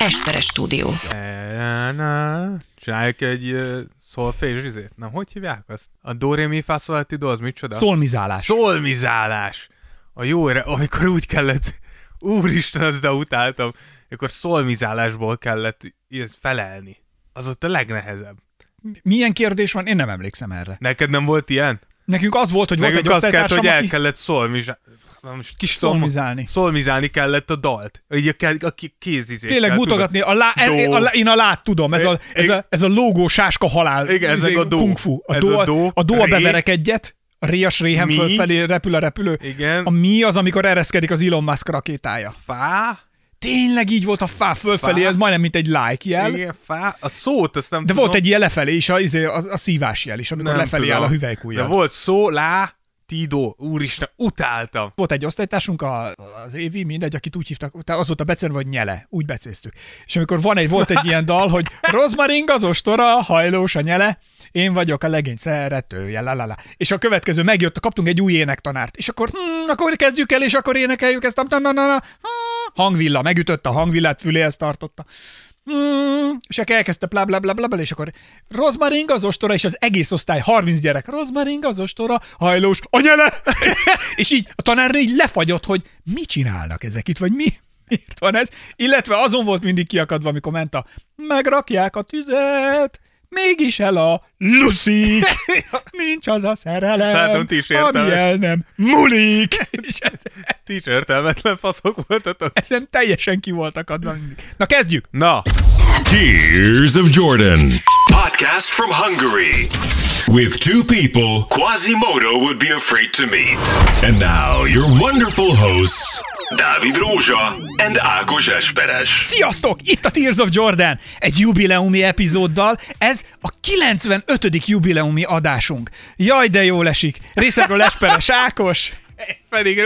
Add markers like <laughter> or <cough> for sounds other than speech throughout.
Esperes stúdió. Csináljuk egy szolfés izét. Nem, hogy hívják azt? A do, re, mi, fa, do, az micsoda? Szolmizálás. Szolmizálás. A jó, amikor úgy kellett, úristen, azt de utáltam, akkor szolmizálásból kellett ilyet felelni. Az ott a legnehezebb. Milyen kérdés van? Én nem emlékszem erre. Neked nem volt ilyen? Nekünk az volt, hogy volt Nekünk egy az kellett, hogy el kellett szolmizálni. Kis szolmizálni. Szolmizálni kellett a dalt. Így a, a kézizét Tényleg mutogatni, a lá, Do. a, én a lát tudom, ez a, ez a, ez a lógó sáska halál. Igen, ezek izé, a do. Kung fu. A Ez do, a do, a do a beverek egyet, a réas réhem Mi. fölfelé repül a repülő. Igen. A mi az, amikor ereszkedik az Elon Musk rakétája. Fá. Tényleg így volt a fá fölfelé, Fá. ez majdnem mint egy like jel. Igen, fá. A szót azt nem De tudom. volt egy ilyen lefelé is, a, izé, a, a szívás jel is, amikor Nem lefelé tudom. áll a De hüvelykújjal. volt szó, lá, tidó. Úristen, utáltam. Volt egy osztálytársunk, a, az Évi, mindegy, akit úgy hívtak, tehát az volt a becenve, hogy nyele, úgy becéztük. És amikor van egy, volt egy ilyen dal, hogy <laughs> rozmaring az ostora, hajlós a nyele, én vagyok a legény szeretője, la, la, la. És a következő megjött, kaptunk egy új énektanárt, és akkor, hm, akkor kezdjük el, és akkor énekeljük ezt na, na, na, na, hangvilla, megütötte a hangvillát, füléhez tartotta. Mm, és akkor elkezdte blá, blá, blá, blá, és akkor rozmaring az ostora, és az egész osztály, 30 gyerek, rozmaring az ostora, hajlós, a nyele! <laughs> és így a tanár így lefagyott, hogy mit csinálnak ezek itt, vagy mi? Miért van ez? Illetve azon volt mindig kiakadva, amikor ment a megrakják a tüzet, mégis el a Lucy, <laughs> nincs az a szerelem, Látom, ti is ami el nem múlik. És <laughs> Ti is értelmetlen faszok voltatok. ezen teljesen ki voltak adva mindig. Na kezdjük! Na, Tears of Jordan. Podcast from Hungary. With two people Quasimodo would be afraid to meet. And now, your wonderful hosts, Dávid Rózsa and Ákos Esperes. Sziasztok! Itt a Tears of Jordan, egy jubileumi epizóddal. Ez a 95. jubileumi adásunk. Jaj, de jól esik. Részemről Esperes Ákos. Pedig.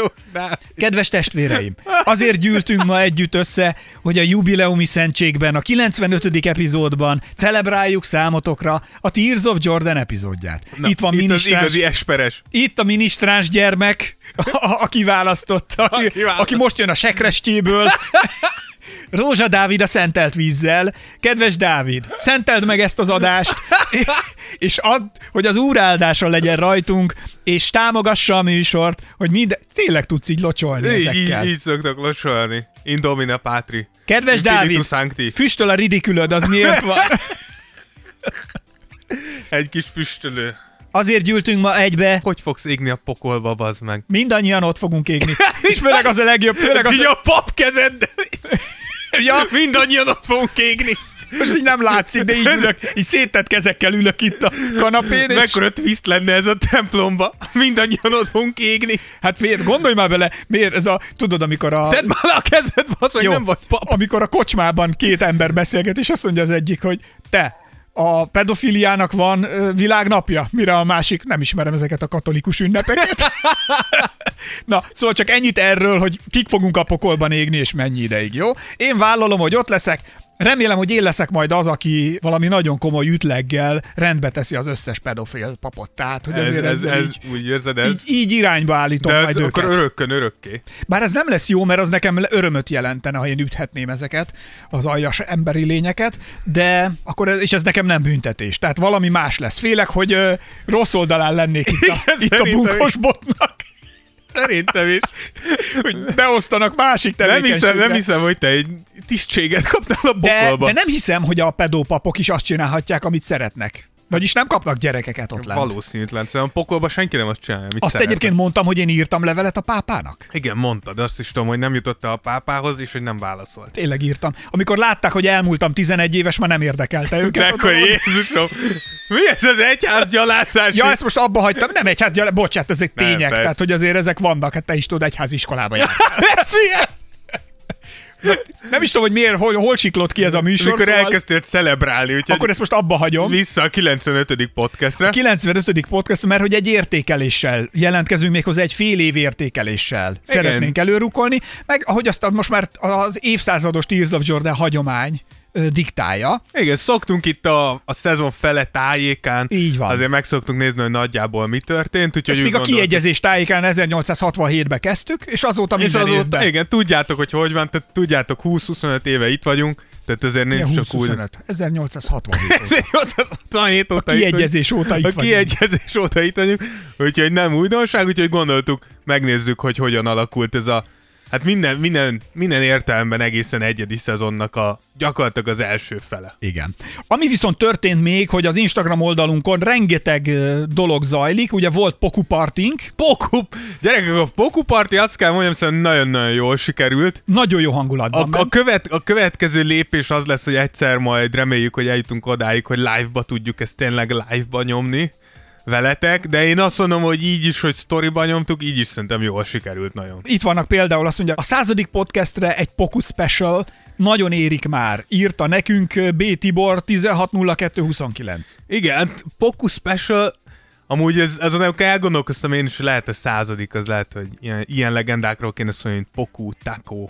Kedves testvéreim, azért gyűltünk ma együtt össze, hogy a jubileumi szentségben, a 95. epizódban celebráljuk számotokra a Tears of Jordan epizódját. Na, itt van itt az minisztráns, igazi esperes. itt a minisztráns gyermek, a- aki választott, aki, Aki választott. aki most jön a sekrestjéből. <laughs> Rózsa Dávid a szentelt vízzel. Kedves Dávid, szenteld meg ezt az adást, és add, hogy az úr áldása legyen rajtunk, és támogassa a műsort, hogy minden... Tényleg tudsz így locsolni Így, így, ezekkel. így szoktak locsolni. Indomina Pátri. Kedves Dávid, Sancti. füstöl a ridikülöd, az miért van? Egy kis füstölő. Azért gyűltünk ma egybe, Hogy fogsz égni a pokolba, bazd meg? mindannyian ott fogunk égni. <laughs> És főleg az a legjobb, főleg az így a pap kezed. Ja, Mindannyian ott fogunk égni. most így nem látszik, de így ülök, így széttett kezekkel ülök itt a kanapén, és Mekkora twist lenne ez a templomba. Mindannyian ott fogunk égni. hát miért, gondolj már bele, miért ez a, tudod, amikor a... Tedd már le a kezed, meg, Jó. nem vagy pap. amikor a kocsmában két ember beszélget, és azt mondja az egyik, hogy te, a pedofiliának van világnapja, mire a másik, nem ismerem ezeket a katolikus ünnepeket. <laughs> Na, szóval csak ennyit erről, hogy kik fogunk a pokolban égni, és mennyi ideig, jó? Én vállalom, hogy ott leszek, Remélem, hogy én leszek majd az, aki valami nagyon komoly ütleggel rendbe teszi az összes pedofil papot. Tehát, hogy Ez, azért ez, ez, így, úgy érzed, ez? így, így irányba állítom de ez majd akkor őket. örökkön örökké. Bár ez nem lesz jó, mert az nekem örömöt jelentene, ha én üthetném ezeket, az aljas emberi lényeket, de akkor ez, és ez nekem nem büntetés. Tehát valami más lesz. Félek, hogy ö, rossz oldalán lennék itt a, Igen, itt a bunkos botnak, Szerintem is. hogy beosztanak másik Nem hiszem, nem hiszem, hogy te egy tisztséget kapnál a de, pokolba. de nem hiszem, hogy a pedópapok is azt csinálhatják, amit szeretnek. Vagyis nem kapnak gyerekeket ott lent. Valószínűtlen. Szóval pokolba senki nem azt csinálja, amit Azt szeretne. egyébként mondtam, hogy én írtam levelet a pápának. Igen, mondtad, azt is tudom, hogy nem jutott a pápához, és hogy nem válaszolt. Tényleg írtam. Amikor látták, hogy elmúltam 11 éves, már nem érdekelte őket. De akkor Jézusom, mi ez az egyház gyalázás? Ja, ezt most abba hagytam. Nem egyház, gyere, bocsánat, ezek Nem, tények. persze. tehát, hogy azért ezek vannak. Hát te is tudod, egyház iskolába jár. <laughs> Nem is tudom, hogy miért, hol, hol siklott ki ez a műsor. Mikor szóval elkezdtél celebrálni, úgyhogy akkor ezt most abba hagyom. vissza a 95. podcastre. 95. podcast, mert hogy egy értékeléssel jelentkezünk méghozzá egy fél év értékeléssel. Szeretnénk előrukolni, meg ahogy azt most már az évszázados Tears of Jordan hagyomány diktálja. Igen, szoktunk itt a, a szezon fele tájékán. Így van. Azért meg szoktunk nézni, hogy nagyjából mi történt. Úgyhogy Ezt úgy még a gondoltuk- kiegyezés tájékán 1867-ben kezdtük, és azóta És minden azóta, évben. igen, tudjátok, hogy hogy van, tehát tudjátok, 20-25 éve itt vagyunk, Tehát Milyen nincs csak úgy. 20-25? 1867 óta. 1867 A itt kiegyezés óta itt A kiegyezés óta itt vagyunk, úgyhogy nem újdonság, úgyhogy gondoltuk, megnézzük, hogy hogyan alakult ez a Hát minden, minden, minden értelemben egészen egyedi szezonnak a gyakorlatilag az első fele. Igen. Ami viszont történt még, hogy az Instagram oldalunkon rengeteg dolog zajlik, ugye volt Poku Partink, Poku, gyerekek, a Poku Party azt kell mondjam, szerintem nagyon-nagyon jól sikerült. nagyon jó hangulatban A, a, követ, a következő lépés az lesz, hogy egyszer majd reméljük, hogy eljutunk odáig, hogy live-ba tudjuk ezt tényleg live-ba nyomni veletek, de én azt mondom, hogy így is, hogy storyba nyomtuk, így is szerintem jól sikerült nagyon. Itt vannak például azt mondja, a századik podcastre egy Poku Special nagyon érik már. Írta nekünk B. Tibor 160229. Igen, hát Poku Special, amúgy ez, ez amikor elgondolkoztam én is, lehet a századik, az lehet, hogy ilyen, ilyen legendákról kéne szólni, mint Poku, Taco,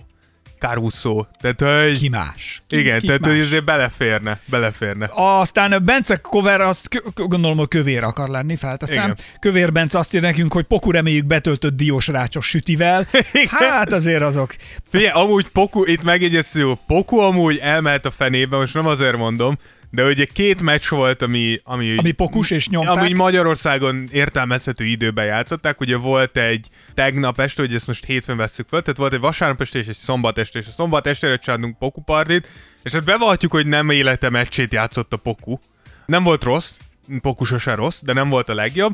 Caruso, tehát hogy... Ki más? Ki, igen, ki tehát más? hogy azért beleférne, beleférne. Aztán Bence Cover, azt gondolom, hogy kövér akar lenni, felteszem. Igen. Kövér Bence azt ír nekünk, hogy Poku reméljük betöltött diós rácsos sütivel. <laughs> Igen. Hát azért azok. Figyelj, amúgy Poku, itt megjegyeztő, hogy Poku amúgy elmehet a fenébe, most nem azért mondom, de ugye két meccs volt, ami... Ami, Ami pokus és nyomták. Ami Magyarországon értelmezhető időben játszották. Ugye volt egy tegnap este, hogy ezt most hétfőn vesszük fel, tehát volt egy vasárnap este és egy szombat este, és a szombat estére csináltunk Poku partit, és hát bevallhatjuk, hogy nem élete meccsét játszott a Poku. Nem volt rossz, Poku sose rossz, de nem volt a legjobb.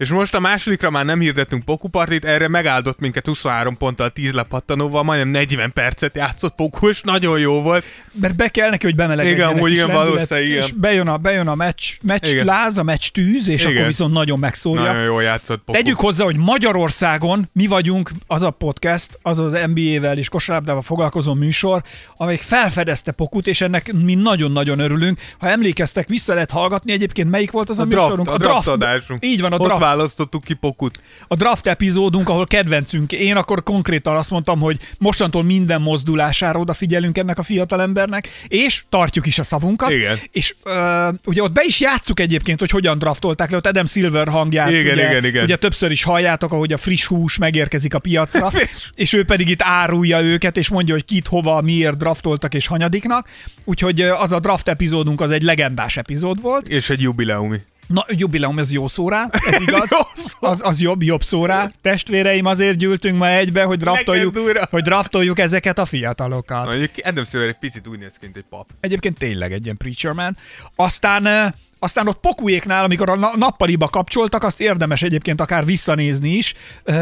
És most a másodikra már nem hirdettünk Poku partit, erre megáldott minket 23 ponttal 10 lepattanóval, majdnem 40 percet játszott Poku, és nagyon jó volt. Mert be kell neki, hogy bemelegedjen Igen, amúgy igen, valószínűleg igen. És bejön a, bejön a meccs, meccs Igen. láz, a meccs tűz, és Igen. akkor viszont nagyon megszólja. Nagyon jól játszott Poku. Tegyük hozzá, hogy Magyarországon mi vagyunk az a podcast, az az NBA-vel és kosárlabdával foglalkozó műsor, amelyik felfedezte Pokut, és ennek mi nagyon-nagyon örülünk. Ha emlékeztek, vissza lehet hallgatni, egyébként melyik volt az a, a draft, műsorunk? a draft adásunk. Így van, a Ott draft, választottuk ki Pokut. a draft epizódunk, ahol kedvencünk. Én akkor konkrétan azt mondtam, hogy mostantól minden mozdulására odafigyelünk ennek a fiatalembernek, és tartjuk is a szavunkat. Igen. És uh, ugye ott be is játsszuk egyébként, hogy hogyan draftolták le, ott Adam Silver hangját. Igen, ugye, igen, igen. ugye többször is halljátok, ahogy a friss hús megérkezik a piacra, <laughs> és ő pedig itt árulja őket, és mondja, hogy kit, hova, miért draftoltak és hanyadiknak. Úgyhogy ö, az a draft epizódunk az egy legendás epizód volt. És egy jubileumi. Na, jubileum, ez jó <laughs> szó rá, ez igaz. Az, az jobb, jobb szó rá. Testvéreim, azért gyűltünk ma egybe, hogy draftoljuk, hogy draftoljuk ezeket a fiatalokat. Mondjuk Adam Silver egy picit úgy néz ki, mint egy pap. Egyébként tényleg egy ilyen preacher man. Aztán aztán ott Pokujéknál, amikor a na- nappaliba kapcsoltak, azt érdemes egyébként akár visszanézni is. Ö,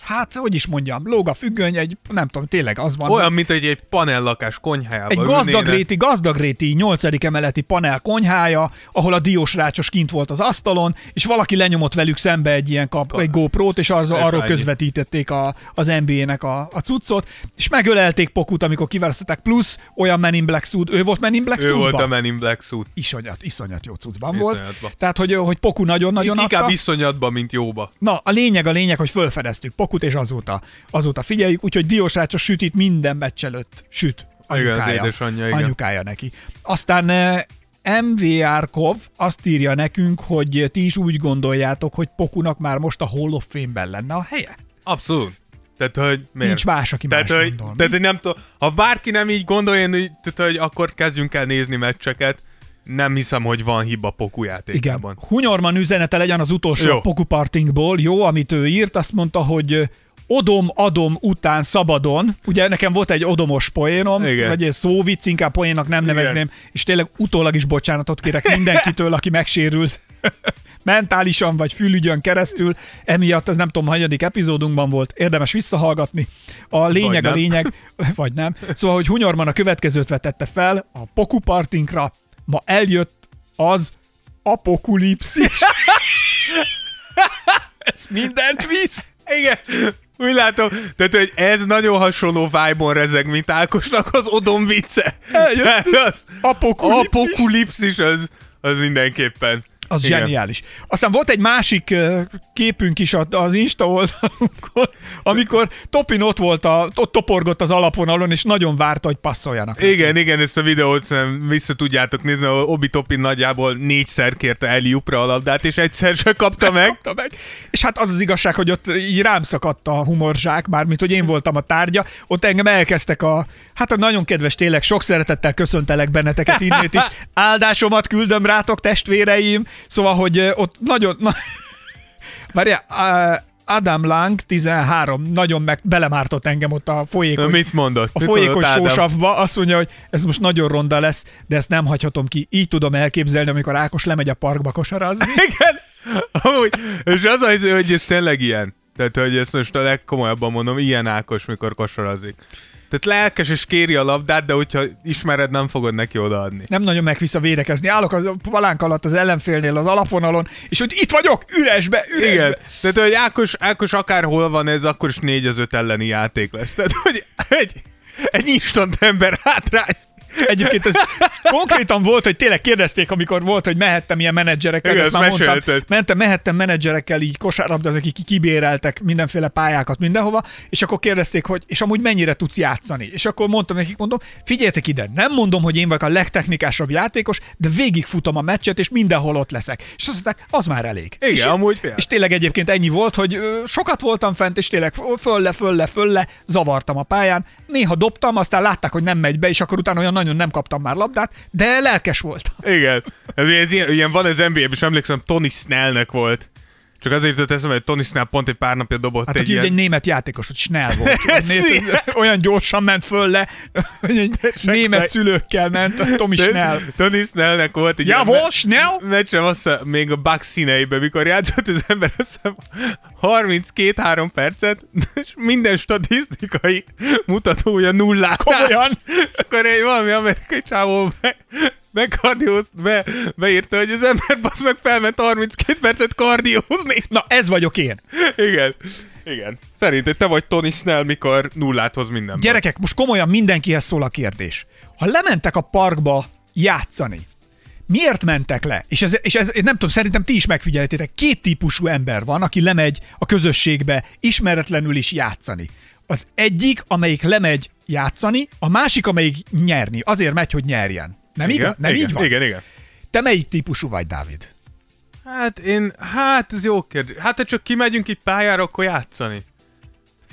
hát, hogy is mondjam, lóg a függöny, egy, nem tudom, tényleg az van. Olyan, mint egy, egy panellakás konyhájában Egy gazdagréti, gazdagréti 8. emeleti panel konyhája, ahol a diós rácsos kint volt az asztalon, és valaki lenyomott velük szembe egy ilyen kap, egy GoPro-t, és az, arról közvetítették a, az NBA-nek a, a cuccot, és megölelték Pokut, amikor kiválasztották, plusz olyan Men in Black suit, ő volt Men in Black Ő suitban? volt a Men in Black suit. Iszonyat, iszonyat jó cuccban Iszonyatban. volt. Tehát, hogy, hogy Poku nagyon-nagyon Inkább adta. iszonyatban, mint jóba. Na, a lényeg a lényeg, hogy fölfedeztük Pokut, és azóta, azóta figyeljük, úgyhogy Diós Rácsos sütit minden meccs előtt süt. Igen, az Anyukája, édesanyja, igen. anyukája neki. Aztán eh, MVR Kov azt írja nekünk, hogy ti is úgy gondoljátok, hogy Pokunak már most a Hall of Fame-ben lenne a helye. Abszolút. Tehát, hogy miért? Nincs más, aki tehát, más hogy, gondol. tehát, hogy nem tudom, ha bárki nem így gondolja, úgy- tehát, hogy akkor kezdjünk el nézni meccseket. Nem hiszem, hogy van hiba Poku Igen. játékában. Hunyorman üzenete legyen az utolsó Jó. Poku Partingból, jó, amit ő írt, azt mondta, hogy odom, adom után szabadon. Ugye nekem volt egy odomos poénom, Igen. vagy egy szóvic, inkább poénnak nem Igen. nevezném, és tényleg utólag is bocsánatot kérek mindenkitől, aki megsérült <laughs> mentálisan vagy fülügyön keresztül. Emiatt ez nem tudom, hanyadik epizódunkban volt, érdemes visszahallgatni. A lényeg Vagy a lényeg, vagy nem. Szóval, hogy Hunyorman a következőt vetette fel a Poku Partinkra. Ma eljött az apokulipszis. <laughs> Ez mindent visz. Igen, úgy látom. Tehát, hogy ez nagyon hasonló vibe-on rezeg, mint Ákosnak az Odom vicce. Eljött Az <laughs> Apokulipszis. Apokulipszis az, az mindenképpen. Az Igen. zseniális. Aztán volt egy másik képünk is az Insta oldalunkon, <laughs> amikor Topin ott volt, a, ott toporgott az alapvonalon, és nagyon várta, hogy passzoljanak. neki. Igen, igen, ezt a videót szerintem vissza tudjátok nézni, Obi Topin nagyjából négyszer kérte Eliupra a labdát, és egyszer se kapta meg. Kapta meg. És hát az az igazság, hogy ott így rám szakadt a humorzsák, mármint, hogy én voltam a tárgya, ott engem elkezdtek a, hát a nagyon kedves tényleg, sok szeretettel köszöntelek benneteket innét is, <laughs> áldásomat küldöm rátok, testvéreim, szóval, hogy ott nagyon, na, <laughs> Várjál, Adam Lang 13 nagyon meg belemártott engem ott a folyékony, mit mondott? a Mit folyékony mondott sósavba, azt mondja, hogy ez most nagyon ronda lesz, de ezt nem hagyhatom ki. Így tudom elképzelni, amikor Ákos lemegy a parkba kosarazni. <laughs> Igen. Amúgy, és az az, hogy ez tényleg ilyen. Tehát, hogy ezt most a legkomolyabban mondom, ilyen Ákos, mikor kosarazik. Tehát lelkes és kéri a labdát, de hogyha ismered, nem fogod neki odaadni. nem nagyon megvisz a védekezni. Állok a palánk alatt az ellenfélnél az alapvonalon, és hogy itt vagyok, üresbe, üresbe. Igen. Tehát, hogy Ákos, Ákos akárhol van ez, akkor is 4 az 5 elleni játék lesz. Tehát, hogy egy, egy instant ember hátrány. Egyébként ez konkrétan volt, hogy tényleg kérdezték, amikor volt, hogy mehettem ilyen menedzserekkel, Igen, ezt már mondtam, mentem, mehettem menedzserekkel így kosárlabdázni, akik kibéreltek mindenféle pályákat mindenhova, és akkor kérdezték, hogy és amúgy mennyire tudsz játszani. És akkor mondtam nekik, mondom, figyeljetek ide, nem mondom, hogy én vagyok a legtechnikásabb játékos, de végigfutom a meccset, és mindenhol ott leszek. És azt mondták, az már elég. Igen, és, amúgy fél. és tényleg egyébként ennyi volt, hogy sokat voltam fent, és tényleg fölle, fölle, fölle, zavartam a pályán. Néha dobtam, aztán látták, hogy nem megy be, és akkor utána olyan nagyon nem kaptam már labdát, de lelkes voltam. Igen. Ez, ez ilyen, ilyen, van az NBA-ben, és emlékszem, Tony Snellnek volt. Csak azért jutott eszembe, hogy Tony Snell pont egy pár napja dobott Hát egy ilyen... egy német játékos, hogy Snell volt. <laughs> Né- Igen. olyan gyorsan ment föl le, hogy egy német meg. szülőkkel ment, a Tomi Snell. Tony Snellnek volt egy Ja, ilyen volt Snell? meccsem, azt még a Bucks színeiben, mikor játszott az ember, azt hiszem, 32-3 percet, és minden statisztikai mutatója nullát. Komolyan? Akkor egy valami amerikai csávó be, bekardiózt, be, beírta, hogy az ember basz meg felment 32 percet kardiózni. Na, ez vagyok én. Igen. Igen. Szerinted te vagy Tony Snell, mikor nullát hoz mindenben. Gyerekek, most komolyan mindenkihez szól a kérdés. Ha lementek a parkba játszani, miért mentek le? És ez, és ez nem tudom, szerintem ti is megfigyeltétek, két típusú ember van, aki lemegy a közösségbe ismeretlenül is játszani. Az egyik, amelyik lemegy játszani, a másik, amelyik nyerni. Azért megy, hogy nyerjen. Nem, igen, igaz? nem igen, így van? Igen, igen. Te melyik típusú vagy, Dávid? Hát én, hát ez jó kérdés. Hát ha csak kimegyünk egy pályára, akkor játszani.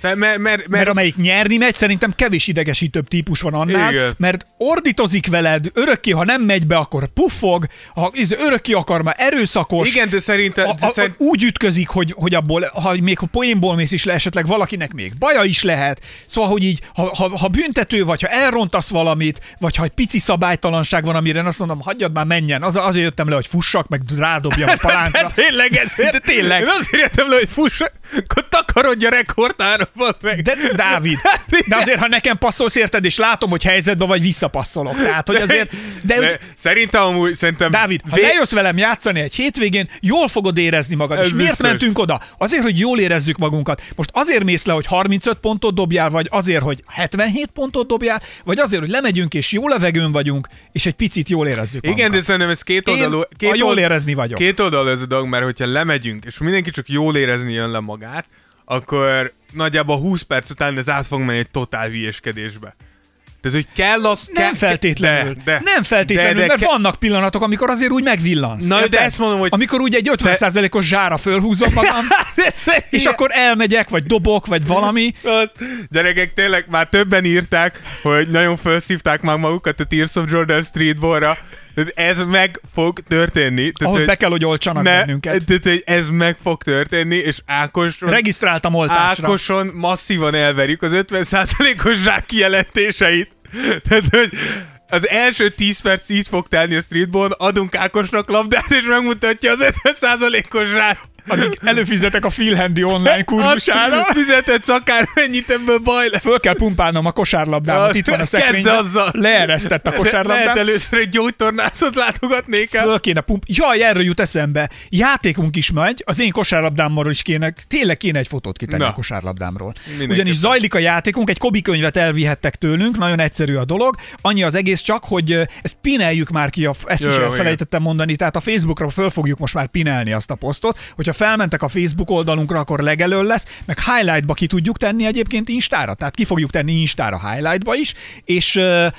Mert, mert, mert, Mert amelyik nyerni megy, szerintem kevés idegesítőbb típus van annál, Igen. mert ordítozik veled, örökké, ha nem megy be, akkor puffog, ha örökké akar, már erőszakos. igen, de szerintem... a, a, szerint, úgy ütközik, hogy, hogy abból, ha még a poénból mész is le, esetleg valakinek még baja is lehet. Szóval, hogy így, ha, ha, ha büntető vagy, ha elrontasz valamit, vagy ha egy pici szabálytalanság van, amire azt mondom, hagyjad már menjen. Az, azért jöttem le, hogy fussak, meg rádobjam a <laughs> palánkra. de tényleg ezért, De tényleg. Én azért jöttem le, hogy fuss, akkor takarodj a rekordtára, meg. De Dávid, de azért, ha nekem passzolsz érted, és látom, hogy helyzetben vagy, visszapasszolok. Tehát, hogy azért, de, de de szerintem amúgy, szerintem... Dávid, ha lejössz velem játszani egy hétvégén, jól fogod érezni magad. Ez és miért biztos. mentünk oda? Azért, hogy jól érezzük magunkat. Most azért mész le, hogy 35 pontot dobjál, vagy azért, hogy 77 pontot dobjál, vagy azért, hogy lemegyünk és jó levegőn vagyunk, és egy picit jól érezzük Igen, de magunkat. szerintem ez két oldalú... a Két jól old- érezni vagyok. Két oldalú ez a dolog, mert hogyha lemegyünk, és mindenki csak jól érezni jön le magát, akkor nagyjából 20 perc után ez át fog menni egy totál hülyeskedésbe. Tehát, hogy kell az... Nem kell, feltétlenül. De, de, nem feltétlenül, de, de, mert ke- vannak pillanatok, amikor azért úgy megvillansz. Na, de ezt mondom, hogy- Amikor úgy egy 50%-os zsára fölhúzom magam, <laughs> és és akkor elmegyek, vagy dobok, vagy valami. Az, gyerekek, tényleg már többen írták, hogy nagyon felszívták már magukat a Tears of Jordan Streetballra. Ez meg fog történni. Tehát, Ahhoz hogy be kell, hogy oltsanak ne, bennünket. Tehát, hogy ez meg fog történni, és Ákos... Regisztráltam oltásra. Ákoson masszívan elverjük az 50%-os zsák kijelentéseit. Tehát, hogy az első 10 perc így fog telni a streetball, adunk Ákosnak labdát, és megmutatja az 50%-os zsák. Addig előfizetek a Phil Handy online kurzusára. Azt Fizetett akármennyit, ebből baj lesz. Föl kell pumpálnom a kosárlabdámat, itt van a azzal. Leeresztett a Lehet kosárlabdám. először egy gyógytornászot látogatnék el. Föl kéne pump... Jaj, erről jut eszembe. Játékunk is megy, az én kosárlabdámról is kéne, tényleg kéne egy fotót kitenni Na. a kosárlabdámról. Mindenképpen. Ugyanis zajlik a játékunk, egy Kobi könyvet elvihettek tőlünk, nagyon egyszerű a dolog. Annyi az egész csak, hogy ezt pineljük már ki, a, ezt is elfelejtettem mondani, tehát a Facebookra föl fogjuk most már pinelni azt a posztot, hogyha felmentek a Facebook oldalunkra, akkor legelől lesz, meg highlightba ki tudjuk tenni egyébként Instára, tehát ki fogjuk tenni Instára highlightba is, és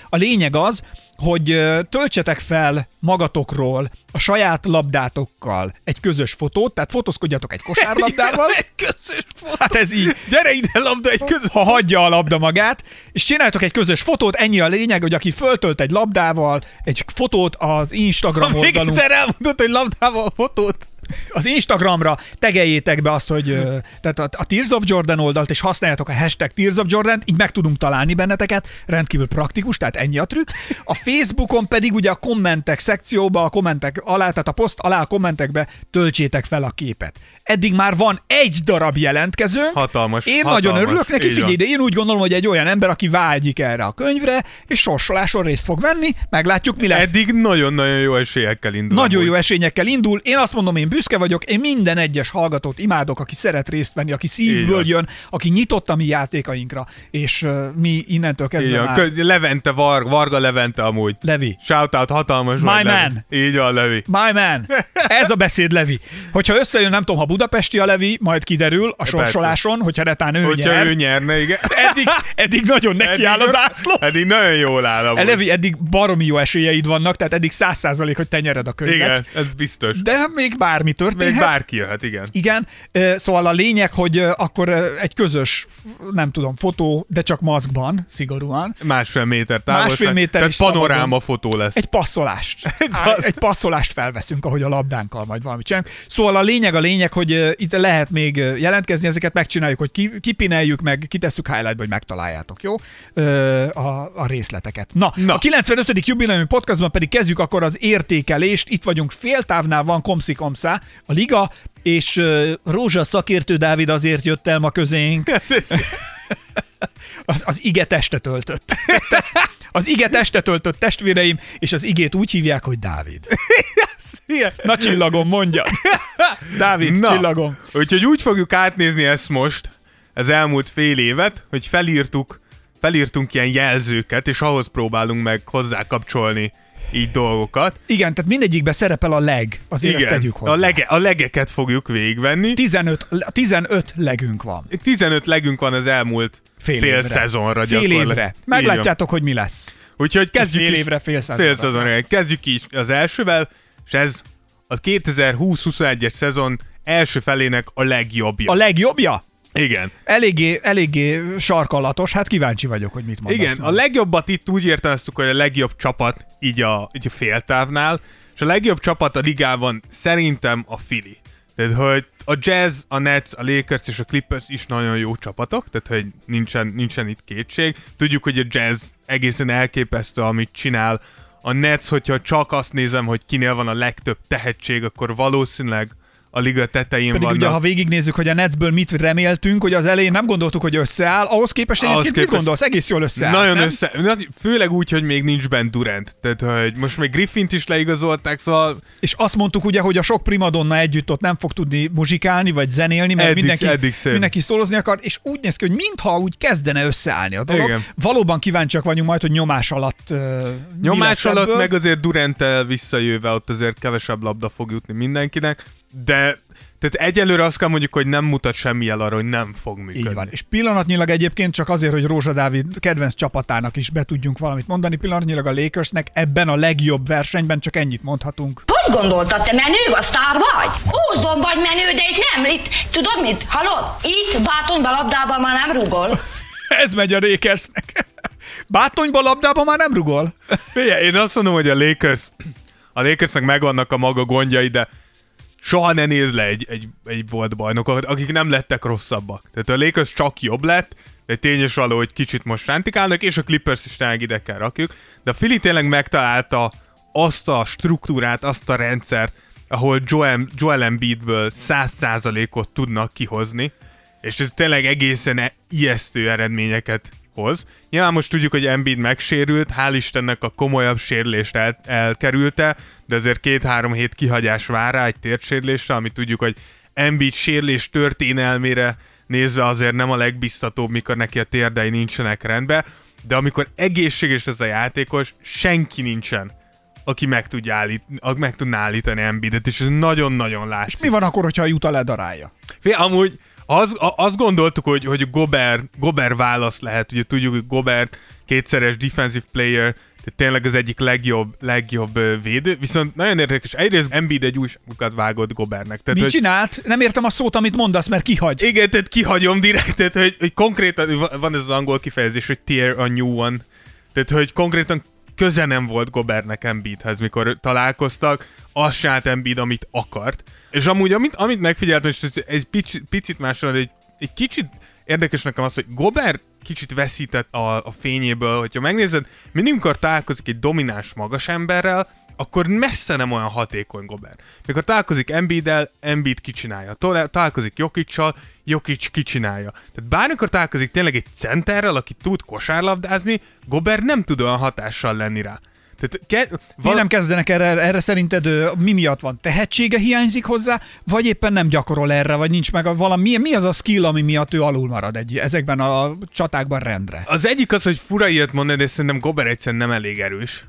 a lényeg az, hogy töltsetek fel magatokról a saját labdátokkal egy közös fotót, tehát fotózkodjatok egy kosárlabdával, Egy közös fotó. hát ez így, Gyere ide, labda, egy közös ha hagyja a labda magát, és csináljatok egy közös fotót, ennyi a lényeg, hogy aki föltölt egy labdával, egy fotót az Instagram Ha még oldalunk, egyszer elmondod, hogy labdával a fotót. Az Instagramra tegeljétek be azt, hogy tehát a, a Tears of Jordan oldalt, és használjátok a hashtag Tears of Jordan, így meg tudunk találni benneteket, rendkívül praktikus, tehát ennyi a trükk. A Facebookon pedig ugye a kommentek szekcióba, a kommentek alá, tehát a poszt alá a kommentekbe töltsétek fel a képet. Eddig már van egy darab jelentkezőnk. Hatalmas, Én hatalmas, nagyon örülök neki, figyelj, de én úgy gondolom, hogy egy olyan ember, aki vágyik erre a könyvre, és sorsoláson részt fog venni, meglátjuk, mi lesz. Eddig nagyon-nagyon jó esélyekkel indul. Nagyon amúgy. jó esényekkel indul. Én azt mondom, én büszke vagyok, én minden egyes hallgatót imádok, aki szeret részt venni, aki szívből jön, aki nyitott a mi játékainkra, és uh, mi innentől kezdve van. már... Levente, Var- Varga Levente amúgy. Levi. Shoutout, hatalmas My vagy, Levi. man. Így van, Levi. My man, ez a beszéd, Levi. Hogyha összejön, nem tudom, ha budapesti a Levi, majd kiderül a sorsoláson, hogyha netán ő Hogyha nyer. ő nyerne, igen. <laughs> Eddig, eddig nagyon neki áll az ászló. Eddig nagyon jól áll amúgy. Levi, eddig baromi jó esélyeid vannak, tehát eddig száz százalék, hogy te nyered a könyvet. Igen, ez biztos. De még bármi történhet. Még bárki jöhet, igen. Igen, szóval a lényeg, hogy akkor egy közös, nem tudom, fotó, de csak maszkban, szigorúan, Másfél méter távolság. Másfél méter Tehát is panoráma szabadon. fotó lesz. egy passzolást. <laughs> Egy passzolást felveszünk, ahogy a labdánkkal majd valamit csinálunk. Szóval a lényeg a lényeg, hogy ö, itt lehet még jelentkezni, ezeket megcsináljuk, hogy ki, kipineljük meg, kitesszük highlightba, hogy megtaláljátok, jó? A, a részleteket. Na, Na. a 95. jubileumi podcastban pedig kezdjük akkor az értékelést. Itt vagyunk féltávnál van komszi komszá, a liga, és Rózsa szakértő Dávid azért jött el ma közénk, <laughs> az, az ige testet öltött. Az ige testet öltött testvéreim, és az igét úgy hívják, hogy Dávid. <laughs> Igen. Na csillagom, mondja. <laughs> Dávid, Na. csillagom. Úgyhogy úgy fogjuk átnézni ezt most, az elmúlt fél évet, hogy felírtuk, felírtunk ilyen jelzőket, és ahhoz próbálunk meg hozzá kapcsolni így dolgokat. Igen, tehát mindegyikben szerepel a leg, azért ezt tegyük hozzá. a, lege, a legeket fogjuk végigvenni. 15, 15 legünk van. 15 legünk van az elmúlt fél, fél évre. szezonra Fél évre. Meglátjátok, hogy mi lesz. Úgyhogy kezdjük Fél évre, fél szezonra. fél szezonra. Kezdjük is az elsővel, és ez az 2020-21-es szezon első felének a legjobbja. A legjobbja? Igen. Eléggé, eléggé sarkallatos, hát kíváncsi vagyok, hogy mit mondasz. Igen, a majd. legjobbat itt úgy értelmeztük, hogy a legjobb csapat így a, így a féltávnál, és a legjobb csapat a ligában szerintem a Philly. Tehát, hogy a Jazz, a Nets, a Lakers és a Clippers is nagyon jó csapatok, tehát, hogy nincsen, nincsen itt kétség. Tudjuk, hogy a Jazz egészen elképesztő, amit csinál. A Nets, hogyha csak azt nézem, hogy kinél van a legtöbb tehetség, akkor valószínűleg a liga tetején Pedig vannak. ugye, ha végignézzük, hogy a Netsből mit reméltünk, hogy az elején nem gondoltuk, hogy összeáll, ahhoz képest Ahhoz egyébként mit képest- gondolsz? Egész jól összeáll, Nagyon nem? össze, főleg úgy, hogy még nincs bent Durant. Tehát, hogy most még Griffint is leigazolták, szóval És azt mondtuk ugye, hogy a sok primadonna együtt ott nem fog tudni muzsikálni, vagy zenélni, mert Eddig- mindenki, eddig szép. mindenki szólozni akar, és úgy néz ki, hogy mintha úgy kezdene összeállni a dolog. Igen. Valóban kíváncsiak vagyunk majd, hogy nyomás alatt uh, Nyomás alatt ebből. meg azért Durant-tel visszajöve ott azért kevesebb labda fog jutni mindenkinek, de tehát egyelőre azt kell mondjuk, hogy nem mutat semmi jel arra, hogy nem fog működni. Így van. És pillanatnyilag egyébként csak azért, hogy Rózsa Dávid kedvenc csapatának is be tudjunk valamit mondani, pillanatnyilag a Lakersnek ebben a legjobb versenyben csak ennyit mondhatunk. Hogy gondoltad, te menő vagy, sztár vagy? Úzdon vagy menő, de itt nem. Itt, tudod mit? Hallod? Itt bátonyba labdában már nem rugol. <laughs> Ez megy a Lakersnek. <laughs> Bátonyba labdába már nem rugol. Figyelj, én azt mondom, hogy a Lakers, a Lakersnek megvannak a maga gondjai, de soha ne nézd le egy, egy, egy volt bajnokot, akik nem lettek rosszabbak. Tehát a Lakers csak jobb lett, de tényes való, hogy kicsit most rántikálnak, és a Clippers is tényleg ide kell rakjuk. De a Philly tényleg megtalálta azt a struktúrát, azt a rendszert, ahol Joel, Joel Embiidből 100%-ot tudnak kihozni, és ez tényleg egészen e- ijesztő eredményeket hoz. Nyilván most tudjuk, hogy Embiid megsérült, hál' Istennek a komolyabb sérülést el, elkerülte, de azért két-három hét kihagyás vár rá egy térsérülésre, ami tudjuk, hogy Embiid sérülés történelmére nézve azért nem a legbiztatóbb, mikor neki a térdei nincsenek rendben, de amikor egészséges ez a játékos, senki nincsen, aki meg, tudja állít, meg tudná állítani Embiidet, és ez nagyon-nagyon látszik. Mi van akkor, hogyha a Utah ledarálja? Fé, amúgy az, a, azt gondoltuk, hogy, hogy Gobert, Gobert válasz lehet. Ugye tudjuk, hogy Gobert kétszeres defensive player, tehát tényleg az egyik legjobb, legjobb védő, viszont nagyon érdekes, egyrészt Embiid egy újságokat vágott Gobernek. Tehát, Mit hogy, csinált? Nem értem a szót, amit mondasz, mert kihagy. igen, tehát kihagyom direkt, tehát, hogy, hogy konkrétan van ez az angol kifejezés, hogy tear a new one. Tehát, hogy konkrétan köze nem volt Gobernek Embiidhez, mikor találkoztak, azt se állt Embiid, amit akart. És amúgy, amit, amit megfigyeltem, és ez egy picit, picit máshol, egy, egy kicsit érdekes nekem az, hogy Gobert kicsit veszített a, a fényéből, hogyha megnézed, mindig, amikor találkozik egy domináns magas emberrel, akkor messze nem olyan hatékony Gobert. Mikor találkozik Embiiddel, Embiid kicsinálja. Találkozik Jokicsal, Jokic kicsinálja. Tehát bármikor találkozik tényleg egy centerrel, aki tud kosárlabdázni, Gobert nem tud olyan hatással lenni rá. Tehát ke- Mi nem kezdenek erre, erre szerinted mi miatt van? Tehetsége hiányzik hozzá, vagy éppen nem gyakorol erre, vagy nincs meg a valami, mi, az a skill, ami miatt ő alul marad egy, ezekben a csatákban rendre? Az egyik az, hogy fura ilyet mondani, de szerintem Gobert egyszerűen nem elég erős.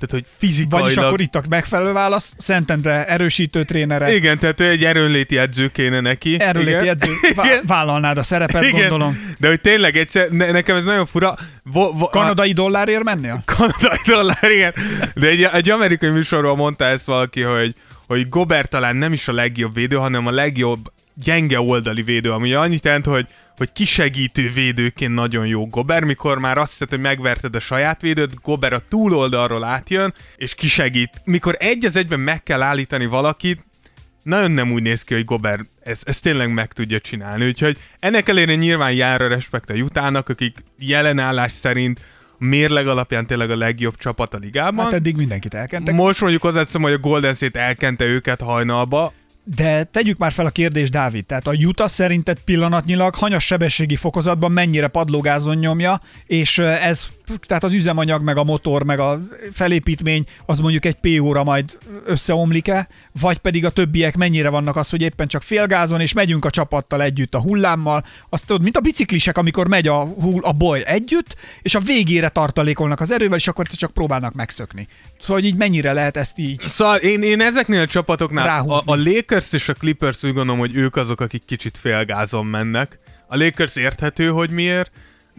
Tehát, hogy fizikailag... Vagyis akkor itt a megfelelő válasz, Szentendre erősítő trénere, Igen, tehát egy erőnléti edző kéne neki. erőléti Igen. edző, vá- vállalnád a szerepet, Igen. gondolom. De hogy tényleg egyszer, ne, nekem ez nagyon fura. Vo, vo, Kanadai dollárért mennél? kanadai dollár, igen. De egy, egy amerikai műsorról mondta ezt valaki, hogy, hogy Gobert talán nem is a legjobb védő, hanem a legjobb gyenge oldali védő, ami annyit jelent, hogy, hogy kisegítő védőként nagyon jó Gobert, mikor már azt hiszed, hogy megverted a saját védőt, Gobert a túloldalról átjön, és kisegít. Mikor egy az egyben meg kell állítani valakit, nagyon nem úgy néz ki, hogy Gobert ezt, ezt tényleg meg tudja csinálni. Úgyhogy ennek ellenére nyilván jár a respekt a jutának, akik jelen állás szerint mérleg alapján tényleg a legjobb csapat a ligában. Hát eddig mindenkit elkentek. Most mondjuk hozzáteszem, hogy a Golden State elkente őket hajnalba, De tegyük már fel a kérdést, Dávid. Tehát a Utah szerinted pillanatnyilag hanyas sebességi fokozatban mennyire padlógázon nyomja, és ez, tehát az üzemanyag, meg a motor, meg a felépítmény, az mondjuk egy PO-ra majd összeomlik-e, vagy pedig a többiek mennyire vannak az, hogy éppen csak félgázon, és megyünk a csapattal együtt a hullámmal. Azt tudod, mint a biciklisek, amikor megy a, hull, a boly együtt, és a végére tartalékolnak az erővel, és akkor csak próbálnak megszökni. Szóval, hogy így mennyire lehet ezt így Szóval én, én ezeknél a csapatoknál, a, Ráhúzni. a Lakers és a Clippers úgy gondolom, hogy ők azok, akik kicsit félgázon mennek. A Lakers érthető, hogy miért,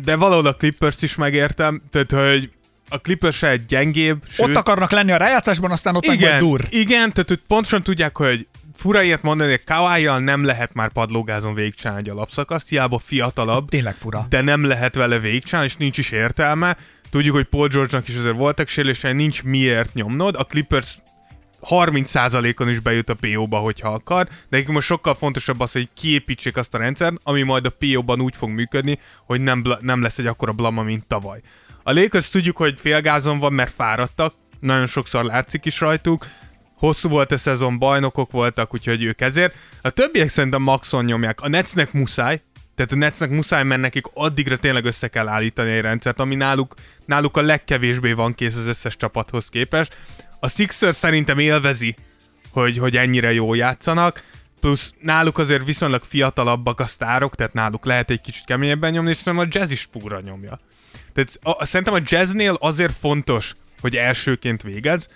de valahol a Clippers is megértem, tehát hogy a Clippers se egy gyengébb, ott akarnak lenni a rájátszásban, aztán ott meg igen, majd dur. igen, tehát hogy pontosan tudják, hogy fura ilyet mondani, hogy kawhi nem lehet már padlógázon végigcsinálni egy alapszakaszt, hiába fiatalabb, Tényleg fura. de nem lehet vele végigcsinálni, és nincs is értelme. Tudjuk, hogy Paul George-nak is azért voltak sérülései, nincs miért nyomnod. A Clippers 30%-on is bejut a PO-ba, hogyha akar, de nekik most sokkal fontosabb az, hogy kiépítsék azt a rendszert, ami majd a PO-ban úgy fog működni, hogy nem, bla- nem lesz egy akkora blama, mint tavaly. A Lakers tudjuk, hogy félgázon van, mert fáradtak, nagyon sokszor látszik is rajtuk, hosszú volt a szezon, bajnokok voltak, úgyhogy ők ezért. A többiek szerintem maxon nyomják. A Netsnek muszáj, tehát a Netsnek muszáj, mert nekik addigra tényleg össze kell állítani egy rendszert, ami náluk, náluk a legkevésbé van kész az összes csapathoz képest. A Sixers szerintem élvezi, hogy, hogy ennyire jól játszanak, plusz náluk azért viszonylag fiatalabbak a sztárok, tehát náluk lehet egy kicsit keményebben nyomni, és szerintem a jazz is fúra nyomja. Tehát a, szerintem a jazznél azért fontos, hogy elsőként végez,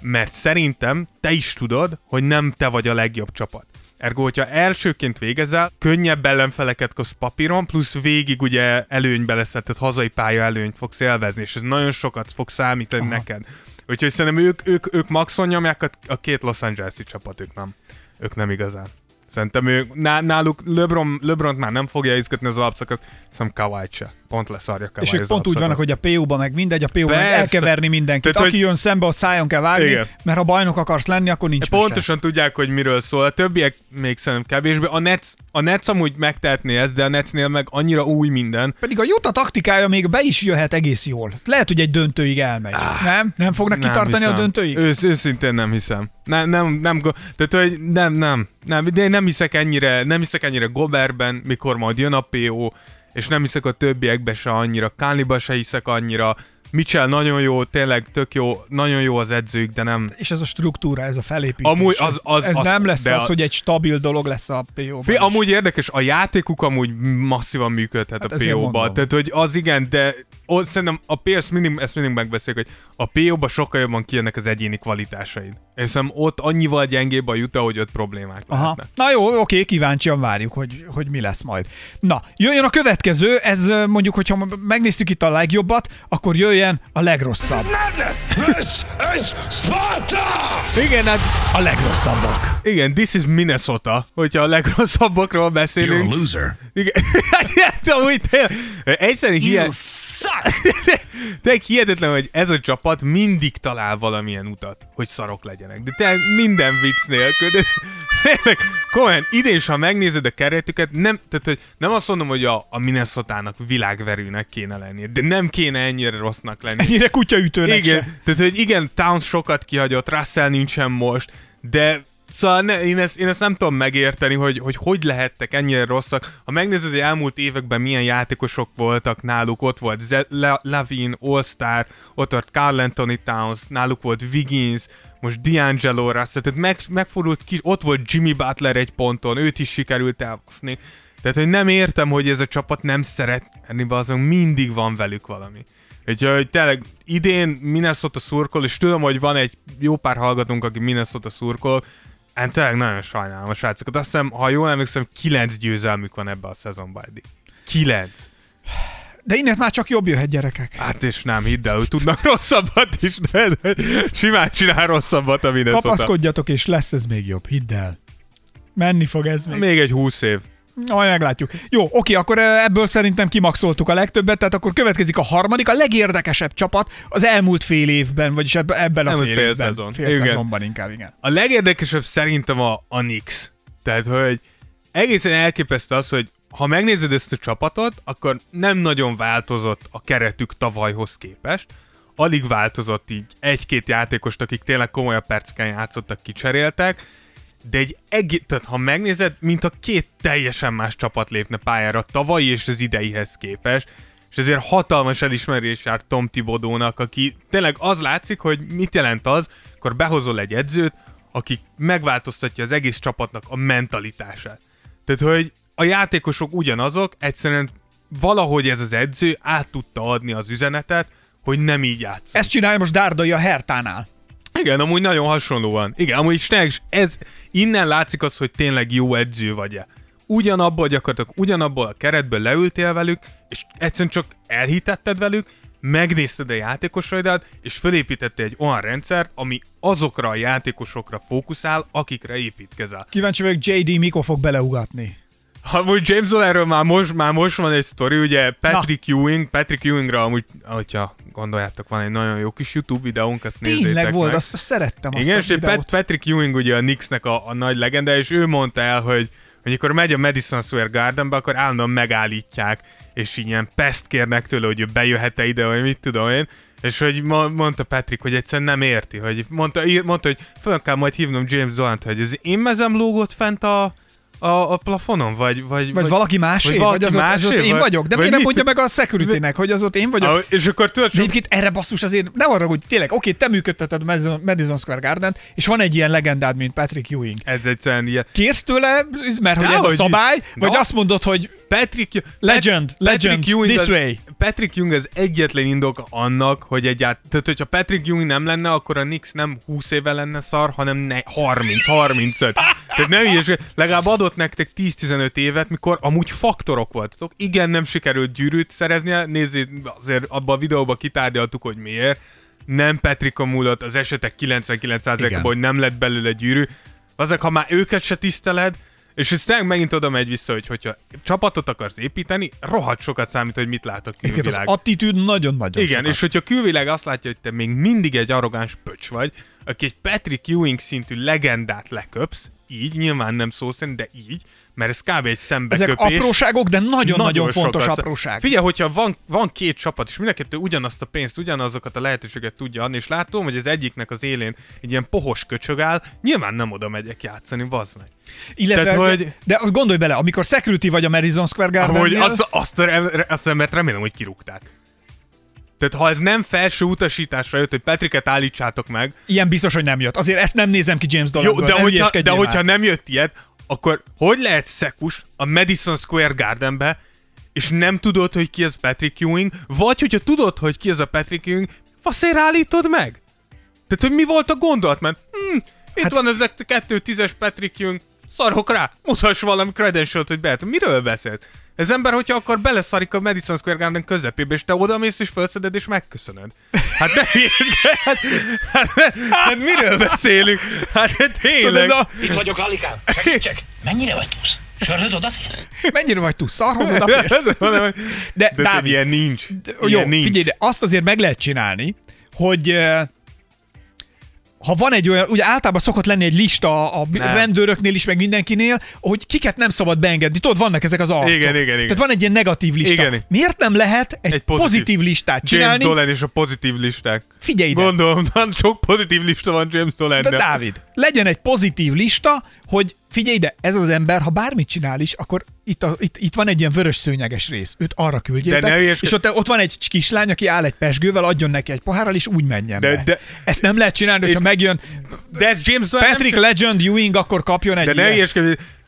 mert szerintem te is tudod, hogy nem te vagy a legjobb csapat. Ergo, hogyha elsőként végezel, könnyebb ellenfeleket kapsz papíron, plusz végig ugye előnybe lesz, tehát hazai pálya előnyt fogsz élvezni, és ez nagyon sokat fog számítani Aha. neked. Úgyhogy szerintem ők, ők, ők maxon nyomják, a, a két Los Angeles-i csapat, ők nem. Ők nem igazán. Szerintem ők, ná, náluk LeBron, LeBron már nem fogja izgatni az alapszakaszt, szerintem Kawhi. Pont leszarják el És ők pont úgy vannak, hogy a PO-ba meg mindegy, a PO-ba meg Persze. el kell verni mindenkit. Tehát, Aki hogy- jön szembe, ott szájon kell vágni, Igen. mert ha bajnok akarsz lenni, akkor nincs mese. Pontosan tudják, hogy miről szól. A többiek még szerintem kevésbé. A Nets, a Nets amúgy megtehetné ezt, de a Netsnél meg annyira új minden. Pedig a Utah taktikája még be is jöhet egész jól. Lehet, hogy egy döntőig elmegy. nem? Nem fognak Nem kitartani hiszem. a döntőig? Ősz, őszintén nem hiszem. Nem, nem, nem, tehát, hogy nem, nem, nem, de én nem hiszek ennyire, nem hiszek ennyire Goberben, mikor majd jön a PO, és nem hiszek a többiekbe se annyira, Káliba se hiszek annyira, Mitchell nagyon jó, tényleg tök jó, nagyon jó az edzők, de nem... És ez a struktúra, ez a felépítés. Amúgy az- az- ez, ez az- nem lesz az, a- hogy egy stabil dolog lesz a PO-ban. Fé, amúgy érdekes, a játékuk amúgy masszívan működhet Hát a ezért PO-ba. mondom. Tehát, hogy az igen, de ott szerintem a PO, ezt mindig, ezt mindig megbeszéljük, hogy a PO-ba sokkal jobban kijönnek az egyéni kvalitásaid. És szerintem ott annyival gyengébb a juta, hogy ott problémák Aha. lehetnek. Na jó, oké, kíváncsian várjuk, hogy, hogy mi lesz majd. Na, jöjjön a következő, ez mondjuk, hogyha megnéztük itt a legjobbat, akkor jöjjön a legrosszabb. madness! This is Sparta! Igen, hát A legrosszabbak. igen, this is Minnesota, hogyha a legrosszabbakról You're beszélünk. a loser. Igen, <laughs> hát amúgy tényleg, egyszerűen You suck! Tényleg hihetetlen, hogy ez a csapat mindig talál valamilyen utat, hogy szarok legyenek. De tényleg minden vicc nélkül, de tényleg, komolyan, idén is, ha megnézed a keretüket, nem, tehát, hogy nem azt mondom, hogy a, a Minnesota-nak világverőnek kéne lennie, de nem kéne ennyire rossznak lenni. Ennyire kutyaütőnek Igen, se. tehát hogy igen, Towns sokat kihagyott, Russell nincsen most, de Szóval ne, én, ezt, én ezt nem tudom megérteni, hogy, hogy hogy lehettek ennyire rosszak. Ha megnézed, hogy elmúlt években milyen játékosok voltak náluk, ott volt Ze- Le- Lavin, All-Star, ott volt Carl Anthony Towns, náluk volt Wiggins, most D'Angelo Russell, tehát meg, megfordult ki, ott volt Jimmy Butler egy ponton, őt is sikerült elbaszni. Tehát, hogy nem értem, hogy ez a csapat nem szeret enni, azon mindig van velük valami. Úgyhogy tényleg idén Minnesota szurkol, és tudom, hogy van egy jó pár hallgatónk, aki Minnesota szurkol, én tényleg nagyon sajnálom a srácokat. Azt hiszem, ha jól emlékszem, kilenc győzelmük van ebbe a szezonban eddig. Kilenc. De innen már csak jobb jöhet, gyerekek. Hát és nem, hidd el, hogy tudnak rosszabbat is, de, de simán csinál rosszabbat a Minnesota. Kapaszkodjatok, és lesz ez még jobb, hidd el. Menni fog ez még. Még egy húsz év. Majd meglátjuk. Jó, oké, akkor eh, ebből szerintem kimaxoltuk a legtöbbet, tehát akkor következik a harmadik, a legérdekesebb csapat az elmúlt fél évben, vagyis ebben, a Elmúlt fél, fél évben. szezon. Fél Igen. szezonban inkább, igen. A legérdekesebb szerintem a, a Knicks. Tehát, hogy egészen elképesztő az, hogy ha megnézed ezt a csapatot, akkor nem nagyon változott a keretük tavalyhoz képest. Alig változott így egy-két játékost, akik tényleg komolyabb perceken játszottak, kicseréltek, de egy egész, tehát ha megnézed, mint a két teljesen más csapat lépne pályára tavalyi és az ideihez képest, és ezért hatalmas elismerés jár Tom Tibodónak, aki tényleg az látszik, hogy mit jelent az, akkor behozol egy edzőt, aki megváltoztatja az egész csapatnak a mentalitását. Tehát, hogy a játékosok ugyanazok, egyszerűen valahogy ez az edző át tudta adni az üzenetet, hogy nem így játsz. Ezt csinálja most Dárdai a Hertánál. Igen, amúgy nagyon hasonlóan. Igen, amúgy és ez, innen látszik az, hogy tényleg jó edző vagy-e. Ugyanabból gyakorlatilag, ugyanabból a keretből leültél velük, és egyszerűen csak elhitetted velük, megnézted a játékosaidat, és felépítettél egy olyan rendszert, ami azokra a játékosokra fókuszál, akikre építkezel. Kíváncsi vagyok, JD mikor fog beleugatni. Amúgy James Dollarről már most, már most van egy sztori, ugye Patrick Ewing, Patrick Ewingra amúgy, hogyha gondoljátok, van egy nagyon jó kis YouTube videónk, azt nézzétek Tényleg volt, meg. azt, azt szerettem azt Igen, a és. Pat, Patrick Ewing ugye a Knicksnek a, a nagy legenda, és ő mondta el, hogy, hogy amikor megy a Madison Square Gardenbe, akkor állandóan megállítják, és így ilyen pest kérnek tőle, hogy ő bejöhet-e ide, vagy mit tudom én, és hogy ma- mondta Patrick, hogy egyszerűen nem érti, hogy mondta, ír, mondta hogy föl kell majd hívnom James Dolan-t, hogy az én mezem lógott fent a, a, a plafonon, vagy... Vagy, Vagy valaki másé? Vagy, valaki vagy az, ott, az ott másé? én Vagy- vagyok? De vagy miért nem mondja meg a security-nek, hogy az ott én vagyok? Ah, és akkor tudod, De sok, egyébként erre basszus azért nem arra, hogy tényleg, oké, te működteted a Madison- Madison Square garden és van egy ilyen legendád, mint Patrick Ewing. ez egyszerűen ilyen... Kérsz tőle, mert hogy ez a Dehogy. szabály, vagy Na. azt mondod, hogy Patrick, Legend, legend, Ewing this az, way. Patrick Ewing az egyetlen indok annak, hogy egyáltalán, tehát hogyha Patrick Ewing nem lenne, akkor a Knicks nem 20 éve lenne szar, hanem ne, 30, 35. Tehát nem és legalább adott nektek 10-15 évet, mikor amúgy faktorok voltatok. Igen, nem sikerült gyűrűt szereznie, nézzét, azért abban a videóban kitárgyaltuk, hogy miért. Nem Patrick múlott az esetek 99%-ában, Igen. hogy nem lett belőle gyűrű. Azok, ha már őket se tiszteled, És ez tényleg megint oda megy vissza, hogy hogyha csapatot akarsz építeni, rohadt sokat számít, hogy mit lát a Egyébként az külvilág. attitűd nagyon-nagyon Igen, sokat. és hogyha a külvilág azt látja, hogy te még mindig egy arrogáns pöcs vagy, aki egy Patrick Ewing szintű legendát leköpsz, így, nyilván nem szó szerint, de így, mert ez kb. egy Ezek szembeköpés. apróságok, de nagyon-nagyon fontos sokat. apróság. Figyelj, hogyha van, van két csapat, és mind a kettő ugyanazt a pénzt, ugyanazokat a lehetőséget tudja adni, és látom, hogy az egyiknek az élén egy ilyen pohos köcsög áll, nyilván nem oda megyek játszani, bazd meg. Illetve, Tehát, hogy... hogy- de gondolj bele, amikor security vagy a Madison Square Hogy Garden-nél, az, azt, azt a embert remélem, hogy kirúgták. Tehát ha ez nem felső utasításra jött, hogy Petriket állítsátok meg, ilyen biztos, hogy nem jött. Azért ezt nem nézem ki James jó, Dolanből. de, ne hogyha, de hogyha nem jött ilyet, akkor hogy lehet szekus a Madison Square Gardenbe, és nem tudod, hogy ki az Patrick Ewing, vagy hogyha tudod, hogy ki az a Patrick Ewing, faszér állítod meg? Tehát, hogy mi volt a gondolat, mert hm, itt hát, van ez a kettő tízes Patrick Ewing, szarok rá, mutass valami credential hogy behet. Miről beszélt? Ez ember, hogyha akar beleszarik a Madison Square Garden közepébe, és te odamész és felszeded és megköszönöd. Hát ne hát, hát, hát, hát, miről beszélünk? Hát tényleg. Ez a, Itt vagyok, Alikám. Segítsek. Mennyire vagy túsz? Sörhöz odaférsz? mennyire vagy túl szarhoz odaférsz? <laughs> de, De, de Dávid, ilyen nincs. De, Ilyen jó, nincs. figyelj, de azt azért meg lehet csinálni, hogy ha van egy olyan, ugye általában szokott lenni egy lista a Nem. rendőröknél is, meg mindenkinél, hogy kiket nem szabad beengedni. Tudod, vannak ezek az arcok. Igen, igen, igen. Tehát van egy ilyen negatív lista. Igen. Miért nem lehet egy, egy pozitív, pozitív. listát James csinálni? Dolan és a pozitív listák. Figyelj ide. Gondolom, nagyon <laughs> sok pozitív lista van James Dolan. De Dávid, legyen egy pozitív lista, hogy figyelj ide, ez az ember, ha bármit csinál is, akkor itt, a, itt, itt van egy ilyen vörös szőnyeges rész. Őt arra küldjétek, De ne és ott, ott van egy kislány, aki áll egy pesgővel, adjon neki egy pohárral, és úgy menjen De- be. de- Ezt nem lehet csinálni, hogyha megjön De ez James nem Patrick csak- Legend Ewing, akkor kapjon egy De ne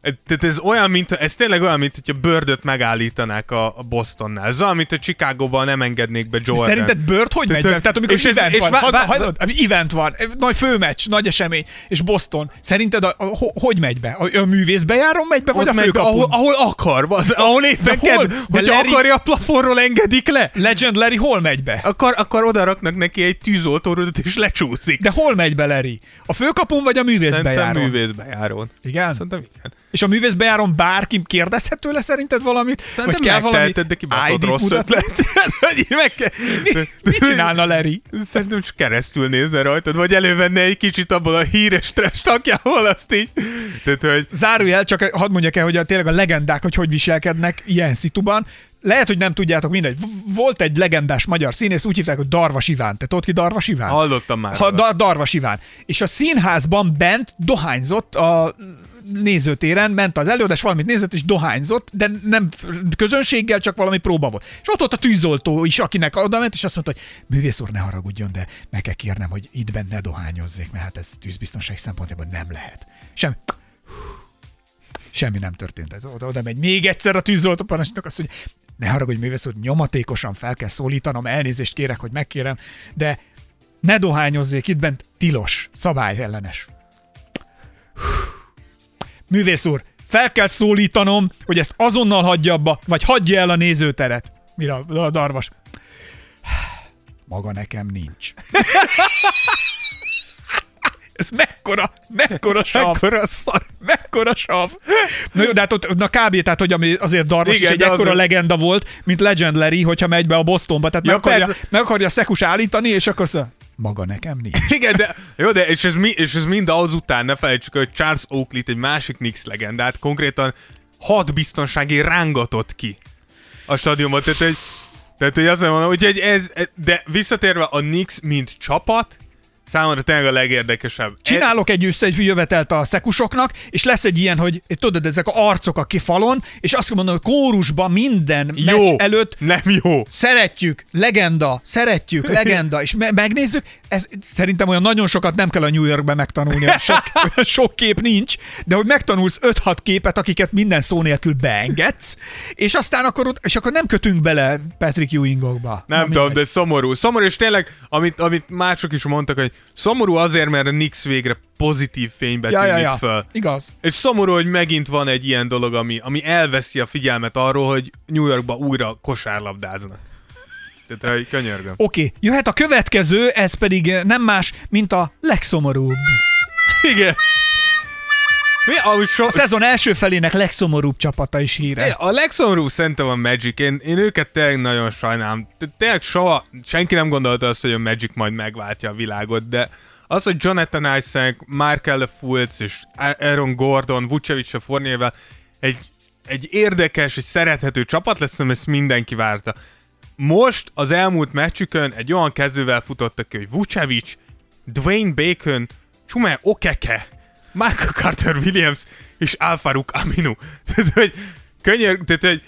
tehát ez olyan, mint, ez tényleg olyan, mint hogyha Birdöt megállítanák a, a Bostonnál. Ez olyan, mint hogy Chicagóban nem engednék be Jordan. Szerinted Bird hogy megy be? Tehát amikor és event és van, hadd- vá- hagyd- event van, nagy főmeccs, nagy esemény, és Boston. Szerinted a, a, ho- hogy megy be? A, a művészbejáron megy be, vagy Ott a be, ahol, főkapun? ahol akar, az, ahol éppen hol? kedv, De hogyha Larry- akarja, a plafonról engedik le. Legend Larry hol megy be? Akkor, akkor oda raknak neki egy tűzoltórudat, és lecsúszik. De hol megy be Larry? A főkapun vagy a Szerintem művészbejáron? művészbejárón. Igen? Szerintem igen. És a művészbejáron bárki kérdezhet tőle szerinted valamit? Szerintem vagy kell valami de kibaszott rossz mutatni? ötlet. <laughs> Hogy így meg kell... Mit csinálna Larry? Szerintem csak keresztül nézne rajtad, vagy elővenne egy kicsit abból a híres trash takjából, azt így. Tehát, hogy Zárójel, csak hadd mondjak el, hogy a, tényleg a legendák, hogy hogy viselkednek ilyen szituban. Lehet, hogy nem tudjátok, mindegy. Volt egy legendás magyar színész, úgy hívták, hogy Darvas Iván. Te tudod ki Darvas Iván? hallottam már. Ha. Dar- Darvas Iván. És a színházban bent dohányzott a nézőtéren, ment az előadás, valamit nézett, és dohányzott, de nem közönséggel, csak valami próba volt. És ott volt a tűzoltó is, akinek oda ment, és azt mondta, hogy művész úr, ne haragudjon, de meg kell kérnem, hogy itt benne ne dohányozzék, mert hát ez tűzbiztonság szempontjából nem lehet. Semmi. Semmi nem történt. Oda, oda megy még egyszer a tűzoltó parancsnok, azt mondja, ne haragudj, művész úr, nyomatékosan fel kell szólítanom, elnézést kérek, hogy megkérem, de ne dohányozzék itt bent, tilos, szabályellenes. Művész úr, fel kell szólítanom, hogy ezt azonnal hagyja abba, vagy hagyja el a nézőteret. Mire a darvas? Maga nekem nincs. Ez mekkora, mekkora sav. Mekkora szar. Mekkora sav. Na jó, de hát ott, na kb. tehát, hogy ami azért Darvas Igen, is egy ekkora azért- legenda volt, mint Legend Larry, hogyha megy be a Bostonba, tehát Ja, meg, akarja, persze. meg akarja szekus állítani, és akkor szól, maga nekem nincs. <laughs> Igen, de, jó, de és ez, mi, és ez mind azután, ne felejtsük, el, hogy Charles Oakley egy másik Knicks legendát konkrétan hat biztonsági rángatott ki a stadionban. Tehát, hogy, tehát, hogy azt mondom, hogy ez, de visszatérve a Knicks, mint csapat, számomra tényleg a legérdekesebb. Csinálok egy összejövetelt a szekusoknak, és lesz egy ilyen, hogy tudod, ezek a arcok a kifalon, és azt mondom, hogy kórusban minden jó, meccs előtt nem jó. szeretjük, legenda, szeretjük, <laughs> legenda, és me- megnézzük, ez szerintem olyan nagyon sokat nem kell a New Yorkban megtanulni, sok, <laughs> sok kép nincs, de hogy megtanulsz 5-6 képet, akiket minden szó nélkül beengedsz, és aztán akkor, ott- és akkor nem kötünk bele Patrick Ewingokba. Nem Na, tudom, mindegy. de szomorú. Szomorú, és tényleg, amit, amit mások is mondtak, hogy szomorú azért, mert a Knicks végre pozitív fénybe Ja, tűnik ja, ja. föl. Igaz. És szomorú, hogy megint van egy ilyen dolog, ami, ami elveszi a figyelmet arról, hogy New Yorkba újra kosárlabdáznak. Tehát, hogy könyörgöm. Oké, okay, jöhet a következő, ez pedig nem más, mint a legszomorúbb. Igen. Mi? Ahogy so, A szezon első felének legszomorúbb csapata is híre. a legszomorúbb szerintem a Magic. Én, én őket tényleg nagyon sajnálom. Tényleg soha, senki nem gondolta azt, hogy a Magic majd megváltja a világot, de az, hogy Jonathan Isaac, Markel Fultz és Aaron Gordon, Vucevic a Fournier-vel egy, egy érdekes és szerethető csapat lesz, ezt mindenki várta. Most az elmúlt meccsükön egy olyan kezdővel futottak ki, hogy Vucevic, Dwayne Bacon, Chume Okeke, Michael Carter Williams és Alfaruk Aminu. <laughs> Tehát, hogy könyör, tehát, hogy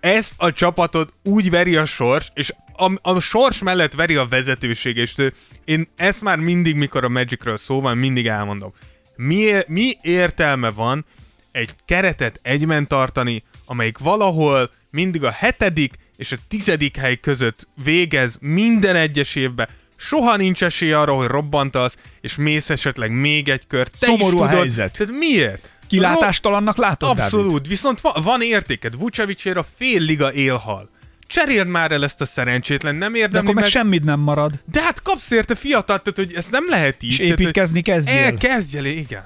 ezt a csapatot úgy veri a sors, és a, a sors mellett veri a vezetőség, és én ezt már mindig, mikor a Magicről szó van, mindig elmondom. Mi, mi értelme van egy keretet egyben tartani, amelyik valahol mindig a hetedik és a tizedik hely között végez minden egyes évben, soha nincs esély arra, hogy robbantasz, és mész esetleg még egy kört. Te Szomorú is a tudod, helyzet. Tehát miért? Kilátástalannak látod, Dávid? Abszolút, viszont va- van értéked. Vucevicér a fél liga élhal. Cseréld már el ezt a szerencsétlen, nem De érdemli akkor meg meg. semmit nem marad. De hát kapsz érte fiatal, tehát hogy ezt nem lehet így. És tehát, építkezni kezdjél. El, kezdj el, igen.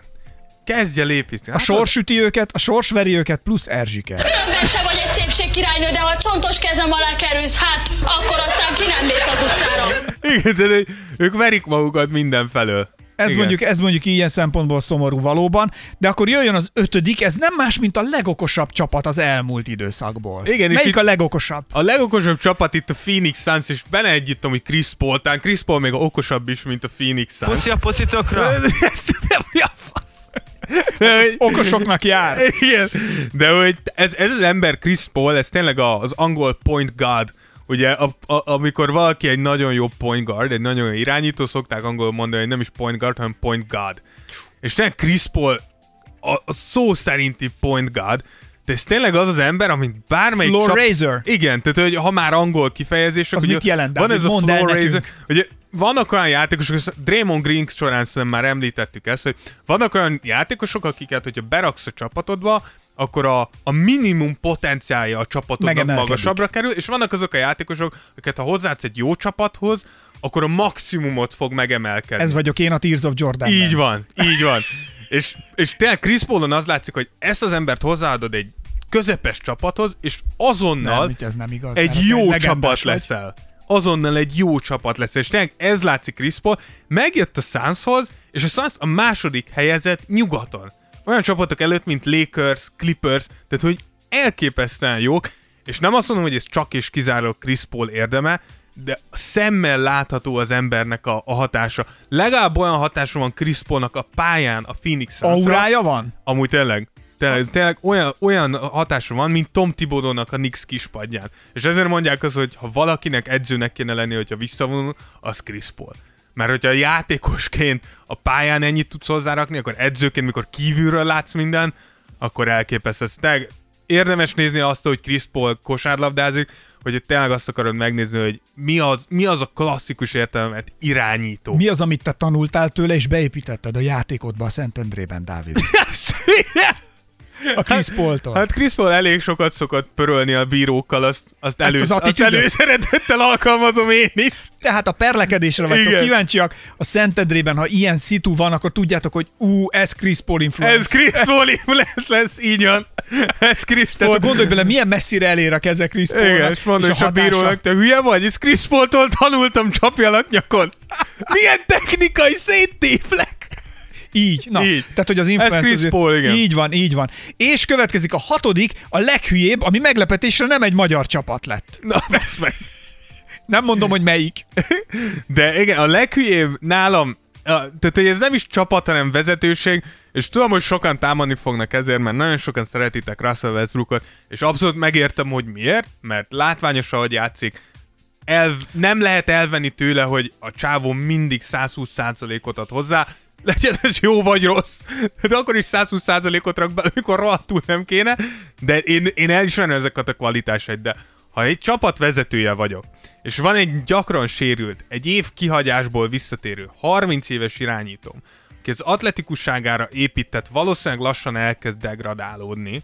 Kezdj el építeni. A sors üti őket, a sors veri őket, plusz Erzsike. Különben se vagy egy szépségkirálynő, de ha csontos kezem alá kerülsz, hát akkor aztán ki nem mész az utcára. Igen, de, ők verik magukat mindenfelől. Ez Igen. mondjuk, ez mondjuk ilyen szempontból szomorú valóban, de akkor jöjjön az ötödik, ez nem más, mint a legokosabb csapat az elmúlt időszakból. Igen, és Melyik itt- a legokosabb? A legokosabb csapat itt a Phoenix Suns, és benne együttem, hogy Chris Paul, talán Chris Paul még okosabb is, mint a Phoenix Suns. Puszi a puszitokra! <laughs> Ez nem? De, <laughs> hogy, Okosoknak jár. <laughs> igen, de hogy ez, ez az ember Chris Paul, ez tényleg a- az angol point guard. Ugye, a, a, amikor valaki egy nagyon jó point guard, egy nagyon jó irányító, szokták angolul mondani, hogy nem is point guard, hanem point guard. És tényleg Chris Paul a, a szó szerinti point guard, de ez tényleg az az ember, amit bármelyik Floor raiser. Igen, tehát hogy ha már angol kifejezések, Az ugye mit jelent, Van ez a floor raiser, ugye vannak olyan játékosok, Draymond Green során szerintem már említettük ezt, hogy vannak olyan játékosok, akiket, hogyha beraksz a csapatodba, akkor a, a minimum potenciálja a csapatodnak magasabbra kerül, és vannak azok a játékosok, akiket ha hozzáadsz egy jó csapathoz, akkor a maximumot fog megemelkedni. Ez vagyok én a Tears of Jordan. Így van, így van. <laughs> és, és tényleg Chris Paulon az látszik, hogy ezt az embert hozzáadod egy közepes csapathoz, és azonnal Nem, ez nem igaz. egy jó csapat vagy. Azonnal egy jó csapat lesz, és tényleg ez látszik Chris Paul. Megjött a Sunshoz, és a Suns a második helyezett nyugaton. Olyan csapatok előtt, mint Lakers, Clippers, tehát hogy elképesztően jók, és nem azt mondom, hogy ez csak és kizárólag Chris Paul érdeme, de szemmel látható az embernek a, a hatása. Legalább olyan hatása van Chris Paulnak a pályán, a Phoenix Sunsra. Aurája van? Amúgy tényleg. Tényleg, tényleg olyan, olyan hatása van, mint Tom Tibodónak a Knicks kispadján. És ezért mondják azt, hogy ha valakinek edzőnek kéne lenni, hogyha visszavonul, az Chris Paul. Mert hogyha játékosként a pályán ennyit tudsz hozzárakni, akkor edzőként, mikor kívülről látsz minden, akkor elképesztő. Tényleg érdemes nézni azt, hogy Chris Paul kosárlabdázik, hogy tényleg azt akarod megnézni, hogy mi az, mi az a klasszikus értelmet irányító. Mi az, amit te tanultál tőle, és beépítetted a játékodba a Szentendrében, Dávid? <laughs> A Chris Paul-tól. Hát Chris Paul elég sokat szokott pörölni a bírókkal, azt, azt, Ezt elő, az azt előszeretettel alkalmazom én is. Tehát a perlekedésre vagytok kíváncsiak. A Szentendrében, ha ilyen szitu van, akkor tudjátok, hogy ú, ez Chris Paul influence. Ez Chris Paul lesz, lesz, így van. Ez Chris Tehát Paul. gondolj bele, milyen messzire elér a keze Chris Paulnak. Igen, és mondom, és a, hatása- bírónak, te hülye vagy? Ez Chris Paul-tól tanultam, csapjalak nyakon. Milyen technikai széttéplek. Így, na. Így. Tehát, hogy az Ez influencer... Chris azért- Paul, igen. Így van, így van. És következik a hatodik, a leghülyébb, ami meglepetésre nem egy magyar csapat lett. Na, vesz meg. Nem mondom, hogy melyik. De igen, a leghülyébb nálam, a, tehát hogy ez nem is csapat, hanem vezetőség, és tudom, hogy sokan támadni fognak ezért, mert nagyon sokan szeretitek Russell Westbrookot, és abszolút megértem, hogy miért, mert látványos, ahogy játszik, el, nem lehet elvenni tőle, hogy a csávó mindig 120%-ot ad hozzá, legyen ez jó vagy rossz, de akkor is 120%-ot rak be, amikor rohadtul nem kéne, de én, én elismerem ezeket a kvalitásait, de ha egy csapat vezetője vagyok, és van egy gyakran sérült, egy év kihagyásból visszatérő, 30 éves irányítóm, aki az atletikusságára épített, valószínűleg lassan elkezd degradálódni,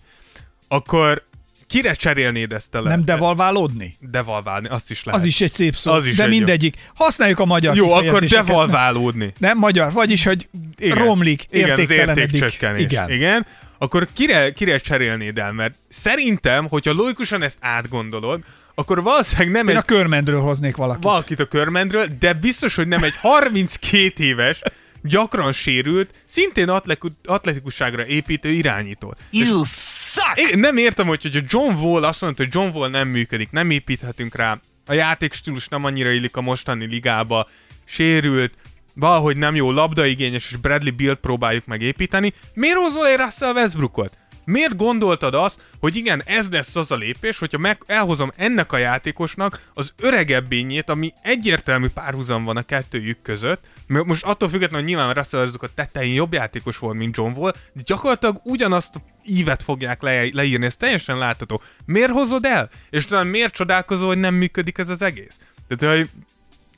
akkor kire cserélnéd ezt a Nem devalválódni? devalválni? Azt is lehet. Az is egy szép szó. Az is de egy jó. mindegyik. Használjuk a magyar Jó, akkor devalválódni. <laughs> Nem magyar, vagyis, hogy igen, romlik, igen, értéktelenedik. értékcsökkenés. Igen. igen. Akkor kire, kire cserélnéd el? Mert szerintem, hogyha logikusan ezt átgondolod, akkor valószínűleg nem Én egy a körmendről hoznék valakit. valakit a körmendről, de biztos, hogy nem egy 32 éves, gyakran sérült, szintén atletiku- atletikusságra építő irányító. You suck! Én nem értem, hogy hogyha John Wall azt mondta, hogy John Wall nem működik, nem építhetünk rá, a játékstílus nem annyira illik a mostani ligába, sérült, valahogy nem jó labdaigényes, és Bradley Bill próbáljuk megépíteni. Miért hozol egy Russell Westbrookot? Miért gondoltad azt, hogy igen, ez lesz az a lépés, hogyha meg elhozom ennek a játékosnak az öregebbényét, ami egyértelmű párhuzam van a kettőjük között, mert most attól függetlenül, hogy nyilván Russell a tetején jobb játékos volt, mint John Wall, de gyakorlatilag ugyanazt ívet fogják le- leírni, ez teljesen látható. Miért hozod el? És talán miért csodálkozol, hogy nem működik ez az egész? Tehát, hogy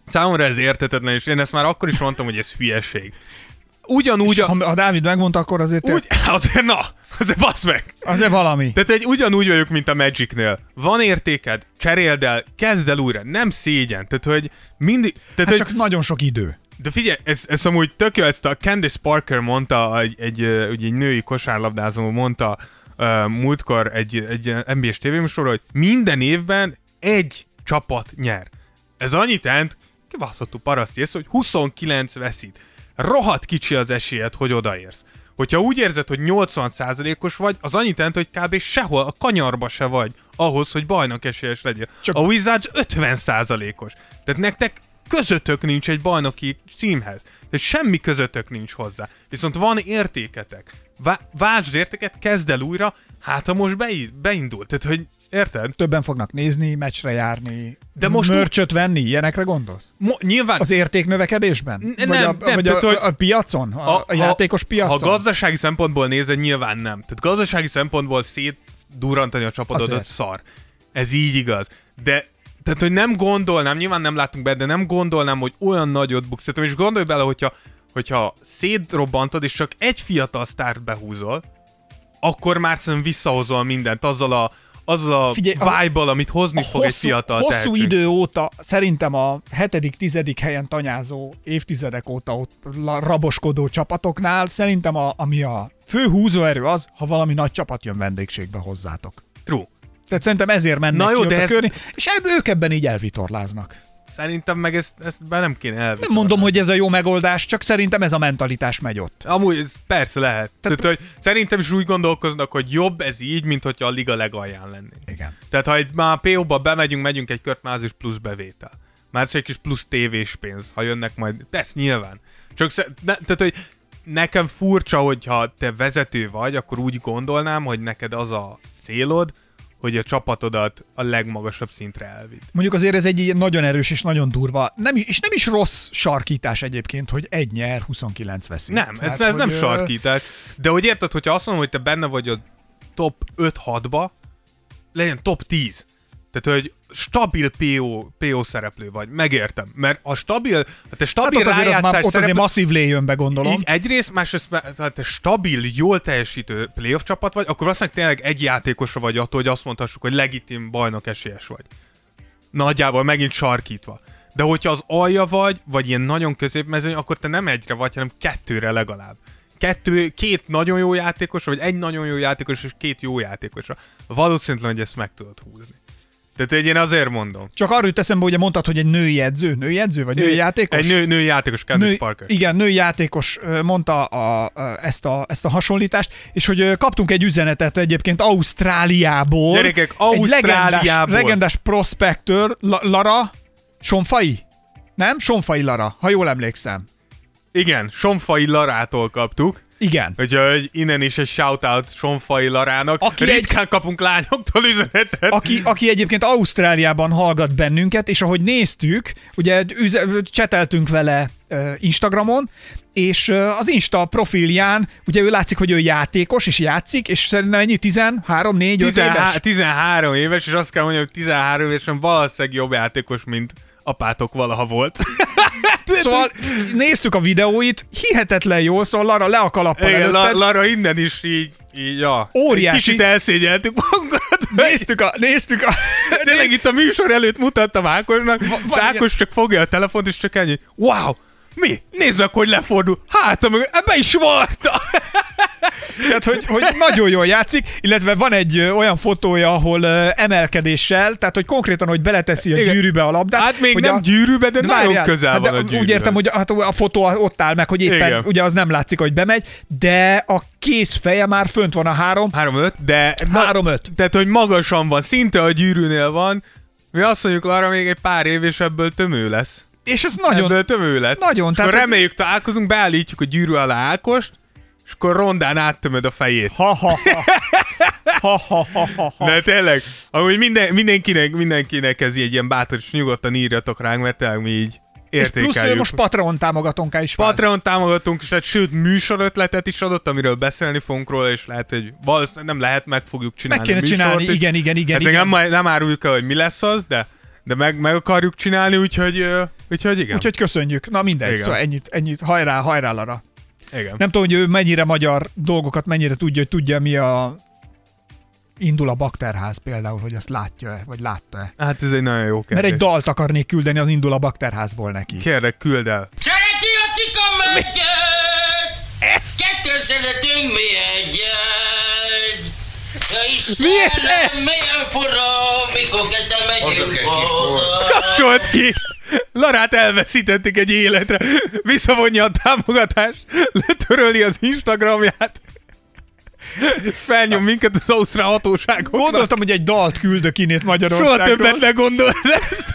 Számomra ez értetetlen, és én ezt már akkor is mondtam, hogy ez hülyeség. Ugyanúgy, a, Ha, Dávid megmondta, akkor azért, úgy, <laughs> azért na, azért basz meg. azért valami. Tehát egy ugyanúgy vagyok, mint a Magicnél. Van értéked, cseréld el, kezd el újra, nem szégyen. Tehát, hogy mindig... Tehát, Hát hogy, csak nagyon sok idő. de figyelj, ez, ez amúgy tök jó, ezt a Candice Parker mondta, egy, egy, ugye egy női kosárlabdázó mondta uh, múltkor egy, egy NBA-s tévéműsorra, hogy minden évben egy csapat nyer. Ez annyit jelent, kibaszottul paraszt ész, hogy 29 veszít. Rohadt kicsi az esélyed, hogy odaérsz. Hogyha úgy érzed, hogy 80%-os vagy, az annyit jelent, hogy kb. sehol a kanyarba se vagy ahhoz, hogy bajnok esélyes legyél. Csak-. A Wizards 50%-os. Tehát nektek közöttök nincs egy bajnoki címhez. Tehát semmi közöttök nincs hozzá. Viszont van értéketek. Vá- váltsd értéket, kezd el újra, hát ha most bei- beindult. Tehát, hogy érted? Többen fognak nézni, meccsre járni, De most mörcsöt venni, ilyenekre gondolsz? Mo- nyilván Az értéknövekedésben? N- vagy nem, a, nem, vagy tehát, a, hogy- a piacon? A, a játékos piacon? Ha gazdasági szempontból nézed, nyilván nem. Tehát gazdasági szempontból szétdurrantani a csapatodat szar. Ez így igaz. De tehát, hogy nem gondolnám, nyilván nem látunk be, de nem gondolnám, hogy olyan nagyot buksz. Szerintem, és gondolj bele, hogyha, hogyha szétrobbantod, és csak egy fiatal sztárt behúzol, akkor már szerintem visszahozol mindent azzal a, azzal a Figyelj, a- vibe amit hozni fog egy fiatal hosszú tehetség. idő óta, szerintem a hetedik, tizedik helyen tanyázó évtizedek óta ott raboskodó csapatoknál, szerintem a, ami a fő húzóerő az, ha valami nagy csapat jön vendégségbe hozzátok. True. Tehát szerintem ezért mennek Na jó, ki de a ez- körni, és ebb, ők ebben így elvitorláznak. Szerintem meg ezt, ezt be nem kéne elvinni. Nem mondom, hogy ez a jó megoldás, csak szerintem ez a mentalitás megy ott. Amúgy ez persze lehet. Tehát, hogy szerintem is úgy gondolkoznak, hogy jobb ez így, mint hogyha a liga legalján lennénk. Igen. Tehát ha egy, már PO-ba bemegyünk, megyünk egy kört, már plusz bevétel. Már ez egy kis plusz tévés pénz, ha jönnek majd. Persze, nyilván. Csak sze, ne, tehát, hogy nekem furcsa, hogyha te vezető vagy, akkor úgy gondolnám, hogy neked az a célod, hogy a csapatodat a legmagasabb szintre elvidd. Mondjuk azért ez egy nagyon erős és nagyon durva, nem, is- és nem is rossz sarkítás egyébként, hogy egy nyer, 29 veszik. Nem, ez, Tehát, ez nem hogy, ö, sarkítás. De hogy érted, hogyha azt mondom, hogy te benne vagy a top 5-6-ba, legyen top 10. Tehát, hogy stabil PO, PO szereplő vagy, megértem. Mert a stabil, ha te Hát stabil ott azért, az már, ott azért szereplő, masszív lé jön be, gondolom. így, egyrészt, másrészt, ha te stabil, jól teljesítő playoff csapat vagy, akkor valószínűleg tényleg egy játékosra vagy attól, hogy azt mondhassuk, hogy legitim bajnok esélyes vagy. Nagyjából megint sarkítva. De hogyha az alja vagy, vagy ilyen nagyon középmezőny, akkor te nem egyre vagy, hanem kettőre legalább. Kettő, két nagyon jó játékosra, vagy egy nagyon jó játékos és két jó játékosra. Valószínűleg, hogy ezt meg tudod húzni. Tehát én azért mondom. Csak arról jut eszembe, ugye mondtad, hogy egy női edző, női edző, vagy női játékos? Egy nő, női játékos, Candice Nő, Parker. igen, női játékos mondta a, a, ezt, a, ezt a hasonlítást, és hogy kaptunk egy üzenetet egyébként Ausztráliából. Gyerekek, Egy Ausztráliából. legendás, legendás prospektőr, La, Lara, Sonfai? Nem? Sonfai Lara, ha jól emlékszem. Igen, Sonfai Larától kaptuk. Igen. Úgyhogy innen is egy shoutout Sonfai Larának. Aki Aki egy- Ritkán kapunk lányoktól üzenetet. Aki, aki egyébként Ausztráliában hallgat bennünket, és ahogy néztük, ugye üze, cseteltünk vele Instagramon, és az Insta profilján, ugye ő látszik, hogy ő játékos, és játszik, és szerintem ennyi 13, 4, 5 éves. 13, 13 éves, és azt kell mondjam, hogy 13 évesen valószínűleg jobb játékos, mint apátok valaha volt. <laughs> Szóval néztük a videóit, hihetetlen jól, szóval Lara le a kalappal Igen, La, előtted. Lara innen is így, így ja. Óriási. Kicsit elszégyeltük magunkat. <laughs> Néztük a, néztük a, <laughs> Tényleg itt a műsor előtt mutattam Ákosnak, van- Ákos csak fogja a telefont, és csak ennyi. Wow! Mi? Nézd meg, hogy lefordul. Hát, ebbe is volt. Tehát, hogy, hogy nagyon jól játszik, illetve van egy olyan fotója, ahol emelkedéssel, tehát, hogy konkrétan, hogy beleteszi a Igen. gyűrűbe a labdát. Hát még hogy nem a, gyűrűbe, de, nagyon várjál, közel hát van de a Úgy gyűrűhöz. értem, hogy hát a fotó ott áll meg, hogy éppen Igen. ugye az nem látszik, hogy bemegy, de a kész feje már fönt van a három. 3-5, de... 3-5. Tehát, hogy magasan van, szinte a gyűrűnél van. Mi azt mondjuk arra még egy pár év, és ebből tömő lesz. És ez nagyon, Ebből tömő lesz. Nagyon, És tehát- reméljük találkozunk, beállítjuk a gyűrű alá Ákost, és akkor rondán áttömöd a fejét. ha, ha, ha. Ha, ha, ha, ha, ha. De tényleg, amúgy minden, mindenkinek, mindenkinek ez egy ilyen bátor, és nyugodtan írjatok ránk, mert tényleg mi így És értékeljük. plusz ő most Patreon támogatónká is vált. Patreon támogatunk, és hát sőt műsorötletet is adott, amiről beszélni fogunk róla, és lehet, hogy valószínűleg nem lehet, meg fogjuk csinálni. Meg kéne műsort, csinálni, és igen, igen, igen, igen. nem, nem áruljuk el, hogy mi lesz az, de, de meg, meg akarjuk csinálni, úgyhogy, úgyhogy igen. Úgyhogy köszönjük. Na mindegy, Igen. szóval ennyit, ennyit. Hajrá, hajrá, Lara. Igen. Nem tudom, hogy ő mennyire magyar dolgokat, mennyire tudja, hogy tudja, mi a indul a bakterház például, hogy azt látja-e, vagy látta-e. Hát ez egy nagyon jó kérdés. Mert egy dalt akarnék küldeni az indul a bakterházból neki. Kérdek, küld el. Szereti a tika megyet! Ezt? Kettő szeretünk mi egyet! Ja Istenem, milyen fura, mikor ketten megyünk oda. Kapcsolt ki! Larát elveszítették egy életre. Visszavonja a támogatást, letöröli az Instagramját, felnyom minket az ausztrál hatóságoknak. Gondoltam, hogy egy dalt küldök innét Soha Magyarországról. többet ne gondold ezt.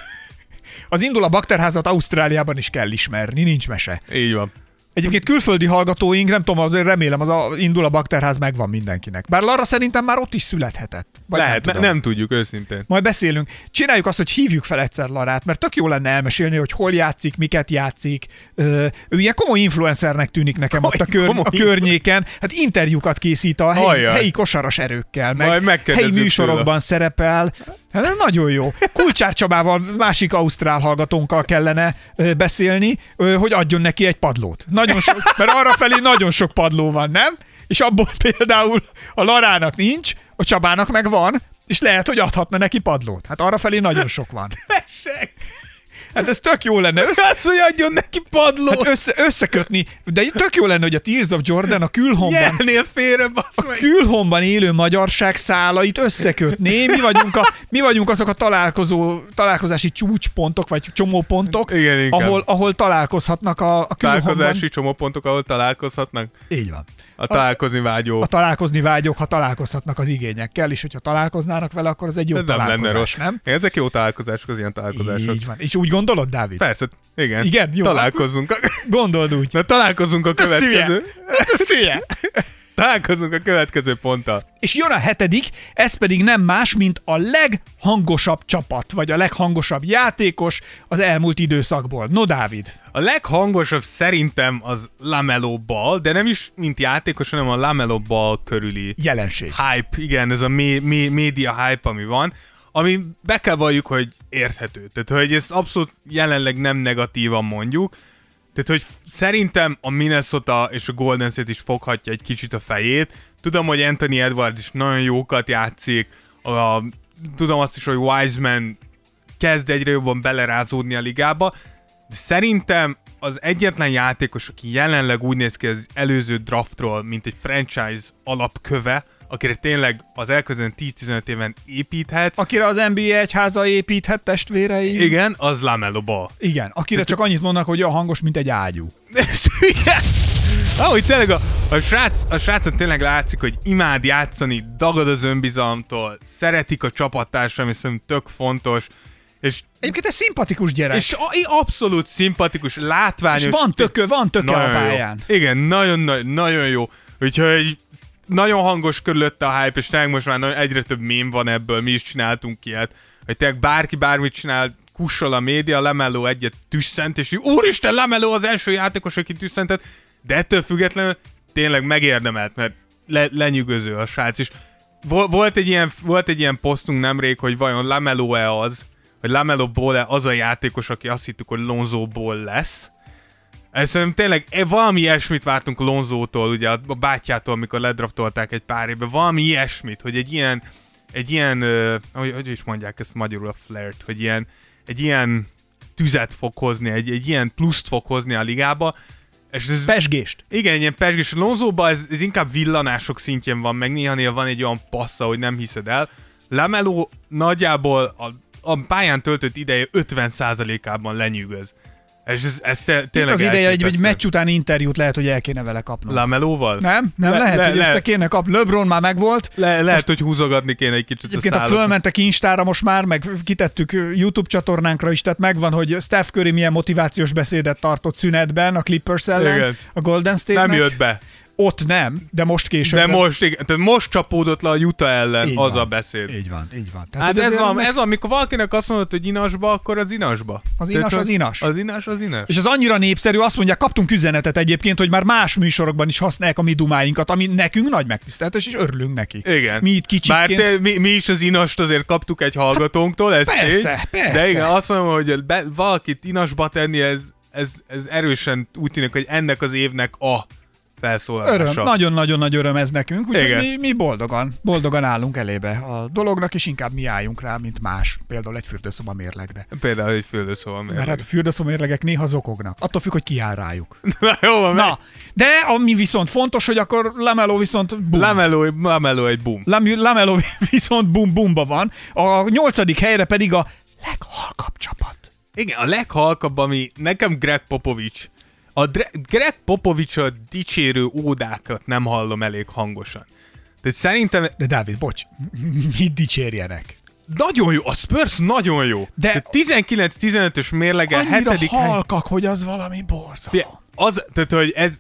Az indul a bakterházat Ausztráliában is kell ismerni, nincs mese. Így van. Egyébként külföldi hallgatóink, nem tudom, azért remélem, az a indul a bakterház megvan mindenkinek. Bár Lara szerintem már ott is születhetett. Vagy Lehet, nem, ne, nem tudjuk őszintén. Majd beszélünk. Csináljuk azt, hogy hívjuk fel egyszer Larát, mert tök jó lenne elmesélni, hogy hol játszik, miket játszik. Ö, ő ilyen komoly influencernek tűnik nekem ott a, kör, Komoly a környéken. Hát interjúkat készít a helyi, helyi kosaras erőkkel, meg helyi műsorokban tőle. szerepel. Hát ez nagyon jó. Kulcsár Csabával, másik ausztrál hallgatónkkal kellene beszélni, hogy adjon neki egy padlót. Nagyon sok, mert arra felé nagyon sok padló van, nem? És abból például a Larának nincs, a Csabának meg van, és lehet, hogy adhatna neki padlót. Hát arra felé nagyon sok van. Tessék! Hát ez tök jó lenne. Össze, Azt, hogy adjon neki padlót! hát össze, összekötni, de tök jó lenne, hogy a Tears of Jordan a külhomban Nyelnél félre, a meg! külhomban élő magyarság szálait összekötné. Mi vagyunk, a, mi vagyunk azok a találkozó, találkozási csúcspontok, vagy csomópontok, Igen, inkább. ahol, ahol találkozhatnak a, a külhomban. Találkozási csomópontok, ahol találkozhatnak. Így van. A találkozni vágyó. A találkozni vágyok, ha találkozhatnak az igényekkel, és hogyha találkoznának vele, akkor az egy jó Ez nem lenne találkozás, rossz. nem? Ezek jó találkozások, az ilyen találkozások. Így van. És úgy gondolod, Dávid? Persze, igen. Igen, jó. Találkozzunk. Gondold úgy. Na találkozunk a következő. Szülye. <laughs> Találkozunk a következő ponttal. És jön a hetedik, ez pedig nem más, mint a leghangosabb csapat, vagy a leghangosabb játékos az elmúlt időszakból. No, Dávid. A leghangosabb szerintem az Lamelo Ball, de nem is mint játékos, hanem a Lamelo Ball körüli Jelenség. hype, igen, ez a mé- mé- média hype, ami van, ami be kell valljuk, hogy érthető. Tehát, hogy ezt abszolút jelenleg nem negatívan mondjuk, tehát, hogy szerintem a Minnesota és a Golden State is foghatja egy kicsit a fejét. Tudom, hogy Anthony Edwards is nagyon jókat játszik, a, tudom azt is, hogy Wiseman kezd egyre jobban belerázódni a ligába, de szerintem az egyetlen játékos, aki jelenleg úgy néz ki az előző draftról, mint egy franchise alapköve, akire tényleg az elkövetkező 10-15 éven építhet, Akire az NBA egyháza építhet testvérei. igen, az Lamelo Ball. Igen, akire csak annyit mondnak, hogy olyan hangos, mint egy ágyú. <laughs> Ahogy tényleg a, a, srác, a srácon tényleg látszik, hogy imád játszani, dagad az önbizalomtól, szeretik a csapattársam, és szerintem tök fontos, és, Egyébként egy szimpatikus gyerek. és a, abszolút szimpatikus, látványos. és van tökö, van töke a pályán. Jó. Igen, nagyon, nagyon, nagyon jó. Úgyhogy nagyon hangos körülötte a hype, és tényleg most már egyre több mém van ebből, mi is csináltunk ilyet, hogy tényleg bárki bármit csinál, kussol a média, Lemeló egyet tüsszent, és úristen, Lemeló az első játékos, aki tüsszentett, de ettől függetlenül tényleg megérdemelt, mert le, lenyűgöző a srác, és vol- volt egy ilyen, volt egy ilyen posztunk nemrég, hogy vajon Lameló-e az, vagy Lamelo Ball-e az a játékos, aki azt hittük, hogy Lonzo Ball lesz, szerintem tényleg e, valami ilyesmit vártunk Lonzótól, ugye a bátyjától, amikor ledraftolták egy pár évben, valami ilyesmit, hogy egy ilyen, egy ilyen, uh, hogy, hogy is mondják ezt magyarul a flirt, hogy ilyen, egy ilyen tüzet fog hozni, egy, egy ilyen pluszt fog hozni a ligába, és ez, Pesgést. igen, ilyen pesgés. Lonzóban ez, ez inkább villanások szintjén van, meg néha van egy olyan passza, hogy nem hiszed el. Lamelo nagyjából a, a pályán töltött ideje 50%-ában lenyűgöz. És ez, ez te, Itt tényleg az ideje, egy, egy meccs utáni interjút lehet, hogy el kéne vele kapnunk. Lamelóval? Nem? Nem Le- lehet, le- hogy le- össze kéne kapni. LeBron már megvolt. Le, lehet, hogy húzogatni kéne egy kicsit Egyébként a a fölmentek Instára most már, meg kitettük YouTube csatornánkra is, tehát megvan, hogy Steph Curry milyen motivációs beszédet tartott szünetben a Clippers ellen, Igen. a Golden State-nek. Nem jött be. Ott nem, de most később. De most, igen, tehát most csapódott le a Utah ellen Így az van. a beszéd. Így van, így van. Tehát, Hát ez van, meg- ez van, amikor valakinek azt mondod, hogy inasba, akkor az inasba. Az Tehát, inas, az inas. Az inas, az inas. És ez annyira népszerű, azt mondják, kaptunk üzenetet egyébként, hogy már más műsorokban is használják a mi dumáinkat, ami nekünk nagy megtiszteltetés, és örülünk neki. Igen. Mi itt Bár kicsikként... te, mi, mi, is az inast azért kaptuk egy hallgatónktól, ez persze, tény. persze. De igen, azt mondom, hogy be, valakit inasba tenni, ez, ez, ez erősen úgy tűnik, hogy ennek az évnek a felszólalása. Öröm, nagyon-nagyon nagy öröm ez nekünk, úgyhogy mi, mi boldogan, boldogan állunk elébe a dolognak, és inkább mi álljunk rá, mint más, például egy fürdőszoba mérlegre. Például egy fürdőszoba Mert hát a fürdőszoba mérlegek néha zokognak, attól függ, hogy ki áll rájuk. <laughs> Na, jó van, Na, de ami viszont fontos, hogy akkor Lameló viszont bum. Lameló, Lameló egy boom. Lam- <laughs> viszont bum bumba van, a nyolcadik helyre pedig a leghalkabb csapat. Igen, a leghalkabb, ami nekem Greg Popovich. A Dre- Greg Popovich a dicsérő ódákat nem hallom elég hangosan. Tehát szerintem De Dávid, bocs, <laughs> mit dicsérjenek? nagyon jó, a Spurs nagyon jó. De- De 19-15-ös mérlege, Annyira hetedik hely. halkak, hogy az valami borzalom. Az, tehát, hogy ez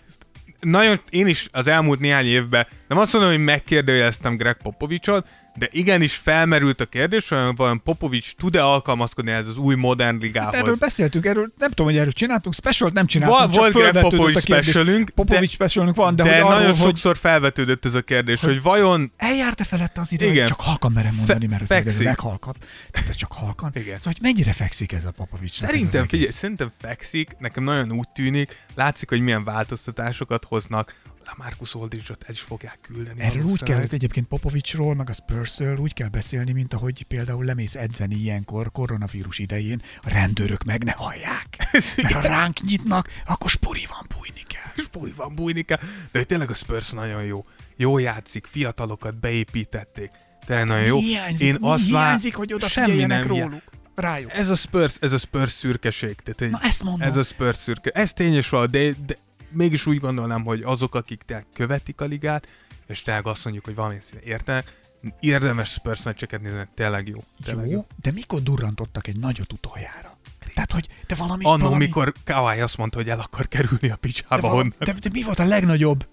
nagyon, én is az elmúlt néhány évben, nem azt mondom, hogy megkérdőjeleztem Greg Popovicsot, de igenis felmerült a kérdés, hogy vajon Popovics tud-e alkalmazkodni ez az új modern ligához. Hát erről beszéltünk, erről nem tudom, hogy erről csináltunk, specialt nem csináltunk, Val- csak volt Greg kérdés. specialünk, Popovich de- specialünk van, de, de hogy arról, nagyon hogy sokszor felvetődött ez a kérdés, hogy vajon eljárt-e felette az idő, Igen. hogy csak halkan merem mondani, mert fekszik. leghalkabb. Tehát ez csak halkan. Igen. Szóval, hogy mennyire fekszik ez a Popovicsnak ez Szerintem, figyelj, szerintem fekszik, nekem nagyon úgy tűnik, látszik, hogy milyen változtatásokat hoznak, Marcus Aldridge-ot el is fogják küldeni. Erről úgy kellett egyébként Popovicsról, meg a Spursről úgy kell beszélni, mint ahogy például lemész edzeni ilyenkor, koronavírus idején, a rendőrök meg ne hallják. <laughs> Mert ha ránk nyitnak, akkor spuri van, bújni kell. <laughs> Spuri van bújni kell, de hogy tényleg a Spurs nagyon jó. Jó játszik, fiatalokat beépítették. Tényleg nagyon jó. Mi hiányzik, Én mi azt hiányzik hogy oda Semmi figyeljenek nem róluk? Rájuk. Ez a Spurs, ez a Spurs szürkeség. Tehát, egy- Na, ezt mondom. Ez a Spurs szürke. Ez tényes van, de, de mégis úgy gondolnám, hogy azok, akik tehát követik a ligát, és tényleg azt mondjuk, hogy valamilyen színe értenek, érdemes Spurs meccseket nézni, tényleg jó. Tényleg jó, jó, de mikor durrantottak egy nagyot utoljára? Tehát, hogy te valami... Annó, valami... mikor Kawai azt mondta, hogy el akar kerülni a picsába de, valami, de, de mi volt a legnagyobb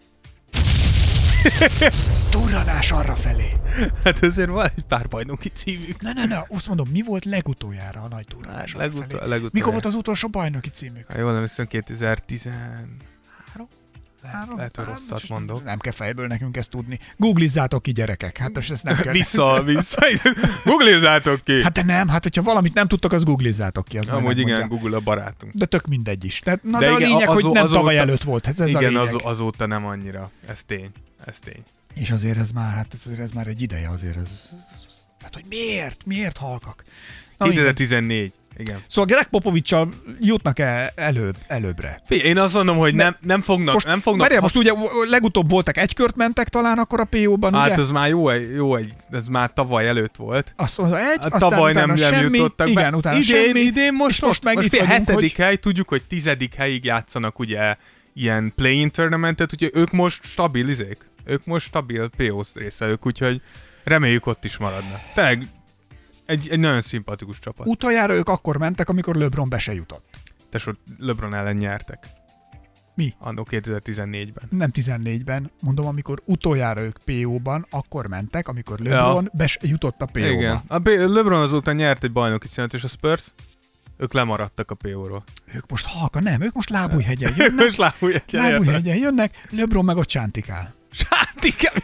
<laughs> Durranás arra felé. Hát azért van egy pár bajnoki címük. Ne, ne, ne, azt mondom, mi volt legutoljára a nagy durranás hát Leguto- Mikor volt az utolsó bajnoki címük? Ha jól emlékszem, 2010... Három? Három? Lehet, hogy rosszat most mondok. Nem kell fejből nekünk ezt tudni. Googlizzátok ki, gyerekek. Hát most ezt nem kell. Vissza, vissza. Googlizzátok ki. Hát de nem, hát hogyha valamit nem tudtok, az googlizzátok ki. Az Amúgy igen, mondja. Google a barátunk. De tök mindegy is. Tehát, na de, de igen, a lényeg, azó, hogy nem azóta, tavaly előtt volt. Hát ez igen, a. Az, azóta nem annyira. Ez tény. Ez tény. És azért ez már, hát azért ez már egy ideje, azért ez... ez, ez, ez tehát, hogy miért? Miért halkak? Na, 2014. Igen. Szóval Greg Popovicsal jutnak el előbb, előbbre. Figyelj, én azt mondom, hogy Ne- nem, nem fognak, Most, nem fognak. várjál, most ugye legutóbb voltak egy kört mentek talán akkor a PO-ban, hát ugye? az már jó, egy- jó egy, ez már tavaly előtt volt. Azt mondta, egy, Hát aztán tavaly nem, nem semmi, jutottak igen, be. utána idén, semmi, idén most, és most meg most itt vagyunk, hetedik hogy... hely, tudjuk, hogy tizedik helyig játszanak ugye ilyen play-in tournamentet, ugye ők most stabil izék. Ők most stabil PO részelők, úgyhogy reméljük ott is maradnak. Tényleg egy, egy nagyon szimpatikus csapat. Utoljára ők akkor mentek, amikor LeBron be se jutott. Tesó, LeBron ellen nyertek. Mi? Annó 2014-ben. Nem 14-ben, mondom, amikor utoljára ők PO-ban, akkor mentek, amikor LeBron ja. be se jutott a PO-ba. Igen. A P- LeBron azóta nyert egy bajnoki címet, és a Spurs, ők lemaradtak a PO-ról. Ők most halka, nem, ők most lábújhegyen <laughs> jönnek, Most lábújhegyen lábújhegyen jönnek, LeBron meg ott csántikál. Sántikál?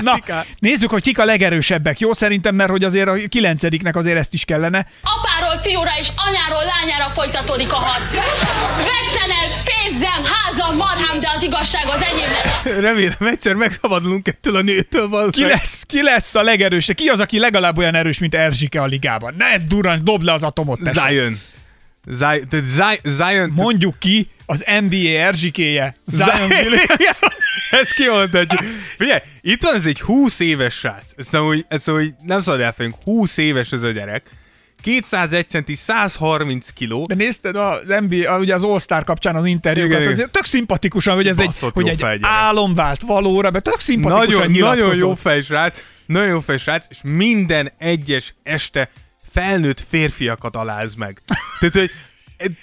Na, nézzük, hogy kik a legerősebbek, jó? Szerintem, mert hogy azért a kilencediknek azért ezt is kellene. Apáról fiúra és anyáról lányára folytatódik a harc. Vesszen el pénzem, házam, marhám, de az igazság az enyém legyen. Remélem egyszer megszabadulunk ettől a nőtől Ki valószínűleg. lesz, ki lesz a legerősebb? Ki az, aki legalább olyan erős, mint Erzsike a ligában? Ne ez durran, dobd le az atomot. tesó. Zion. Zion, Zion Mondjuk ki, az NBA Erzsikéje, Zion Williams. <laughs> Ezt kimondhatjuk. Figyelj, itt van ez egy 20 éves srác. Ezt amúgy, ezt amúgy nem szabad elfejünk, 20 éves ez a gyerek. 201 centi, 130 kiló. De nézted az NBA, ugye az All-Star kapcsán az interjúkat, Igen, tök szimpatikusan, hogy ez egy, hogy egy fejgyerek. álom vált valóra, de tök szimpatikusan Nagyon, nagyon jó nyilatkozott. fejsrác, nagyon jó fejsrác, és minden egyes este felnőtt férfiakat aláz meg. Tehát, hogy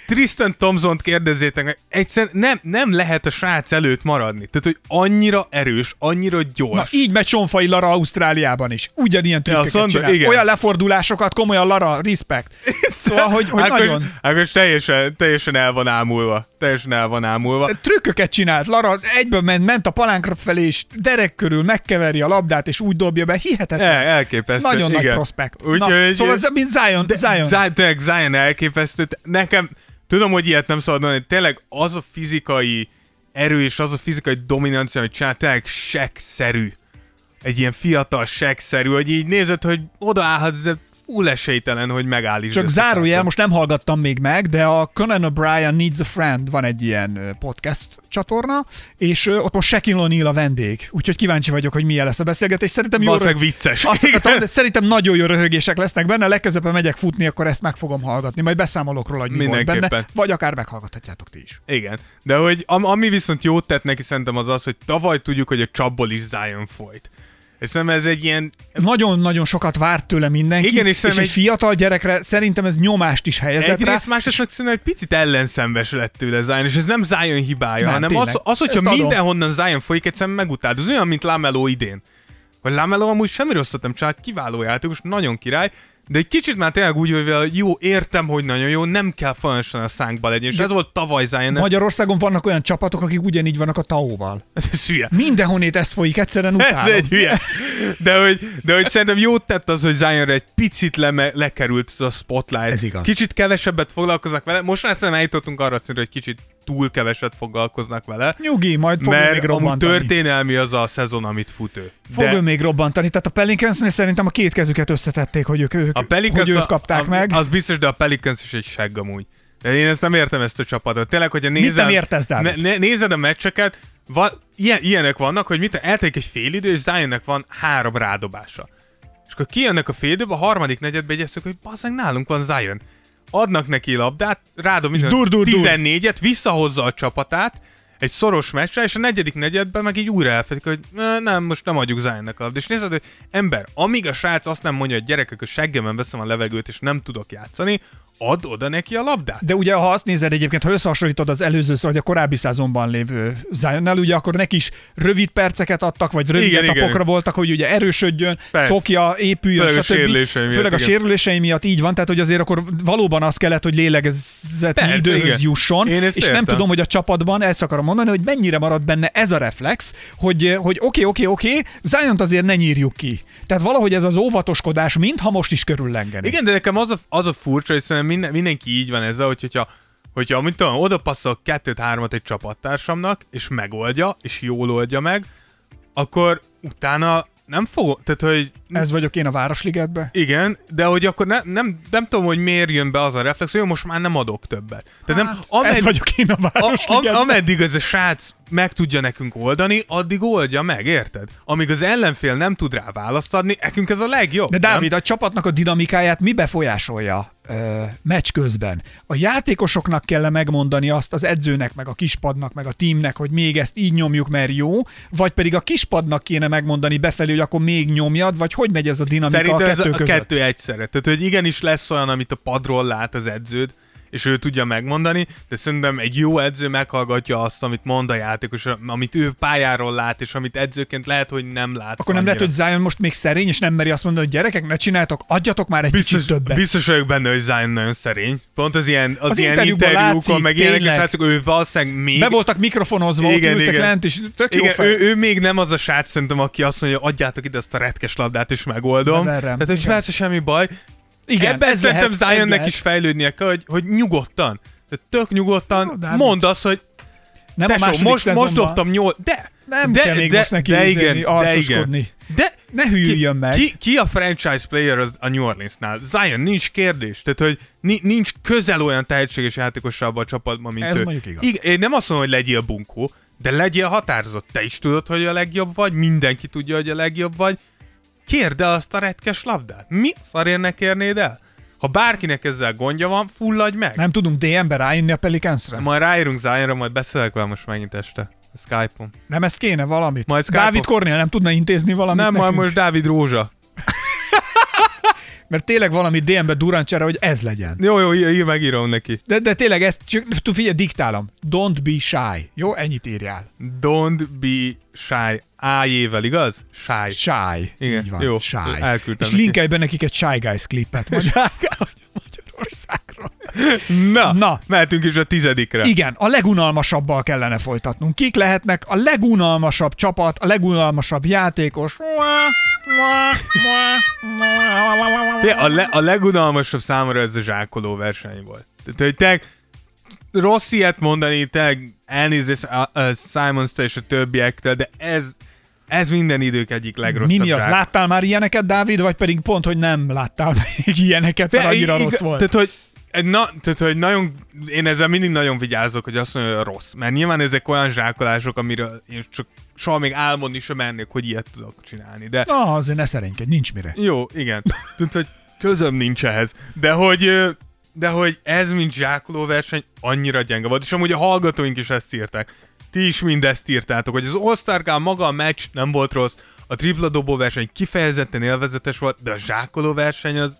Tristan Thompson-t kérdezzétek meg, egyszerűen nem, nem lehet a srác előtt maradni. Tehát, hogy annyira erős, annyira gyors. Na így megy Csonfai Lara Ausztráliában is. Ugyanilyen Ja, trükköket csinál. igen. Olyan lefordulásokat, komolyan Lara, respect. <laughs> Szóval, hogy, hogy Ákos, nagyon... Ákos teljesen, teljesen el van ámulva. Teljesen el van ámulva. Trükköket csinált. Lara egyből ment, ment a palánkra felé, és derek körül megkeveri a labdát, és úgy dobja be. Hihetetlen. El, elképesztő. Nagyon igen. nagy prospekt. Úgy, Na, hogy- szóval ez mint Zion. Zion. Zion, tényleg Zion elképesztő. Nekem, tudom, hogy ilyet nem szabad mondani, tényleg az a fizikai erő és az a fizikai dominancia, amit csinál, tényleg sekszerű. Egy ilyen fiatal sekszerű, hogy így nézed, hogy odaállhat, de esélytelen, hogy megállítsd. Csak zárójel, most nem hallgattam még meg, de a Conan O'Brien Needs a Friend van egy ilyen podcast csatorna, és ott most Shaquille O'Neal a vendég, úgyhogy kíváncsi vagyok, hogy milyen lesz a beszélgetés. Szerintem jó röhög- vicces. Azt akartam, de szerintem nagyon jó röhögések lesznek benne, legközelebb megyek futni, akkor ezt meg fogom hallgatni, majd beszámolok róla, hogy mi volt benne, vagy akár meghallgathatjátok ti is. Igen, de hogy am- ami viszont jót tett neki szerintem az az, hogy tavaly tudjuk, hogy a csapból is Zion folyt. És szerintem ez egy ilyen Nagyon-nagyon sokat várt tőle mindenki, Igen, és és, egy egy- fiatal gyerekre szerintem ez nyomást is helyezett rá. Egyrészt, másrészt meg szerintem egy picit ellenszenves lett tőle Zion, és ez nem Zion hibája, Nem, hanem tényleg. az, az, hogyha Ezt adom. mindenhonnan Zion folyik, egyszerűen megutáld. Az olyan, mint Lamelo idén. Hogy Lamelo amúgy semmi rosszat nem csinált, kiváló játékos, nagyon király, de egy kicsit már tényleg úgy, hogy jó, értem, hogy nagyon jó, nem kell folyamatosan a szánkba legyen, és ez volt tavaly Zion. Magyarországon vannak olyan csapatok, akik ugyanígy vannak a Tao-val. <laughs> Ez hülye. Mindenhonnét ez folyik, egyszerűen Ez utálom. egy hülye. De hogy, de hogy szerintem jót tett az, hogy Zionra egy picit leme, lekerült ez a spotlight. Ez igaz. Kicsit kevesebbet foglalkoznak vele. Most már szerintem eljutottunk arra szintre, hogy kicsit túl keveset foglalkoznak vele. Nyugi, majd fog mert még robbantani. történelmi az a szezon, amit fut ő. Fog ő még robbantani. Tehát a Pelicansnél szerintem a két kezüket összetették, hogy ők, ők a Pelicans hogy őt kapták a, meg. Az biztos, de a Pelicans is egy segg amúgy. De én ezt nem értem ezt a csapatot. Tényleg, hogyha nézed, nem értesz, Dávid? Ne, ne, nézed a meccseket, va, ilyen, ilyenek vannak, hogy mit eltelik egy fél idő, és Zionnek van három rádobása. És akkor kijönnek a fél időbe, a harmadik negyedbe egyeztük, hogy bazzeg, nálunk van Zion. Adnak neki labdát, rádob minden dur, dur, dur. 14-et, visszahozza a csapatát, egy szoros meccsre, és a negyedik negyedben meg így újra elfedik, hogy "Ne, nem, most nem adjuk Zionnek labdát. És nézed, hogy ember, amíg a srác azt nem mondja, hogy gyerekek, a seggemen veszem a levegőt, és nem tudok játszani, add oda neki a labdát. De ugye, ha azt nézed egyébként, ha összehasonlítod az előző, vagy a korábbi szezonban lévő Zionnal, ugye akkor neki is rövid perceket adtak, vagy rövid Igen, etapokra igen. voltak, hogy ugye erősödjön, Persze. szokja, épüljön, Főleg a stb. sérülései miatt, Főleg a igen. sérülései miatt így van, tehát hogy azért akkor valóban az kellett, hogy lélegezett Persze, időhöz igen. jusson, és nem értem. tudom, hogy a csapatban, ezt akarom mondani, hogy mennyire marad benne ez a reflex, hogy hogy oké, oké, oké, Ziont azért ne nyírjuk ki. Tehát valahogy ez az óvatoskodás, mintha most is körüllengeni. Igen, de nekem az a, az a furcsa, hogy minden, mindenki így van ezzel, hogy hogyha, hogyha mint tudom, oda passzol kettőt-hármat egy csapattársamnak, és megoldja, és jól oldja meg, akkor utána nem fog, tehát hogy Ez vagyok én a Városligetben. igen, de hogy akkor ne, nem, nem tudom, hogy miért jön be az a reflex, hogy most már nem adok többet. Tehát nem, Hát, Ez vagyok én a a, Városligetben. a, ameddig ez a srác meg tudja nekünk oldani, addig oldja meg, érted? Amíg az ellenfél nem tud rá választ adni, nekünk ez a legjobb. De nem? Dávid, a csapatnak a dinamikáját mi befolyásolja ö, meccs közben? A játékosoknak kell megmondani azt az edzőnek, meg a kispadnak, meg a teamnek, hogy még ezt így nyomjuk, mert jó, vagy pedig a kispadnak kéne megmondani befelé, hogy akkor még nyomjad, vagy hogy megy ez a dinamika Szerintem a ez kettő a, a között? kettő egyszerre. Tehát, hogy igenis lesz olyan, amit a padról lát az edződ, és ő tudja megmondani, de szerintem egy jó edző meghallgatja azt, amit mond a játékos, amit ő pályáról lát, és amit edzőként lehet, hogy nem lát. Akkor nem lehet, hogy Zion most még szerény, és nem meri azt mondani, hogy gyerekek, ne csináltok, adjatok már egy Biztos, kicsit többet. biztos vagyok benne, hogy Zion nagyon szerény. Pont az ilyen, az, Az ilyen interjúkon, látszik, meg ilyenek, és látszik, ő valószínűleg még... Be voltak mikrofonozva, Igen, ott ültek igen. lent, és tök jó Igen, fej. ő, ő, még nem az a srác szerintem, aki azt mondja, adjátok ide azt a retkes labdát, és megoldom. Tehát, hogy semmi baj. Igen, Ebben ez szerintem lehet, Zionnek lehet. is fejlődnie kell, hogy, hogy nyugodtan. Tehát tök nyugodtan Jó, Dávid. mondd azt, hogy nem a tesó, második most, most szezonban. dobtam nyolc, de, Nem de, kell még de, most neki de igen, de igen. arcoskodni. De Ne hűljön meg. Ki, ki a franchise player az a New Orleansnál? Zion, nincs kérdés. Tehát, hogy ni- nincs közel olyan tehetséges játékos abban a csapatban, mint Ez ő. mondjuk igaz. Igen, én nem azt mondom, hogy legyél bunkó, de legyél határozott. Te is tudod, hogy a legjobb vagy, mindenki tudja, hogy a legjobb vagy. Kérd el azt a retkes labdát. Mi szarért ne kérnéd el? Ha bárkinek ezzel gondja van, fulladj meg. Nem tudunk DM-be rájönni a Pelicansre? Majd ráírunk Zionra, majd beszélek vele most megint este. A Skype-on. Nem ezt kéne valamit? Majd Skype-on. Dávid Kornél nem tudna intézni valamit Nem, majd nekünk? most Dávid Rózsa. <laughs> Mert tényleg valami DM-be durrancsere, hogy ez legyen. Jó, jó, ír, ír, megírom neki. De, de tényleg ezt csak, figyelj, diktálom. Don't be shy. Jó, ennyit írjál. Don't be shy. AJ-vel, igaz? Shy. Shy. Igen, Így van. jó, Shy. elküldtem És neki. linkelj be nekik egy Shy Guys klippet Magyar- Magyarországról. Na, Na. mehetünk is a tizedikre. Igen, a legunalmasabbal kellene folytatnunk. Kik lehetnek a legunalmasabb csapat, a legunalmasabb játékos? Té- A, le, a legunalmasabb számomra ez a zsákoló verseny volt. Tehát, hogy te rossz ilyet mondani, te elnézést simons és a többiektől, de ez, ez minden idők egyik legrosszabb Mi miatt? zsák- Láttál már ilyeneket, Dávid, vagy pedig pont, hogy nem láttál <laughs> még ilyeneket, mert annyira ig- rossz volt? Tehát, hogy Na, tehát, hogy nagyon, én ezzel mindig nagyon vigyázok, hogy azt mondja, hogy rossz. Mert nyilván ezek olyan zsákolások, amiről én csak soha még álmodni sem mernék, hogy ilyet tudok csinálni. De Na, azért ne szerénykedj, nincs mire. jó, igen. Tehát, hogy közöm nincs ehhez. De hogy, de hogy ez, mint zsákoló verseny, annyira gyenge volt. És amúgy a hallgatóink is ezt írták. Ti is mindezt írtátok, hogy az All-Star maga a meccs nem volt rossz, a tripla dobó verseny kifejezetten élvezetes volt, de a zsákoló verseny az...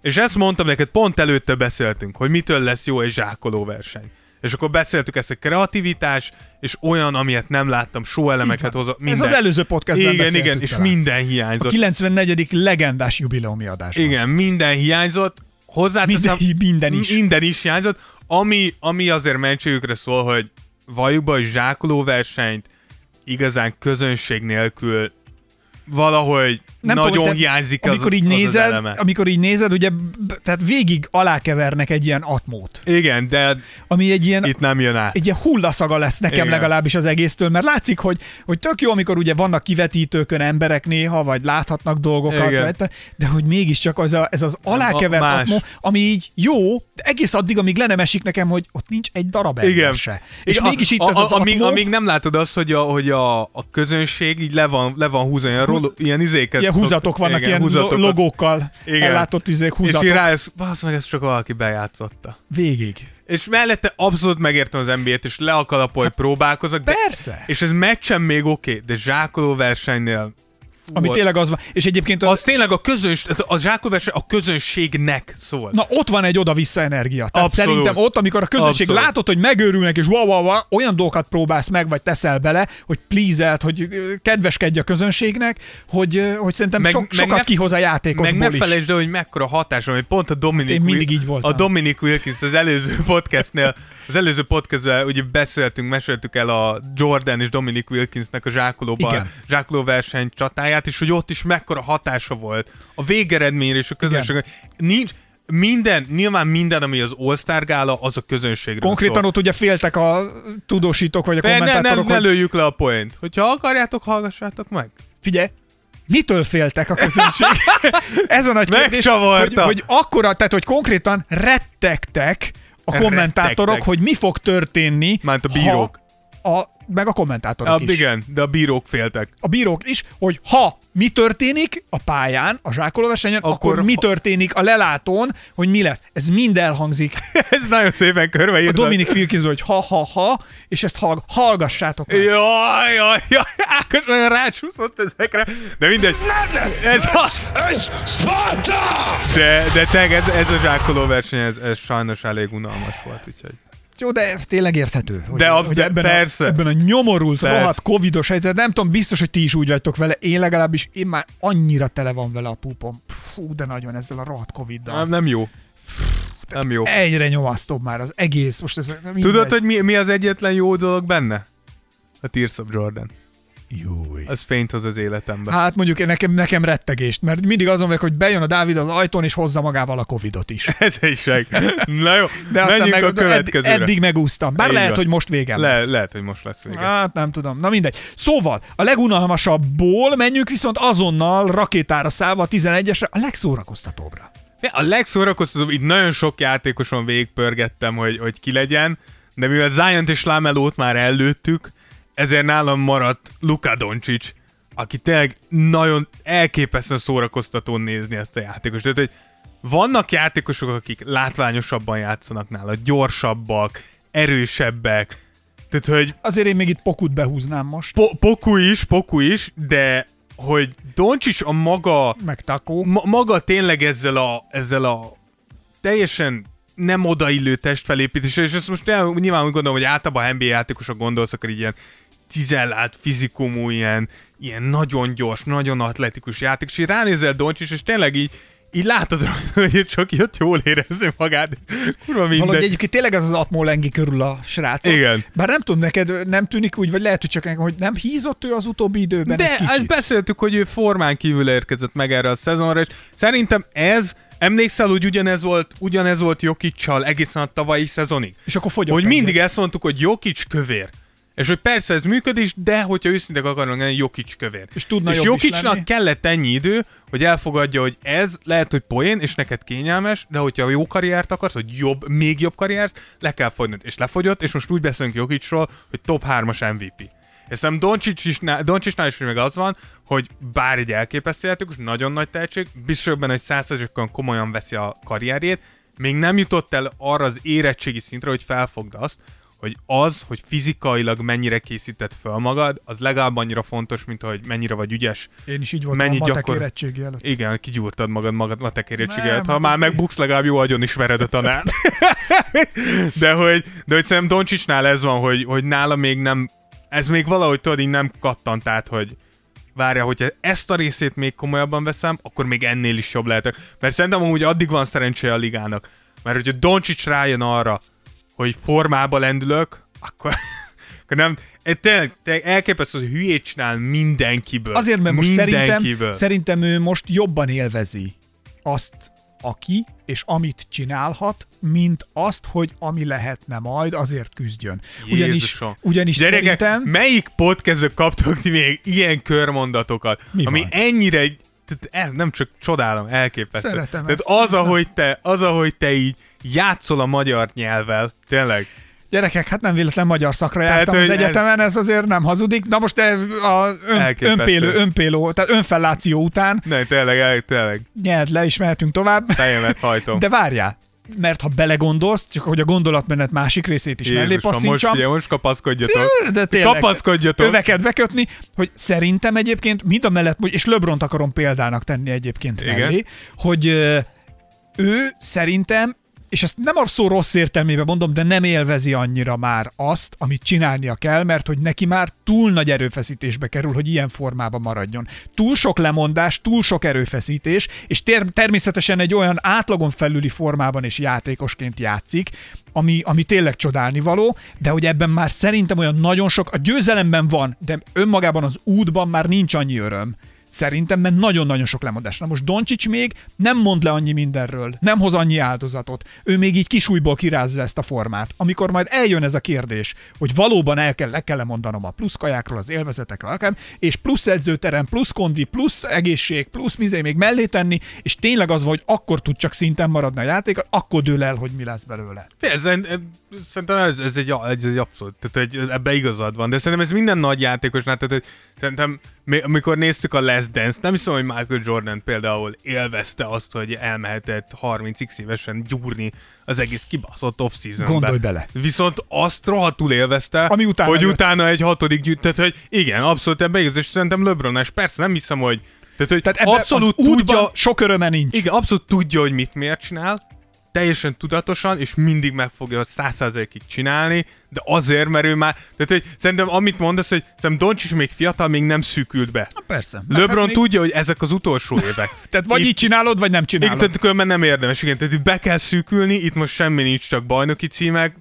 És ezt mondtam neked, pont előtte beszéltünk, hogy mitől lesz jó egy zsákoló verseny. És akkor beszéltük ezt a kreativitás, és olyan, amilyet nem láttam, show elemeket hozott. Ez az előző podcastben Igen, igen, és talán. minden A hiányzott. 94. legendás jubileumi adás. Igen, minden hiányzott. Hozzáteszem, Minden- minden is. Minden is hiányzott. Ami, ami azért mentségükre szól, hogy valljuk be, hogy zsákoló versenyt igazán közönség nélkül valahogy Nem nagyon tudom, hiányzik az, amikor így az, nézed, az eleme. amikor így nézed, ugye, tehát végig alákevernek egy ilyen atmót, Igen, de ami egy ilyen, itt nem jön át. egy ilyen hullaszaga lesz nekem Igen. legalábbis az egésztől, mert látszik, hogy, hogy tök jó, amikor ugye vannak kivetítőkön emberek néha, vagy láthatnak dolgokat, Igen. vagy, de hogy mégiscsak az a, ez az alákevert más. atmó, ami így jó, de egész addig, amíg le nem esik nekem, hogy ott nincs egy darab ember Igen. se. És Igen, mégis itt a, ez az a, amíg, atmó, amíg nem látod azt, hogy a, hogy a, a közönség így le van, le van húzva, ilyen, rolo, ilyen izéket. ilyen húzatok szoktak- vannak, igen, ilyen húzatokat. lo- logókkal Igen. ellátott izék, És húzatok. így rájössz, basz meg, ezt csak valaki bejátszotta. Végig. És mellette abszolút megértem az NBA-t, és le a kalapol, hogy próbálkozok. De, Persze. És ez meccsen még oké, okay, de zsákoló versenynél Ami tényleg az van. És egyébként az, az tényleg a közöns, a verseny a közönségnek szól. Na, ott van egy oda-vissza energia. Tehát Abszolút. szerintem ott, amikor a közönség Abszolút. látod, hogy megőrülnek, és wow, wow, wow, olyan dolgokat próbálsz meg, vagy teszel bele, hogy please hogy kedveskedj a közönségnek, hogy, hogy szerintem meg, sok, sokat ne- kihoz a játékosból Meg ne felejtsd el, hogy mekkora hatás van, hogy pont a Dominic Én mindig így voltam. A Dominic Wilkins az előző <laughs> podcastnél, az előző podcastben ugye beszéltünk, meséltük el a Jordan és Dominic Wilkinsnek a zsákolóban, zsákoló verseny csatáját, és hogy ott is mekkora hatása volt a végeredményre és a közönség. Nincs, minden, nyilván minden, ami az All-Star gála, az a közönségről Konkrétan szól. ott ugye féltek a tudósítók, vagy a De ne, ne, kommentátorok, ne lőjük le a point. Hogyha akarjátok, hallgassátok meg. figyelj, mitől féltek a közönség? <laughs> Ez a nagy kérdés, hogy, hogy akkora, tehát hogy konkrétan rettegtek a kommentátorok, Rettegtek. hogy mi fog történni, Mármint a bírók. Ha a, meg a kommentátorok A, is. igen, de a bírók féltek. a bírók is, hogy ha mi történik a pályán, a zsákolóversenyen, akkor, Akkor mi történik a lelátón, hogy mi lesz. Ez mind elhangzik. <laughs> Ez nagyon szépen A körbeírva. Dominik Wilkins, hogy ha-ha-ha, és ezt hallg- hallgassátok meg. Jaj, jaj, jaj, Ákos olyan rácsúszott ezekre, de mindegy. Madness! Ez az. It's Sparta! De, de teg, ez, ez a zsákoló verseny, ez, ez sajnos elég unalmas volt, úgyhogy. Jó, de tényleg érthető. Hogy, De a- hogy ebben, persze. A, ebben a nyomorult, Persze. rohadt covidos helyzet, nem tudom, biztos, hogy ti is úgy vagytok vele, én legalábbis, én már annyira tele van vele a púpom. Fú, de nagyon ezzel a rohadt coviddal. Nem, nem jó. Nem jó. Egyre nyomasztóbb már az egész. Most ez. Tudod, hogy mi, mi az egyetlen jó dolog benne? A Tears of Jordan. Júj. Az fényt hoz az életembe. Hát mondjuk nekem, nekem rettegést, mert mindig azon vagyok, hogy bejön a Dávid az ajtón, és hozza magával a Covidot is. <laughs> Ez is meg. Na jó, De aztán meg, a edd, következőre. eddig megúsztam. Bár Így lehet, van. hogy most végem Le, lesz. lehet, hogy most lesz vége. Hát nem tudom. Na mindegy. Szóval, a legunalmasabbból menjünk viszont azonnal rakétára szállva a 11-esre, a legszórakoztatóbbra. A legszórakoztatóbb, itt nagyon sok játékoson végigpörgettem, hogy, hogy ki legyen, de mivel Zion-t és Lamelót már előttük, ezért nálam maradt Luka Doncic, aki tényleg nagyon elképesztően szórakoztató nézni ezt a játékos. Tehát, hogy vannak játékosok, akik látványosabban játszanak nála, gyorsabbak, erősebbek, tehát, hogy Azért én még itt pokut behúznám most. po- Poku is, Poku is, de hogy Doncic a maga Meg takó. ma, maga tényleg ezzel a, ezzel a teljesen nem odaillő testfelépítéssel, és ezt most nyilván úgy gondolom, hogy általában NBA játékosok gondolsz, akkor így ilyen cizellált fizikumú, ilyen, ilyen nagyon gyors, nagyon atletikus játék, és így ránézel Doncsics, és tényleg így, így látod rajta, hogy csak jött jól érezni magát. Kurva Valahogy mindegy. egyébként tényleg az az atmó lengi körül a srác. Igen. Bár nem tudom, neked nem tűnik úgy, vagy lehet, hogy csak nekem, hogy nem hízott ő az utóbbi időben De egy beszéltük, hogy ő formán kívül érkezett meg erre a szezonra, és szerintem ez, emlékszel, hogy ugyanez volt, ugyanez volt Jokicsal egészen a tavalyi szezonig? És akkor fogyott Hogy mindig ezt mondtuk, hogy Jokic kövér. És hogy persze ez működik, de hogyha őszintén akarunk lenni, Jokic kövér. És tudna és lenni. kellett ennyi idő, hogy elfogadja, hogy ez lehet, hogy poén, és neked kényelmes, de hogyha jó karriert akarsz, hogy jobb, még jobb karriert, le kell fogni. És lefogyott, és most úgy beszélünk Jokicról, hogy top 3-as MVP. És szerintem Doncic is, Doncicnál is még az van, hogy bár egy elképesztő játékos, nagyon nagy tehetség, biztos benne, hogy százszerzőkön komolyan veszi a karrierjét, még nem jutott el arra az érettségi szintre, hogy felfogd azt, hogy az, hogy fizikailag mennyire készített fel magad, az legalább annyira fontos, mint hogy mennyire vagy ügyes. Én is így voltam Mennyit a matek gyakor- érettségi előtt. Igen, kigyúrtad magad magad matek érettséget. Nem, Ha hát már megbuksz, legalább jó agyon is vered a tanár. <laughs> de hogy, de hogy szerintem Doncsicsnál ez van, hogy, hogy nála még nem, ez még valahogy tudod, így nem kattant át, hogy várja, hogyha ezt a részét még komolyabban veszem, akkor még ennél is jobb lehetek. Mert szerintem amúgy addig van szerencséje a ligának. Mert hogyha Doncsics rájön arra, hogy formába lendülök, akkor, akkor nem, tényleg, tényleg elképesztő, hogy hülyét csinál mindenkiből. Azért, mert most szerintem, szerintem ő most jobban élvezi azt, aki és amit csinálhat, mint azt, hogy ami lehetne majd, azért küzdjön. Ugyanis, Jézusom. ugyanis Gyerekek, szerintem... melyik podcastből kaptok ti még ilyen körmondatokat, Mi ami van? ennyire, ez nem csak csodálom, elképesztő. Szeretem Tehát ezt. az, ahogy te, az, ahogy te így játszol a magyar nyelvvel, tényleg. Gyerekek, hát nem véletlen magyar szakra Tehát, jártam az egyetemen, ez azért nem hazudik. Na most a ön, önpélő, önpéló, tehát önfelláció után Ne, tényleg, el- tényleg, nyert le, és mehetünk tovább. fejemet hajtom. De várjál, mert ha belegondolsz, csak hogy a gondolatmenet másik részét is mellé Jézusom, most, most kapaszkodjatok. de tényleg, Kapaszkodjatok. öveket bekötni, hogy szerintem egyébként mind a mellett, és Lebront akarom példának tenni egyébként Igen. mellé, hogy ő szerintem és ezt nem a szó rossz értelmében mondom, de nem élvezi annyira már azt, amit csinálnia kell, mert hogy neki már túl nagy erőfeszítésbe kerül, hogy ilyen formában maradjon. Túl sok lemondás, túl sok erőfeszítés, és ter- természetesen egy olyan átlagon felüli formában és játékosként játszik, ami, ami tényleg csodálni való, de hogy ebben már szerintem olyan nagyon sok, a győzelemben van, de önmagában az útban már nincs annyi öröm. Szerintem, mert nagyon-nagyon sok lemondás. Na most Doncsics még nem mond le annyi mindenről, nem hoz annyi áldozatot. Ő még így kisújból kirázza ezt a formát. Amikor majd eljön ez a kérdés, hogy valóban el kell, le kell mondanom a plusz kajákról, az élvezetekről, akár, és plusz edzőterem, plusz kondi, plusz egészség, plusz mizé még mellé tenni, és tényleg az hogy akkor tud csak szinten maradni a játék, akkor dől el, hogy mi lesz belőle. Ez, szerintem ez, ez, egy, ez egy abszolút, tehát hogy ebbe igazad van, de szerintem ez minden nagy játékosnál, tehát hogy szerintem mi- amikor néztük a Last Dance, nem hiszem, hogy Michael Jordan például élvezte azt, hogy elmehetett 30x évesen gyúrni az egész kibaszott off season Gondolj bele. Viszont azt rohadtul élvezte, Ami utána hogy jött. utána egy hatodik gyűjt, tehát hogy igen, abszolút ebbe és szerintem LeBron, és persze nem hiszem, hogy tehát, hogy Tehát abszolút tudja, sok öröme nincs. igen, abszolút tudja, hogy mit miért csinál, teljesen tudatosan, és mindig meg fogja 100%-ig csinálni, de azért, mert ő már, tehát hogy szerintem amit mondasz, hogy szerintem Doncsics még fiatal, még nem szűkült be. Na persze. LeBron hát még- tudja, hogy ezek az utolsó évek. <laughs> Tehát vagy Itt- így csinálod, vagy nem csinálod. tehát különben nem érdemes, igen, tehát itt be kell szűkülni, itt most semmi nincs, csak bajnoki címek,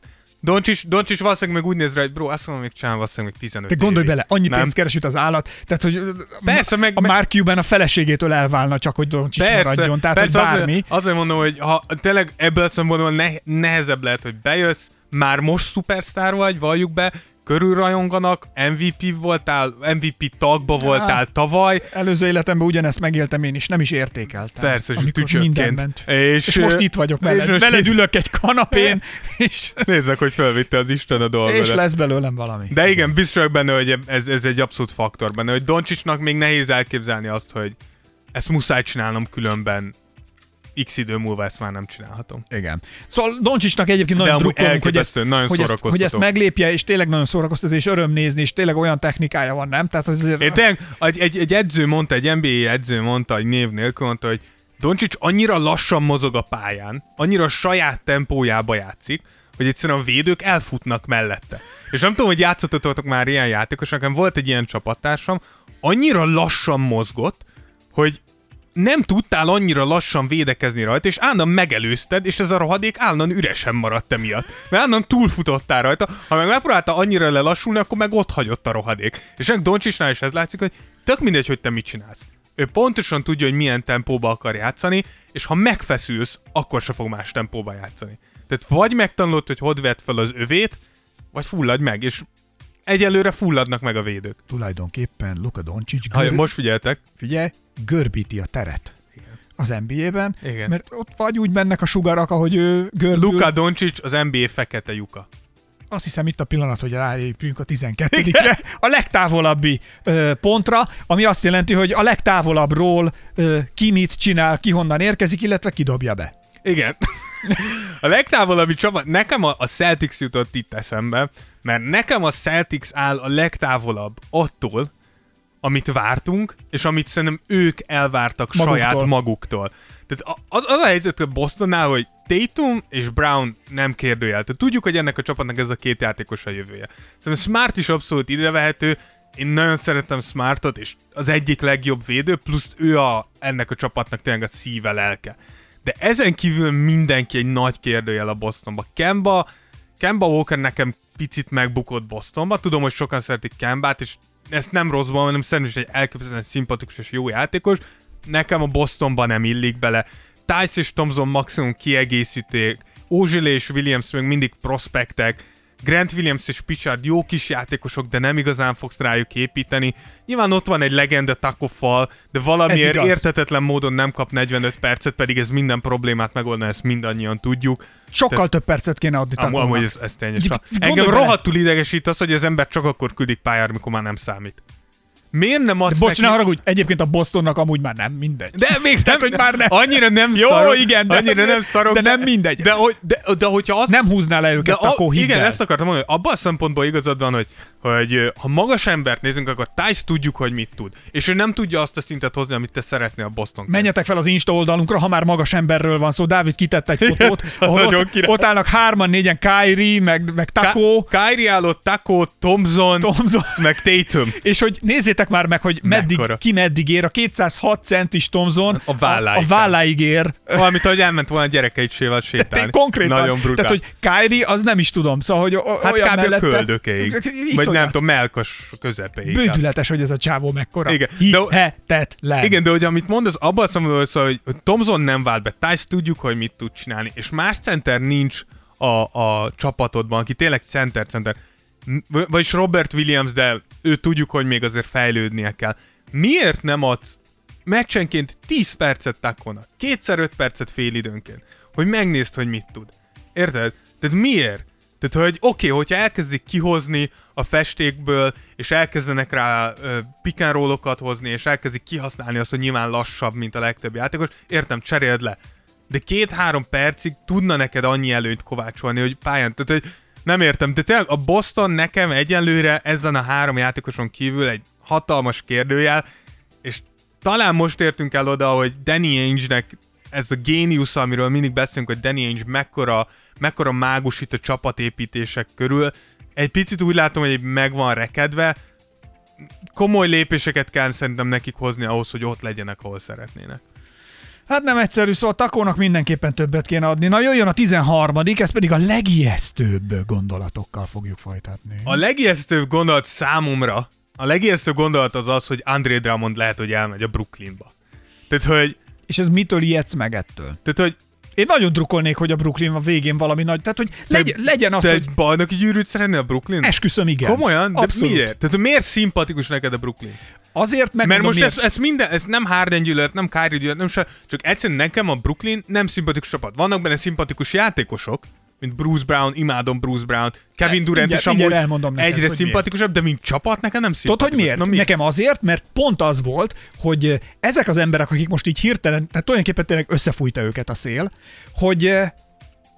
Doncsics, Doncsics valószínűleg meg úgy néz rá, hogy bro, azt mondom, még csinál valószínűleg még 15 Te gondolj évig. bele, annyi Nem? pénzt keres, mint az állat, tehát hogy Persze, meg- a meg- Mark Cuban a feleségétől elválna csak, hogy Doncsics maradjon, tehát hogy bármi. Azért, azért mondom, hogy ha tényleg ebből a szempontból ne, nehezebb lehet, hogy bejössz, már most szupersztár vagy, valljuk be, körülrajonganak, MVP voltál, MVP tagba voltál tavaly, Előző életemben ugyanezt megéltem én is, nem is értékeltem. Persze, és amikor tücsökként. És, És, most itt vagyok és veled. most Veled ülök egy kanapén, <laughs> és, nézzek, hogy felvitte az Isten a dolgodat. és lesz belőlem valami. De igen, biztos vagyok benne, hogy ez, ez egy abszolút faktor benne, hogy Doncsicsnak még nehéz elképzelni azt, hogy ezt muszáj csinálnom, különben x idő múlva ezt már nem csinálhatom. Igen. Szóval Doncsisnak egyébként nagyon drukkolunk, hogy ezt, nagyon hogy, ezt, hogy ezt meglépje, és tényleg nagyon szórakoztató, és öröm nézni, és tényleg olyan technikája van, nem? Tehát azért... Én tényleg, egy, egy, egy edző mondta, egy NBA edző mondta, egy név nélkül mondta, hogy Doncsics annyira lassan mozog a pályán, annyira saját tempójába játszik, hogy egyszerűen a védők elfutnak mellette. És nem tudom, hogy játszottatok már ilyen játékos, nekem volt egy ilyen csapattársam, annyira lassan mozgott, hogy nem tudtál annyira lassan védekezni rajta, és állandóan megelőzted, és ez a rohadék állandóan üresen maradt emiatt. Mert állandóan túlfutottál rajta, ha meg megpróbálta annyira lelassulni, akkor meg ott hagyott a rohadék. És ennek Doncsisnál is ez látszik, hogy tök mindegy, hogy te mit csinálsz. Ő pontosan tudja, hogy milyen tempóba akar játszani, és ha megfeszülsz, akkor se fog más tempóba játszani. Tehát vagy megtanulod, hogy hogy vedd fel az övét, vagy fulladj meg, és egyelőre fulladnak meg a védők. Tulajdonképpen Luka Doncic Ha gör... most figyeltek, figyelj, görbíti a teret. Az NBA-ben, Igen. mert ott vagy úgy mennek a sugarak, ahogy ő görbül. Luka Doncic az NBA fekete lyuka. Azt hiszem itt a pillanat, hogy rálépjünk a 12-re, a legtávolabbi ö, pontra, ami azt jelenti, hogy a legtávolabbról ö, ki mit csinál, ki honnan érkezik, illetve kidobja be. Igen. A legtávolabbi csapat, nekem a, a Celtics jutott itt eszembe, mert nekem a Celtics áll a legtávolabb attól, amit vártunk, és amit szerintem ők elvártak Maguktól. saját maguktól. Tehát az, az a helyzet a Bostonnál, hogy Tatum és Brown nem kérdőjel. Tehát tudjuk, hogy ennek a csapatnak ez a két játékos a jövője. Szerintem Smart is abszolút idevehető, én nagyon szeretem Smartot, és az egyik legjobb védő, plusz ő a, ennek a csapatnak tényleg a szíve, lelke. De ezen kívül mindenki egy nagy kérdőjel a Bostonba. Kemba, Kemba Walker nekem picit megbukott Bostonba. Tudom, hogy sokan szeretik Kembát, és ezt nem rosszban, hanem szerintem is egy elképesztően szimpatikus és jó játékos. Nekem a Bostonban nem illik bele. Tice és Thompson maximum kiegészíték, Ozile és Williams még mindig prospektek, Grant Williams és Pichard jó kis játékosok, de nem igazán fogsz rájuk építeni. Nyilván ott van egy legenda Taco Fall, de valamiért értetetlen módon nem kap 45 percet, pedig ez minden problémát megoldana, ezt mindannyian tudjuk. Sokkal Te- több percet kéne adni Tatumnak. amúgy ez, ez tényleg. Engem rohadtul idegesít az, hogy az ember csak akkor küldik pályára, mikor már nem számít. Miért nem adsz Bocs, neki... ne haragudj, egyébként a Bostonnak amúgy már nem mindegy. De még nem, hogy már nem. annyira nem Jó, szarok, igen, de- annyira nem szarok, de nem mindegy. De, hogy, de, de hogyha azt Nem húzná le de őket a, akkor hidd igen, el. ezt akartam mondani, hogy abban a szempontból igazad van, hogy, hogy ha magas embert nézünk, akkor Tice tudjuk, hogy mit tud. És ő nem tudja azt a szintet hozni, amit te szeretnél a Boston. Menjetek fel az Insta oldalunkra, ha már magas emberről van szó. Dávid kitett egy fotót, ahol ott, király. ott állnak hárman, négyen, Kyrie, meg, meg Taco, Kyrie állott, Taco, Thompson, Thompson. meg Tatum. És hogy nézzétek már meg, hogy meddig, Mekkora. ki meddig ér. A 206 centis Thompson A válláig. a, a válláig ér. Valamit, ahogy elment volna a gyerekeisével sétálni. konkrétan. Nagyon brutál. Tehát, hogy Kyrie, az nem is tudom. Szóval, hogy o- hát olyan kb. a mellette... köldökéig. Vagy nem tudom, melkas közepéig. Bődületes, hogy ez a csávó mekkora. Igen. Hihetetlen. Igen, de hogy amit mondasz, abban a szól, hogy hogy Thompson nem vált be, Tice tudjuk, hogy mit tud csinálni, és más center nincs a, a csapatodban, aki tényleg center-center. Vagyis Robert Williams, de ő tudjuk, hogy még azért fejlődnie kell. Miért nem adsz meccsenként 10 percet Takonak, kétszer 5 percet fél időnként, hogy megnézd, hogy mit tud. Érted? Tehát miért? Tehát, hogy oké, okay, hogyha elkezdik kihozni a festékből, és elkezdenek rá roll-okat hozni, és elkezdik kihasználni azt, hogy nyilván lassabb, mint a legtöbb játékos, értem, cseréld le. De két-három percig tudna neked annyi előnyt kovácsolni, hogy pályán, tehát, hogy nem értem, de tényleg a Boston nekem egyelőre ezen a három játékoson kívül egy hatalmas kérdőjel, és talán most értünk el oda, hogy Danny Ainge-nek ez a géniusz, amiről mindig beszélünk, hogy Danny Ainge mekkora, mekkora mágus itt a csapatépítések körül. Egy picit úgy látom, hogy meg van rekedve. Komoly lépéseket kell szerintem nekik hozni ahhoz, hogy ott legyenek, ahol szeretnének. Hát nem egyszerű, szóval Takónak mindenképpen többet kéne adni. Na jöjjön a 13 ez pedig a legijesztőbb gondolatokkal fogjuk folytatni. A legijesztőbb gondolat számomra, a legijesztőbb gondolat az az, hogy André Drummond lehet, hogy elmegy a Brooklynba. Tehát, hogy, És ez mitől ijedsz meg ettől? tehát, hogy Én nagyon drukkolnék, hogy a Brooklyn a végén valami nagy, tehát hogy legy, legyen az, te hogy egy bajnoki gyűrűt szeretnél a Brooklyn? esküszöm, igen. Komolyan? De Abszolút. miért? Tehát miért szimpatikus neked a Brooklyn? Azért meg Mert most miért. ez, ez minden, ez nem Harden gyűlölet, nem Kyrie gyűlölet, nem se, csak egyszerűen nekem a Brooklyn nem szimpatikus csapat. Vannak benne szimpatikus játékosok, mint Bruce Brown, imádom Bruce Brown, Kevin Durant is amúgy elmondom neked, egyre szimpatikusabb, de mint csapat nekem nem Tudod, szimpatikus. hogy miért? Na, mi? Nekem azért, mert pont az volt, hogy ezek az emberek, akik most így hirtelen, tehát tulajdonképpen tényleg összefújta őket a szél, hogy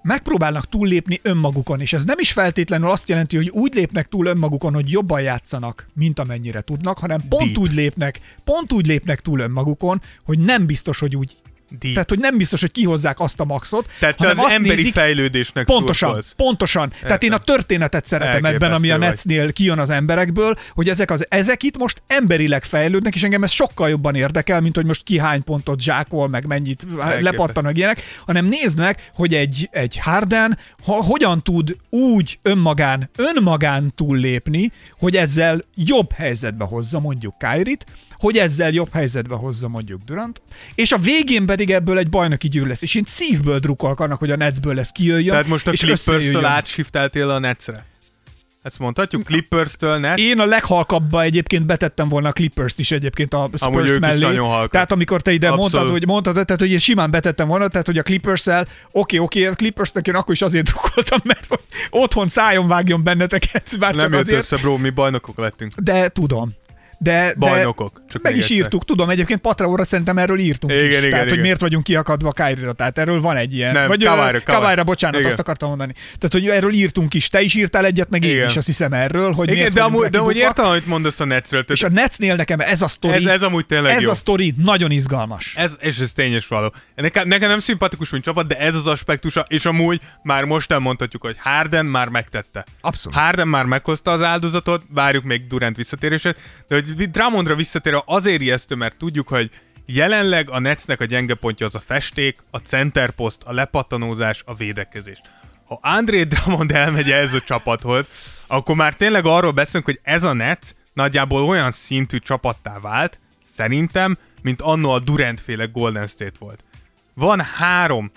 megpróbálnak túllépni önmagukon, és ez nem is feltétlenül azt jelenti, hogy úgy lépnek túl önmagukon, hogy jobban játszanak, mint amennyire tudnak, hanem pont Deep. úgy lépnek, pont úgy lépnek túl önmagukon, hogy nem biztos, hogy úgy Deep. tehát, hogy nem biztos, hogy kihozzák azt a maxot, Tehát te hanem az azt emberi nézik, fejlődésnek Pontosan, szurkolsz. pontosan. Tehát én a történetet szeretem ebben, ami a. Netsnél kijön az emberekből, hogy ezek, az, ezek itt most emberileg fejlődnek, és engem ez sokkal jobban érdekel, mint hogy most ki hány pontot zsákol, meg mennyit lepattan, meg ilyenek, hanem nézd meg, hogy egy, egy Harden ha, hogyan tud úgy önmagán, önmagán túllépni, hogy ezzel jobb helyzetbe hozza mondjuk Kyrie-t, hogy ezzel jobb helyzetbe hozza mondjuk Durant, és a végén pedig ebből egy bajnoki gyűr lesz. És én szívből drukkolok annak, hogy a Netsből lesz kijöjjön, Tehát most a Clippers-től átsifteltél a Netsre? Ezt mondhatjuk? Clippers-től Nets? Én a leghalkabbba egyébként betettem volna a Clippers-t is egyébként a Amúgy Spurs is mellé. Tehát amikor te ide Abszolút. mondtad, hogy mondtad, tehát hogy én simán betettem volna, tehát hogy a Clippers-el, oké, oké, a Clippers-nek én akkor is azért drukkoltam, mert otthon szájon vágjon benneteket, bár Nem csak azért. össze, bro, mi bajnokok lettünk. De tudom. De, Bajnokok, csak meg is egyszer. írtuk, tudom, egyébként Patreonra szerintem erről írtunk Igen, is. igen, tehát, hogy igen. miért vagyunk kiakadva Kyrie-ra, tehát erről van egy ilyen. Nem, Vagy Kavályra. Kavályra, bocsánat, Igen. azt akartam mondani. Tehát, hogy erről írtunk is. Te is írtál egyet, meg én Igen. is azt hiszem erről, hogy Igen, miért de amúgy, de amúgy értem, amit mondasz a Netsről. És a Tehát Netsnél nekem ez a sztori, ez, ez amúgy tényleg ez jó. a sztori nagyon izgalmas. Ez, és ez tényes való. Nekem, nekem nem szimpatikus, mint csapat, de ez az aspektusa, és amúgy már most elmondhatjuk, hogy Harden már megtette. Abszolút. Harden már meghozta az áldozatot, várjuk még Durant visszatérését, de hogy Drummondra visszatérve azért ijesztő, mert tudjuk, hogy jelenleg a Netsnek a gyenge pontja az a festék, a centerpost, a lepattanózás, a védekezés. Ha André Drummond elmegy ez a csapathoz, akkor már tényleg arról beszélünk, hogy ez a Nets nagyjából olyan szintű csapattá vált, szerintem, mint annó a Durant féle Golden State volt. Van három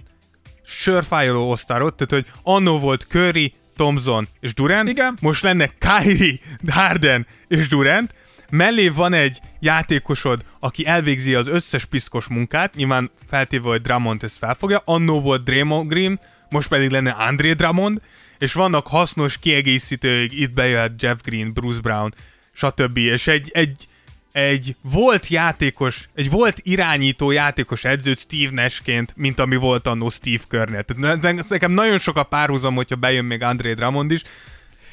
sörfájoló osztárot, tehát hogy annó volt Curry, Thompson és Durant, Igen. most lenne Kyrie, Harden és Durant, mellé van egy játékosod, aki elvégzi az összes piszkos munkát, nyilván feltéve, hogy Drummond ezt felfogja, annó volt Draymond Green, most pedig lenne André Drummond, és vannak hasznos kiegészítők, itt bejöhet Jeff Green, Bruce Brown, stb. És egy, egy, egy volt játékos, egy volt irányító játékos edzőt Steve Nashként, mint ami volt annó Steve Kerrnél. Tehát ne- ne- nekem nagyon sok a párhuzam, hogyha bejön még André Drummond is,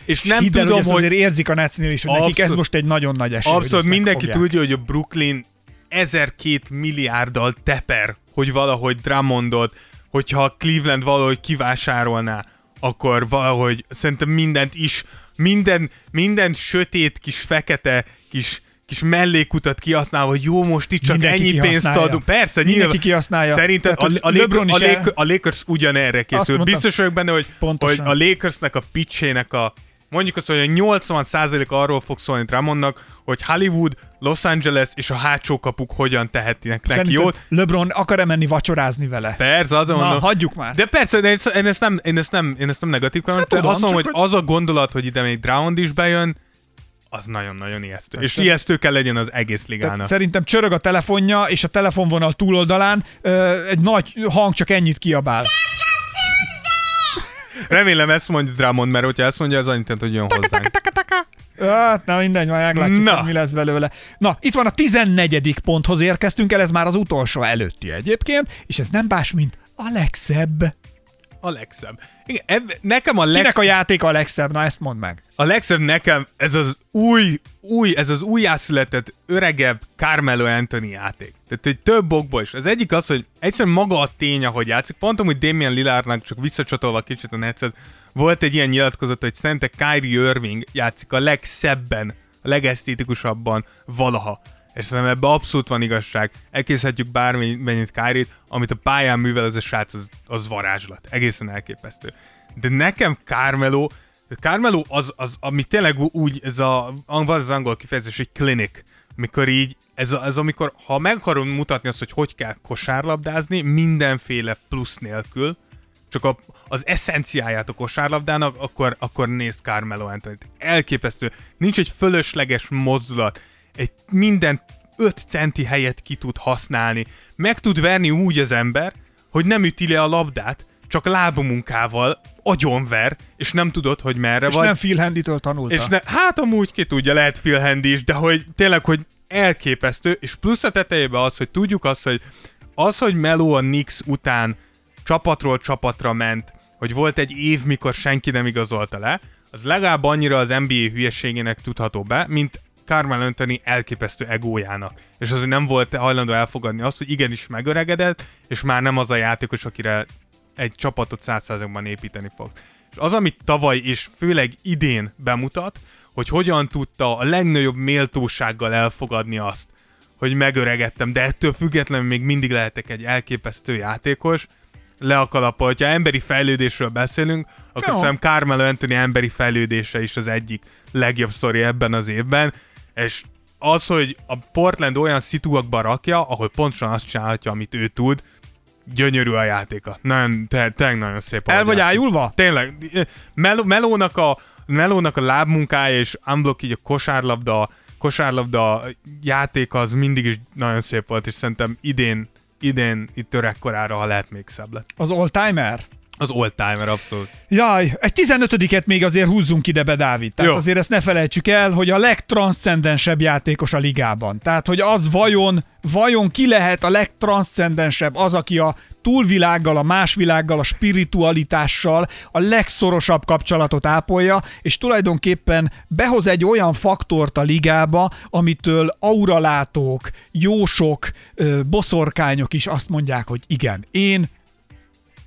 és nem Hidd el, tudom, hogy azért érzik a Netsnél is, hogy nekik ez Abszolút. most egy nagyon nagy esély. Abszolút mindenki megfogják. tudja, hogy a Brooklyn 1002 milliárddal teper, hogy valahogy Drummondot, hogyha Cleveland valahogy kivásárolná, akkor valahogy szerintem mindent is, minden, minden sötét, kis fekete, kis kis mellékutat kihasználva, hogy jó, most itt csak Mindenki ennyi pénzt adunk. Persze, Mindenki nyilván. kihasználja. Szerintem a, a, LeBron a, Lakers, a Lakers ugyanerre készül. Biztos vagyok benne, hogy, hogy a Lakersnek a pitchének a mondjuk azt, hogy a 80% arról fog szólni Drummondnak, hogy Hollywood, Los Angeles és a hátsó kapuk hogyan tehetinek neki jót. LeBron akar-e menni vacsorázni vele? Persze, azon Na, mondom. hagyjuk már. De persze, de én ezt nem, én ezt nem, én ezt nem negatív hát tudom, azt mondom, csak hogy az a gondolat, hogy ide még Dround is bejön, az nagyon-nagyon ijesztő. És te- ijesztő kell legyen az egész Tehát ligának. szerintem csörög a telefonja, és a telefonvonal túloldalán ö, egy nagy hang csak ennyit kiabál. Remélem ezt mondja Drummond, mert hogyha ezt mondja, az annyit jelent, hogy jön hozzánk. Hát, na mindegy, majd meglátjuk, Na. hogy mi lesz belőle. Na, itt van a 14. ponthoz érkeztünk el, ez már az utolsó előtti egyébként, és ez nem más, mint a legszebb. A legszebb. Igen, eb- nekem a legszebb... Kinek a játék a legszebb? Na, ezt mondd meg. A legszebb nekem ez az új, új, ez az újjászületett, öregebb Carmelo Anthony játék. Tehát, hogy több okból is. Az egyik az, hogy egyszerűen maga a tény, ahogy játszik. Pont amúgy Damian Lillardnak, csak visszacsatolva kicsit a netszet, volt egy ilyen nyilatkozat, hogy szerintem Kyrie Irving játszik a legszebben, a legesztétikusabban valaha. És szerintem ebben abszolút van igazság. Elkészíthetjük bármennyit Kárit, amit a pályán művel ez a srác, az, az varázslat. Egészen elképesztő. De nekem Carmelo, Carmelo az, az, ami tényleg úgy, ez a, az angol kifejezés, hogy clinic, mikor így, ez, a, ez amikor, ha meg akarom mutatni azt, hogy hogy kell kosárlabdázni, mindenféle plusz nélkül, csak a, az eszenciáját a kosárlabdának, akkor, akkor néz Carmelo Anthony. Elképesztő. Nincs egy fölösleges mozdulat. Egy minden 5 centi helyet ki tud használni. Meg tud verni úgy az ember, hogy nem üti le a labdát, csak lábamunkával agyonver, és nem tudod, hogy merre És vagy. nem Phil Handy-től tanulta. És ne, hát amúgy ki tudja, lehet Phil Handy is, de hogy tényleg, hogy elképesztő, és plusz a tetejében az, hogy tudjuk azt, hogy az, hogy Melo a Knicks után csapatról csapatra ment, hogy volt egy év, mikor senki nem igazolta le, az legalább annyira az NBA hülyeségének tudható be, mint Carmel Anthony elképesztő egójának. És az, hogy nem volt hajlandó elfogadni azt, hogy igenis megöregedett, és már nem az a játékos, akire egy csapatot százszázalékban építeni fog. És az, amit tavaly és főleg idén bemutat, hogy hogyan tudta a legnagyobb méltósággal elfogadni azt, hogy megöregettem, de ettől függetlenül még mindig lehetek egy elképesztő játékos, le a kalappa. Ha emberi fejlődésről beszélünk, akkor Jó. szerintem Carmelo Anthony emberi fejlődése is az egyik legjobb sztori ebben az évben, és az, hogy a Portland olyan szituakba rakja, ahol pontosan azt csinálhatja, amit ő tud, gyönyörű a játéka. Nagyon, te, tényleg nagyon szép. El vagy ájulva? Tényleg. Mel- Melónak a, Melónak a lábmunkája és unblock így a kosárlabda, kosárlabda játéka az mindig is nagyon szép volt, és szerintem idén, idén itt öregkorára, ha lehet még szebb lett. Az all-timer? Az old-timer, abszolút. Jaj, egy 15 még azért húzzunk ide be, Dávid. Tehát Jó. azért ezt ne felejtsük el, hogy a legtranszcendensebb játékos a ligában. Tehát, hogy az vajon, vajon ki lehet a legtranszcendensebb, az, aki a túlvilággal, a másvilággal, a spiritualitással a legszorosabb kapcsolatot ápolja, és tulajdonképpen behoz egy olyan faktort a ligába, amitől auralátók, jósok, boszorkányok is azt mondják, hogy igen, én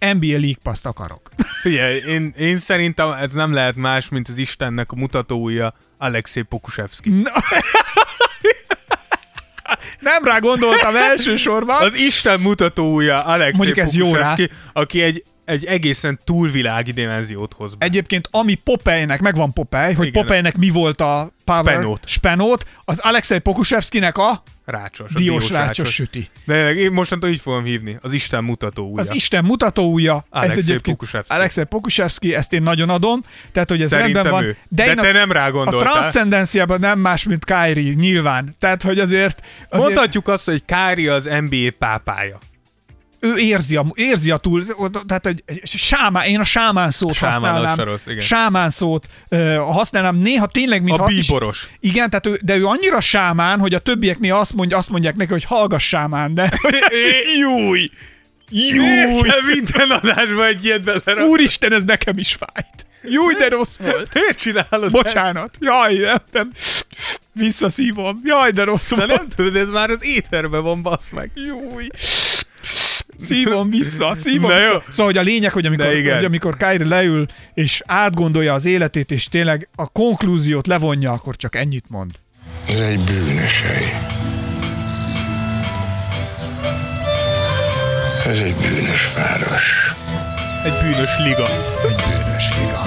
NBA League Pass-t akarok. <laughs> Figyelj, én, én szerintem ez nem lehet más, mint az Istennek a mutatója Alexei Pokusevski. Nem rá gondoltam elsősorban. Az Isten mutatója Alexei Mondjuk ez jó rá. Aki egy, egy egészen túlvilági dimenziót hoz be. Egyébként, ami Popeynek, megvan Popeye, hogy. Popeynek mi volt a power, Spenót. Spenót, az Alexei Pokusevskinek a Rácsos. a diós rácsos süti. De én mostantól így fogom hívni. Az Isten mutatója. Az Isten mutatóúja, ez Alexei egyébként Pokusevski. Alexei Pokusevski, ezt én nagyon adom, tehát hogy ez Szerintem rendben van. ő. De én te nem rá A gondoltál. transzcendenciában nem más, mint Kyrie, nyilván. Tehát, hogy azért, azért Mondhatjuk azt, hogy Kári az NBA pápája. Ő érzi a, érzi a túl, tehát egy, egy sámán, én a sámán szót Sámán, használnám. rossz, igen. sámán szót uh, használnám, néha tényleg, mint A azt is- bíboros. Igen, tehát ő, de ő annyira sámán, hogy a többieknél azt, mondja, azt mondják neki, hogy hallgass sámán, de <laughs> júj, júj, minden adásban egy ilyet belerak. úristen, ez nekem is fájt. Júj, de rossz volt. <laughs> Miért csinálod Bocsánat. Jaj, nem, nem. Visszaszívom. Jaj, de rossz? De volt. nem tudod, ez már az éterben van, basz meg. Júj. Szívom vissza, <laughs> szívom Na vissza. jó. Szóval, hogy a lényeg, hogy amikor, hogy amikor Kyrie leül, és átgondolja az életét, és tényleg a konklúziót levonja, akkor csak ennyit mond. Ez egy bűnös hely. Ez egy bűnös város. Egy bűnös liga. Egy bűnös liga.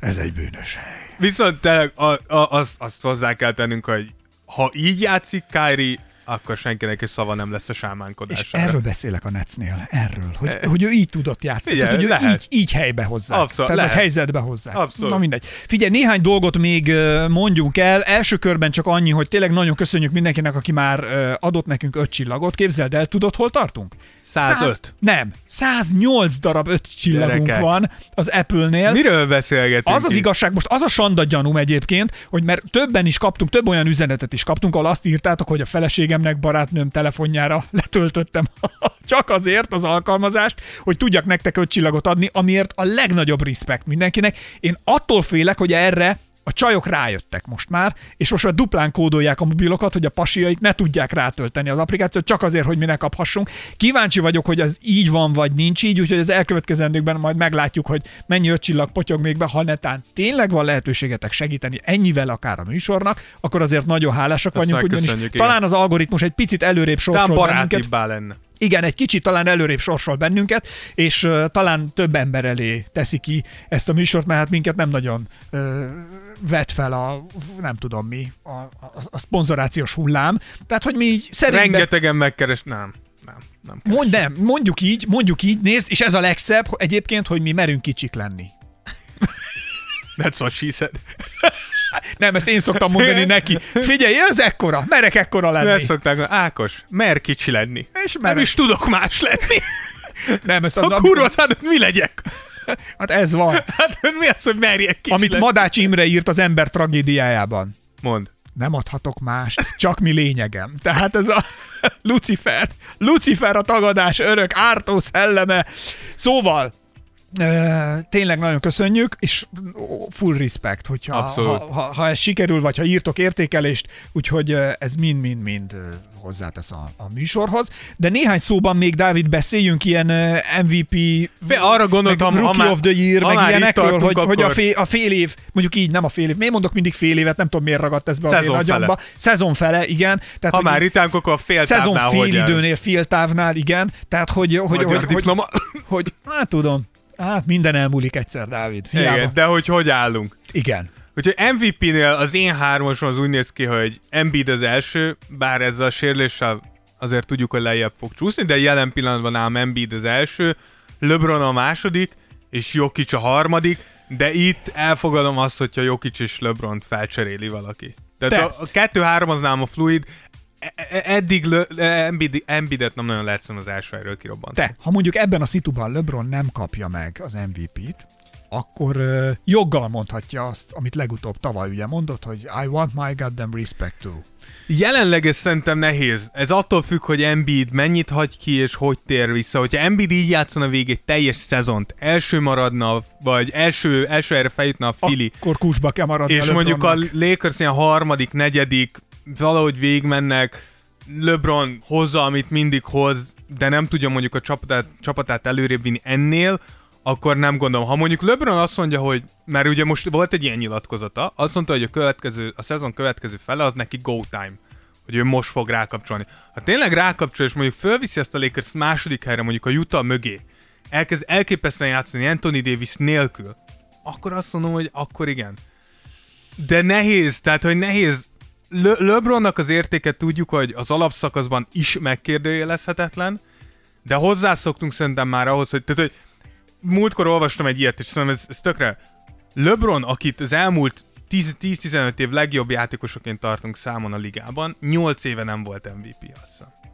Ez egy bűnös hely. Viszont tényleg a, a, az, azt hozzá kell tennünk, hogy ha így játszik Kyrie, akkor senkinek is szava nem lesz a És sámánkodására. erről beszélek a Netsznél, erről, hogy, hogy ő így tudott játszani, Figyelj, tehát, hogy lehet. így, így helybe hozzák, Abszolút, tehát, lehet. helyzetbe hozzák. Abszolút. Na mindegy. Figyelj, néhány dolgot még mondjunk el. Első körben csak annyi, hogy tényleg nagyon köszönjük mindenkinek, aki már adott nekünk öt csillagot. Képzeld el, tudod, hol tartunk? 105. Száz- nem, 108 darab öt csillagunk Gyerekek. van az Apple-nél. Miről beszélgetünk Az az igazság, most az a sanda gyanúm egyébként, hogy mert többen is kaptunk, több olyan üzenetet is kaptunk, ahol azt írtátok, hogy a feleségemnek, barátnőm telefonjára <laughs> letöltöttem <laughs> csak azért az alkalmazást, hogy tudjak nektek öt csillagot adni, amiért a legnagyobb respekt mindenkinek. Én attól félek, hogy erre a csajok rájöttek most már, és most már duplán kódolják a mobilokat, hogy a pasiaik ne tudják rátölteni az applikációt, csak azért, hogy mi ne kaphassunk. Kíváncsi vagyok, hogy ez így van, vagy nincs így, úgyhogy az elkövetkezendőkben majd meglátjuk, hogy mennyi öt csillag potyog még be, ha netán tényleg van lehetőségetek segíteni ennyivel akár a műsornak, akkor azért nagyon hálásak Azt vagyunk, ugyanis igen. talán az algoritmus egy picit előrébb bennünket. barátibbá lenne. Igen, egy kicsit talán előrébb sorsol bennünket, és uh, talán több ember elé teszi ki ezt a műsort, mert hát minket nem nagyon uh, vet fel a, nem tudom mi, a, a, a szponzorációs hullám. Tehát, hogy mi így szerintem... Rengetegen megkeres... Nem, nem, nem. keres. Mond, nem, mondjuk így, mondjuk így, nézd, és ez a legszebb egyébként, hogy mi merünk kicsik lenni. That's what she said. Nem, ezt én szoktam mondani neki. Figyelj, ez ekkora, merek ekkora lenni. Ezt szokták Ákos, mer kicsi lenni. És Nem merek. is tudok más lenni. Nem, ez A kurva, hát mi legyek? Hát ez van. Hát mi az, hogy merjek kicsi Amit lenni? Madács Imre írt az ember tragédiájában. Mond. nem adhatok mást, csak mi lényegem. Tehát ez a <laughs> Lucifer, Lucifer a tagadás örök, ártó szelleme. Szóval, tényleg nagyon köszönjük, és full respect, hogyha ha, ha, ha ez sikerül, vagy ha írtok értékelést, úgyhogy ez mind-mind-mind hozzátesz a, a műsorhoz. De néhány szóban még, Dávid, beszéljünk ilyen MVP, Fé, arra gondoltam, meg ha Rookie már- of the Year, ha meg ilyenekről, hogy, hogy a, fél, a fél év, mondjuk így, nem a fél év, miért mondok mindig fél évet, nem tudom miért ragadt ez be Szezon fele. agyamba. Szezon fele, igen. Tehát, Ha hogy már itt akkor a fél szezon fél hogy időnél, fél távnál, igen. Tehát, hogy, hogy, Magyar hogy, hogy, diploma. hogy, <laughs> hát tudom, hát minden elmúlik egyszer, Dávid. Hiába. Igen, de hogy hogy állunk? igen. Úgyhogy MVP-nél az én hármasom az úgy néz ki, hogy Embiid az első, bár ezzel a sérüléssel azért tudjuk, hogy lejjebb fog csúszni, de jelen pillanatban ám Embiid az első, LeBron a második, és Jokic a harmadik, de itt elfogadom azt, hogyha Jokic és LeBron felcseréli valaki. Tehát Te. a, a kettő-három az nálam a fluid, eddig Le, Embiid, Embiidet nem nagyon szerintem az első helyről kirobbantani. Te, ha mondjuk ebben a szituban LeBron nem kapja meg az MVP-t, akkor uh, joggal mondhatja azt, amit legutóbb tavaly ugye mondott, hogy I want my goddamn respect too. Jelenleg ez szerintem nehéz. Ez attól függ, hogy Embiid mennyit hagy ki, és hogy tér vissza. Hogyha Embiid így játszana végig egy teljes szezont, első maradna, vagy első, első helyre feljutna a Fili, Akkor kulcsba kell maradni és a mondjuk a. Lakers ilyen harmadik, negyedik, valahogy végigmennek, LeBron hozza, amit mindig hoz, de nem tudja mondjuk a csapatát, csapatát előrébb vinni ennél, akkor nem gondolom. Ha mondjuk LeBron azt mondja, hogy, mert ugye most volt egy ilyen nyilatkozata, azt mondta, hogy a, következő, a szezon következő fele az neki go time hogy ő most fog rákapcsolni. Ha tényleg rákapcsol, és mondjuk fölviszi ezt a Lakers második helyre, mondjuk a Utah mögé, elkezd elképesztően játszani Anthony Davis nélkül, akkor azt mondom, hogy akkor igen. De nehéz, tehát hogy nehéz. Le- LeBronnak az értéke tudjuk, hogy az alapszakaszban is megkérdőjelezhetetlen, de hozzászoktunk szerintem már ahhoz, hogy, tehát, hogy múltkor olvastam egy ilyet, és szerintem ez, ez tökre. LeBron, akit az elmúlt 10 10-15 év legjobb játékosoként tartunk számon a ligában, 8 éve nem volt MVP, azt.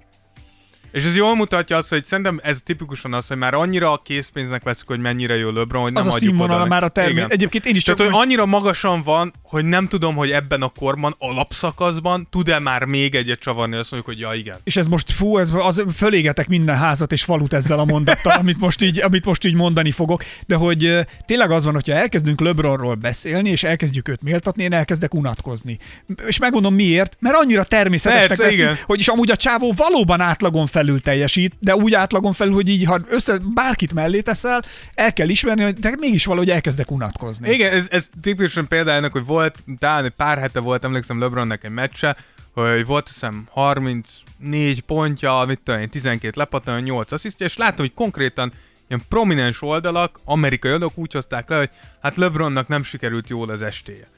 És ez jól mutatja azt, hogy szerintem ez tipikusan az, hogy már annyira a készpénznek veszük, hogy mennyire jó LeBron, hogy Az nem a adjuk színvonala már a termék. Egyébként én is csak Tehát, hogy annyira magasan van, hogy nem tudom, hogy ebben a korban, alapszakaszban tud-e már még egyet csavarni, azt mondjuk, hogy ja, igen. és ez most fú, ez, az, fölégetek minden házat és falut ezzel a mondattal, amit most így, amit most így mondani fogok, de hogy tényleg az van, hogyha elkezdünk LeBronról beszélni, és elkezdjük őt méltatni, én elkezdek unatkozni. És megmondom miért, mert annyira természetesnek Persze, veszünk, igen. hogy is amúgy a csávó valóban átlagon felül teljesít, de úgy átlagon felül, hogy így, ha össze, bárkit mellé teszel, el kell ismerni, hogy de mégis valahogy elkezdek unatkozni. Igen, ez, ez tipikusan példa ennek, hogy volt, talán egy pár hete volt, emlékszem LeBronnek egy meccse, hogy volt hiszem 34 pontja, mit tudom én, 12 lepattan, 8 asszisztja, és láttam, hogy konkrétan ilyen prominens oldalak, amerikai oldalak úgy hozták le, hogy hát LeBronnak nem sikerült jól az estéje.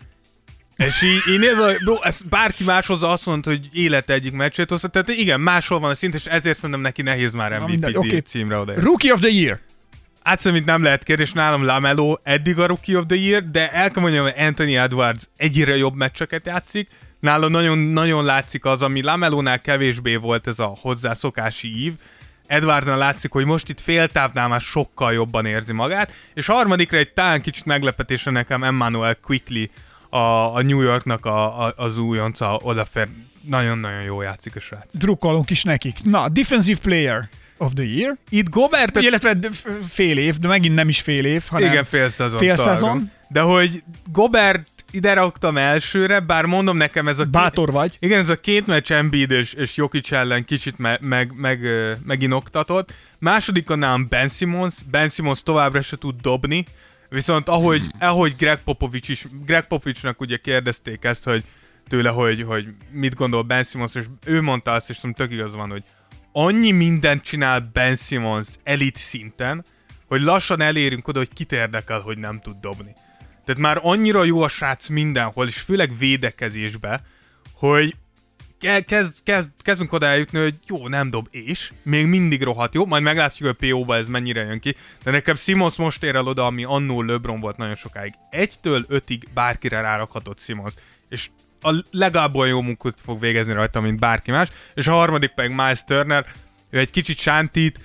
És így, így nézve, hogy bro, ezt bárki más hozza azt mondta, hogy élete egyik meccsét hozta, tehát igen, máshol van a szint, és ezért szerintem neki nehéz már MVP okay. címre oda. Rookie of the Year. Hát szerintem nem lehet kérdés, nálam Lamelo eddig a Rookie of the Year, de el kell mondjam, hogy Anthony Edwards egyre jobb meccseket játszik, nála nagyon, nagyon látszik az, ami Lamelónál kevésbé volt ez a hozzászokási ív, Edwardsnál látszik, hogy most itt féltávnál már sokkal jobban érzi magát, és harmadikra egy talán kicsit meglepetése nekem Emmanuel Quickly, a, a New Yorknak a, a, az újonca odafér. Nagyon-nagyon jó játszik a srác. Drukkolunk is nekik. Na, Defensive Player of the Year. Itt Gobert Illetve fél év, de megint nem is fél év, hanem Igen, fél szezon. Fél szezon. De hogy Gobert ide raktam elsőre, bár mondom nekem ez a... Bátor vagy. Igen, ez a két meccs Embiid és, és Jokic ellen kicsit me, meg, meg, meginoktatott. Másodikon nálam Ben Simmons. Ben Simmons továbbra se tud dobni, viszont ahogy, ahogy Greg Popovich is, Greg Popovichnak ugye kérdezték ezt, hogy tőle, hogy, hogy mit gondol Ben Simmons, és ő mondta azt, és tök igaz van, hogy annyi mindent csinál Ben Simmons elit szinten, hogy lassan elérünk oda, hogy kit érdekel, hogy nem tud dobni. Tehát már annyira jó a srác mindenhol, és főleg védekezésbe, hogy kezd, kezd, kezdünk oda eljutni, hogy jó, nem dob, és? Még mindig rohadt jó, majd meglátjuk, hogy PO-ba ez mennyire jön ki, de nekem Simons most ér el oda, ami annó LeBron volt nagyon sokáig. Egytől ötig bárkire rárakhatott Simons, és a legalább olyan jó munkát fog végezni rajta, mint bárki más, és a harmadik pedig Miles Turner, ő egy kicsit sántít,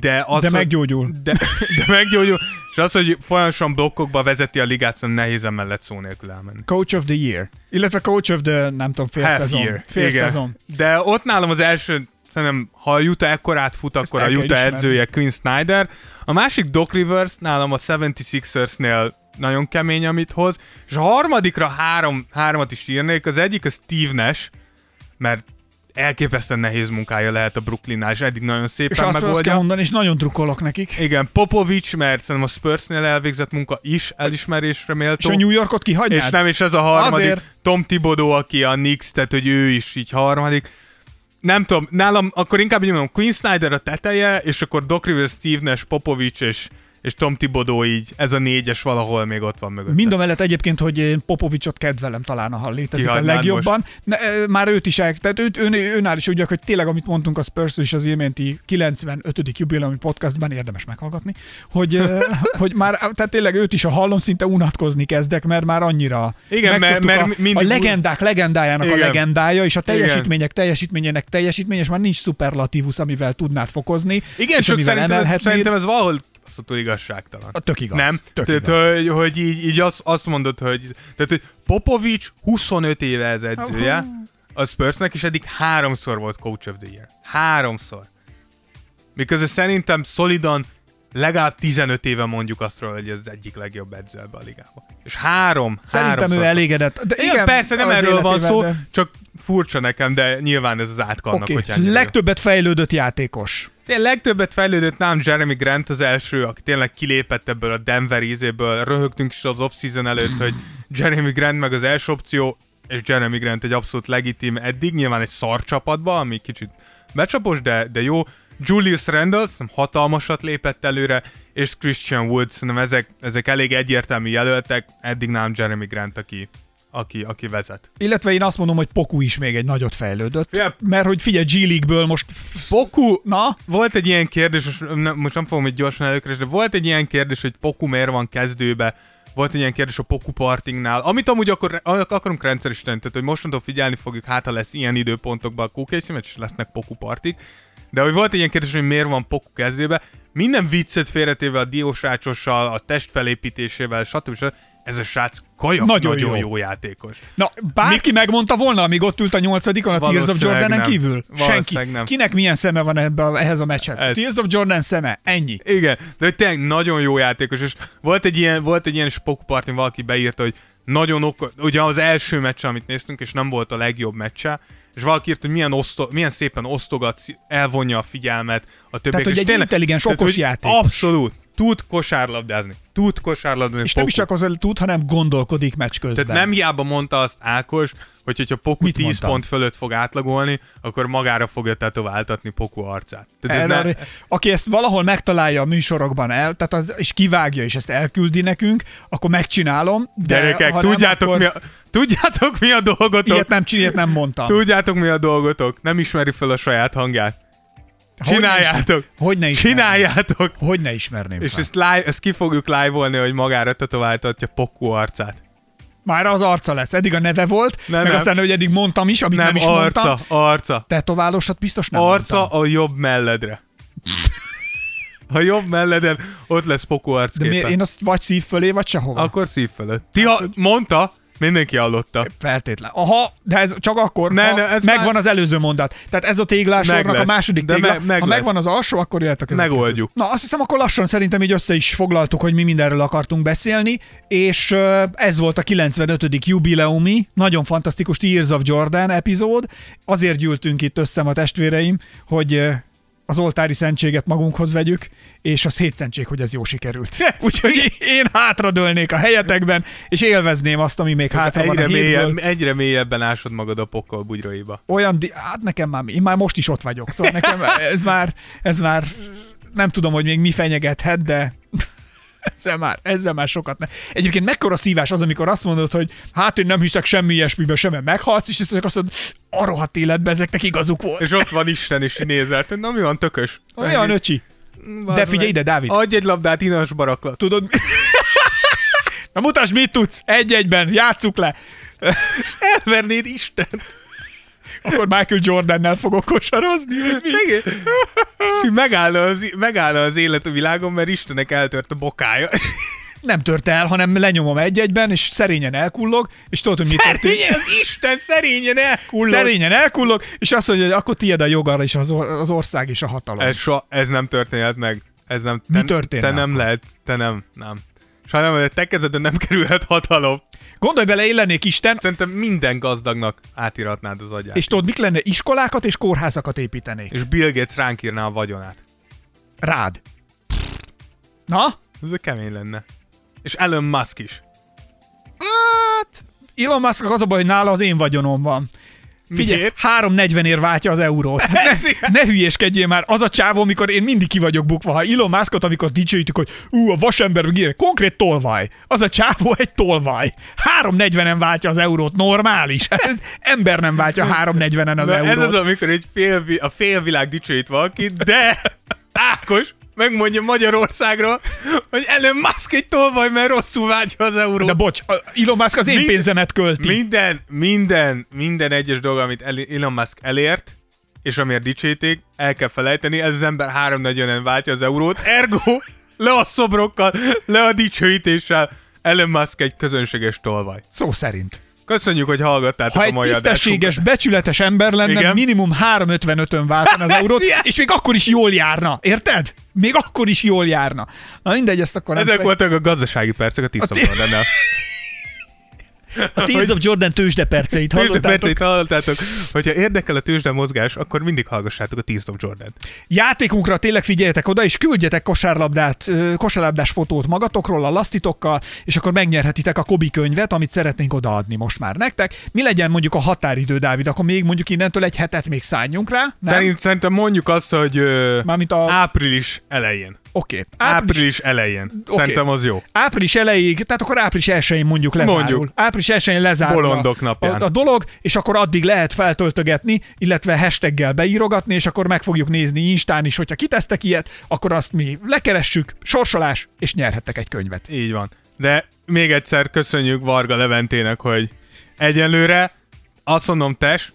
de az, De meggyógyul. De, de meggyógyul, és az, hogy folyamatosan blokkokba vezeti a ligát, szóval nehéz emellett szó nélkül elmenni. Coach of the Year. Illetve Coach of the, nem tudom, fél Half szezon. year. Fél Igen. szezon. De ott nálam az első, szerintem, ha a Utah ekkorát fut, akkor el a Utah ismerni. edzője Quinn Snyder. A másik Doc Rivers nálam a 76ersnél nagyon kemény, amit hoz. És a harmadikra három, háromat is írnék. Az egyik a Steve Nash, mert elképesztően nehéz munkája lehet a Brooklynnál, és eddig nagyon És szépen azt, azt kell megoldja. mondani, és nagyon drukkolok nekik. Igen, Popovics, mert szerintem a Spursnél elvégzett munka is elismerésre És méltó. a New Yorkot kihagynád? És nem, és ez a harmadik. Azért. Tom Thibodeau, aki a Knicks, tehát hogy ő is így harmadik. Nem tudom, nálam akkor inkább így mondom, Queen Snyder a teteje, és akkor Doc Rivers, Steve Nash, Popovics és, és Tom Thibodeau így, ez a négyes valahol még ott van mögött. Mind a mellett egyébként, hogy én Popovicsot kedvelem talán, ha létezik a Kihagynád legjobban. Ne, már őt is el, tehát őt, ön, őnál is úgy, hogy tényleg, amit mondtunk a Spurs és az iménti 95. jubileumi podcastban, érdemes meghallgatni, hogy, <laughs> hogy már, tehát tényleg őt is a hallom, szinte unatkozni kezdek, mert már annyira Igen, mert- mert a, mindig a legendák legendájának Igen. a legendája, és a Igen. teljesítmények teljesítményének teljesítmény, és már nincs szuperlatívus, amivel tudnád fokozni. Igen, csak szerintem, emelhetnéd. szerintem ez valahol azt igazságtalan. A tök igaz. Nem? Tök tehát, igaz. hogy, hogy így, így azt, azt mondod, hogy, tehát, hogy Popovics 25 éve ez edzője, a Spursnek, és eddig háromszor volt Coach of the Year. Háromszor. Miközben szerintem szolidan legalább 15 éve mondjuk azt róla, hogy ez az egyik legjobb edző ebbe a ligába. És három, Szerintem háromszor. ő elégedett. De Igen, igen, persze, nem erről van szó, de- csak furcsa nekem, de nyilván ez az átkannak, okay. hogy legtöbbet fejlődött játékos. Én legtöbbet fejlődött nem Jeremy Grant az első, aki tényleg kilépett ebből a Denver ízéből. Röhögtünk is az off-season előtt, hogy Jeremy Grant meg az első opció, és Jeremy Grant egy abszolút legitim eddig, nyilván egy szar csapatba, ami kicsit becsapos, de, de jó. Julius Randle hatalmasat lépett előre, és Christian Woods, szerintem ezek, ezek elég egyértelmű jelöltek, eddig nem Jeremy Grant, aki, aki, aki vezet. Illetve én azt mondom, hogy Poku is még egy nagyot fejlődött. Yep. Mert hogy figyelj, G League-ből most... Poku, Na, Volt egy ilyen kérdés, most nem, most nem fogom itt gyorsan előkeresni, de volt egy ilyen kérdés, hogy Poku miért van kezdőbe, volt egy ilyen kérdés a Poku partingnál, amit amúgy akkor akarunk rendszerűsíteni, tehát hogy mostantól figyelni fogjuk, hát ha lesz ilyen időpontokban a meccs, és lesznek Poku partik, de hogy volt egy ilyen kérdés, hogy miért van Poku kezdőbe, minden viccet félretéve a diósrácsossal, a testfelépítésével, stb. stb. Ez a srác kajak Nagyon nagyon, jó. jó. játékos. na bárki megmondta volna, amíg ott ült a nyolcadikon a Tears of Jordanen nem. kívül? Senki. Nem. Kinek milyen szeme van ebbe, a- ehhez a meccshez? Ez- Tears of Jordan szeme, ennyi. Igen, de tényleg nagyon jó játékos, és volt egy ilyen, volt egy ilyen Spock partin, valaki beírta, hogy nagyon okos, ugye az első meccse, amit néztünk, és nem volt a legjobb meccse, és valaki írt, hogy milyen, oszto, milyen szépen osztogat, elvonja a figyelmet a többiek. hogy és egy intelligens, okos hogy játékos. Abszolút. Tud kosárlabdázni. Tud kosárlabdázni. És nem is csak az, tud, hanem gondolkodik meccs közben. Tehát nem hiába mondta azt Ákos, hogy hogyha Poku Mit 10 mondtam? pont fölött fog átlagolni, akkor magára fogja tetováltatni Poku arcát. Tehát ez Erre, ne, Aki ezt valahol megtalálja a műsorokban el, tehát az, és kivágja, és ezt elküldi nekünk, akkor megcsinálom. De Gyerekek, ha nem, tudjátok, akkor mi a, tudjátok mi a dolgotok? Ilyet nem, ilyet nem mondtam. Tudjátok mi a dolgotok? Nem ismeri fel a saját hangját. Csináljátok! Hogy ne ismerném? Csináljátok! Hogy ne ismerném És fel? ezt, live, ezt ki fogjuk live-olni, hogy magára tetováltatja Poku arcát. Már az arca lesz. Eddig a neve volt, Nem, meg nem. aztán, hogy eddig mondtam is, amit nem, Nem, is arca, mondtam. arca. Tetoválósat biztos nem arca mondtam. a jobb melledre. A jobb melleden ott lesz Poku De arcképe. miért, én azt vagy szív fölé, vagy sehova. Akkor szív fölött. Ti ha, mondta, Mindenki hallotta. Feltétlen. Aha, de ez csak akkor, Ne, ha ne, ez megvan már- az előző mondat. Tehát ez a téglásornak a második De tégla. me- meg ha lesz. megvan az alsó, akkor jöhet a következő. Megoldjuk. Na, azt hiszem, akkor lassan szerintem így össze is foglaltuk, hogy mi mindenről akartunk beszélni, és ez volt a 95. jubileumi, nagyon fantasztikus Tears of Jordan epizód. Azért gyűltünk itt össze a testvéreim, hogy az oltári szentséget magunkhoz vegyük, és az hétszentség, hogy ez jó sikerült. <laughs> Úgyhogy én hátradőlnék a helyetekben, és élvezném azt, ami még hátra van a Egyre, mélyebb, egyre mélyebben ásod magad a pokol bugyraiba. Olyan, di- hát nekem már, én már most is ott vagyok, szóval nekem ez már, ez már nem tudom, hogy még mi fenyegethet, de ezzel már, ezzel már sokat ne. Egyébként mekkora szívás az, amikor azt mondod, hogy hát én nem hiszek semmi ilyesmiben, sem mert meghalsz, és azt mondod, a rohadt életben ezeknek igazuk volt. És ott van Isten, és nézel. Na mi van, tökös? Olyan öcsi. De figyelj ide, Dávid. Adj egy labdát, inas baraklat. Tudod, <laughs> Na mutasd, mit tudsz. Egy-egyben, játsszuk le. Elvernéd Istent. Akkor Michael Jordannel fogok mi? Igen. És megállna az, megállna az élet a világon, mert Istennek eltört a bokája. Nem tört el, hanem lenyomom egy-egyben, és szerényen elkullog, és tudod, hogy mi történik? Szerényen az Isten szerényen elkullog. Szerényen elkullog, és azt mondja, hogy akkor tiéd a joga és az, or- az ország és a hatalom. Ez, so, ez nem történhet meg. Ez nem, Mi te, történne Te nem akkor? lehet, te nem, nem. Sajnálom, hogy te kezedben nem kerülhet hatalom. Gondolj bele, én lennék Isten, Szerintem minden gazdagnak átiratnád az agyát. és tudod, mik lenne? Iskolákat és kórházakat építenék. és Bill Gates ránk írná a vagyonát. Rád. Na? Ez kemény lenne. És Elon Musk is. Hát, Elon Musk az a baj, hogy nála az én vagyonom van. Figyelj, Miért? 340 ér váltja az eurót. <laughs> Ne, ne hülyéskedjél már, az a csávó, amikor én mindig ki vagyok bukva. Ha Elon Muskot, amikor dicsőítük, hogy ú, a vasember, meg konkrét tolvaj. Az a csávó egy tolvaj. 340-en váltja az eurót, normális. <laughs> Ez, ember nem váltja 340-en az Na, eurót. ez az, amikor egy fél, a félvilág dicsőít valakit, de Ákos megmondja Magyarországra, hogy Elon Musk egy tolvaj, mert rosszul vágyja az eurót. De bocs, Elon Musk az én Mind- pénzemet költi. Minden, minden, minden egyes dolog, amit El- Elon Musk elért, és amiért dicsíték, el kell felejteni, ez az ember 340-en váltja az eurót, ergo le a szobrokkal, le a dicsőítéssel, Elon Musk egy közönséges tolvaj. Szó szerint. Köszönjük, hogy hallgattátok Ha a egy mai tisztességes, adásunkat. becsületes ember lenne, Igen. minimum 355-ön váltana az <laughs> eurót, és még akkor is jól járna. Érted? Még akkor is jól járna. Na mindegy, ezt akkor nem Ezek fe- voltak a gazdasági percek a ti- tisztapadannál. <laughs> A Tears of Jordan tőzsde perceit Tőzsde hallottátok. perceit hallottátok. Hogyha érdekel a tőzsde mozgás, akkor mindig hallgassátok a Tears of Jordan. Játékunkra tényleg figyeljetek oda, és küldjetek kosárlabdát, kosárlabdás fotót magatokról a lasztitokkal, és akkor megnyerhetitek a Kobi könyvet, amit szeretnénk odaadni most már nektek. Mi legyen mondjuk a határidő, Dávid? Akkor még mondjuk innentől egy hetet még szálljunk rá? Nem? Szerint, szerintem mondjuk azt, hogy ö, Mármint a... április elején. Oké. Április elején. Oké. Szerintem az jó. Április elejéig, tehát akkor április 1 mondjuk lezárul. Mondjuk. Április 1 lezárul Bolondok napján. a, a dolog, és akkor addig lehet feltöltögetni, illetve hashtaggel beírogatni, és akkor meg fogjuk nézni Instán is, hogyha kitesztek ilyet, akkor azt mi lekeressük, sorsolás, és nyerhettek egy könyvet. Így van. De még egyszer köszönjük Varga Leventének, hogy egyenlőre azt mondom, tes,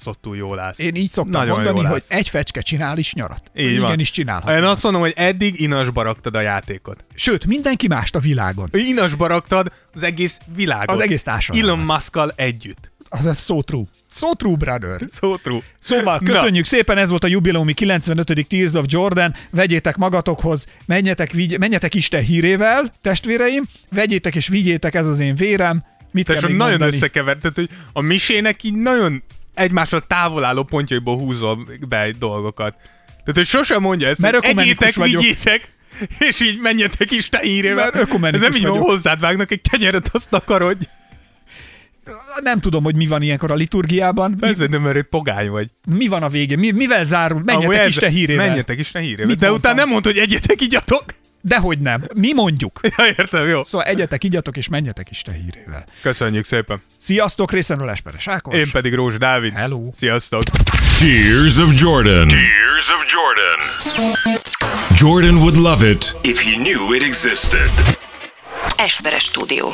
azt ott túl jól állsz. Én így szoktam Nagyon mondani, hogy egy fecske csinál is nyarat. Így Igen van. is csinálhat. Én azt mondom, hogy eddig inasba raktad a játékot. Sőt, mindenki mást a világon. Inasba raktad az egész világot. Az egész társadalmat. Elon Muskkal együtt. Az so true. So true, brother. So true. Szóval köszönjük szépen, ez volt a jubileumi 95. Tears of Jordan. Vegyétek magatokhoz, menjetek, vigy, menjetek Isten hírével, testvéreim, vegyétek és vigyétek, ez az én vérem. Mit Tehát kell még nagyon mondani? összekevert, tehát, hogy a misének így nagyon egymással távol álló pontjaiból húzol be dolgokat. Tehát, hogy sosem mondja ezt, Mert hogy egyétek, vagyok. vigyétek, és így menjetek Isten hírével. Ez nem így van, hozzád vágnak egy kenyeret, azt akarodj. Nem tudom, hogy mi van ilyenkor a liturgiában. Ez nem, mert pogány vagy. mi van a végén? Mi, mivel zárul? Menjetek Isten hírével. Menjetek Isten hírével. Mit De mondtam? utána nem mondta, hogy egyetek, igyatok. Dehogy nem. Mi mondjuk. <laughs> Ja, értem, jó. Szóval egyetek, igyatok és menjetek Isten hírével. Köszönjük szépen. Sziasztok, részemről Esperes Ákos. Én pedig Rózs Dávid. Hello. Sziasztok. Tears of Jordan. Tears of Jordan. Jordan would love it If he knew it existed. Esperes stúdió.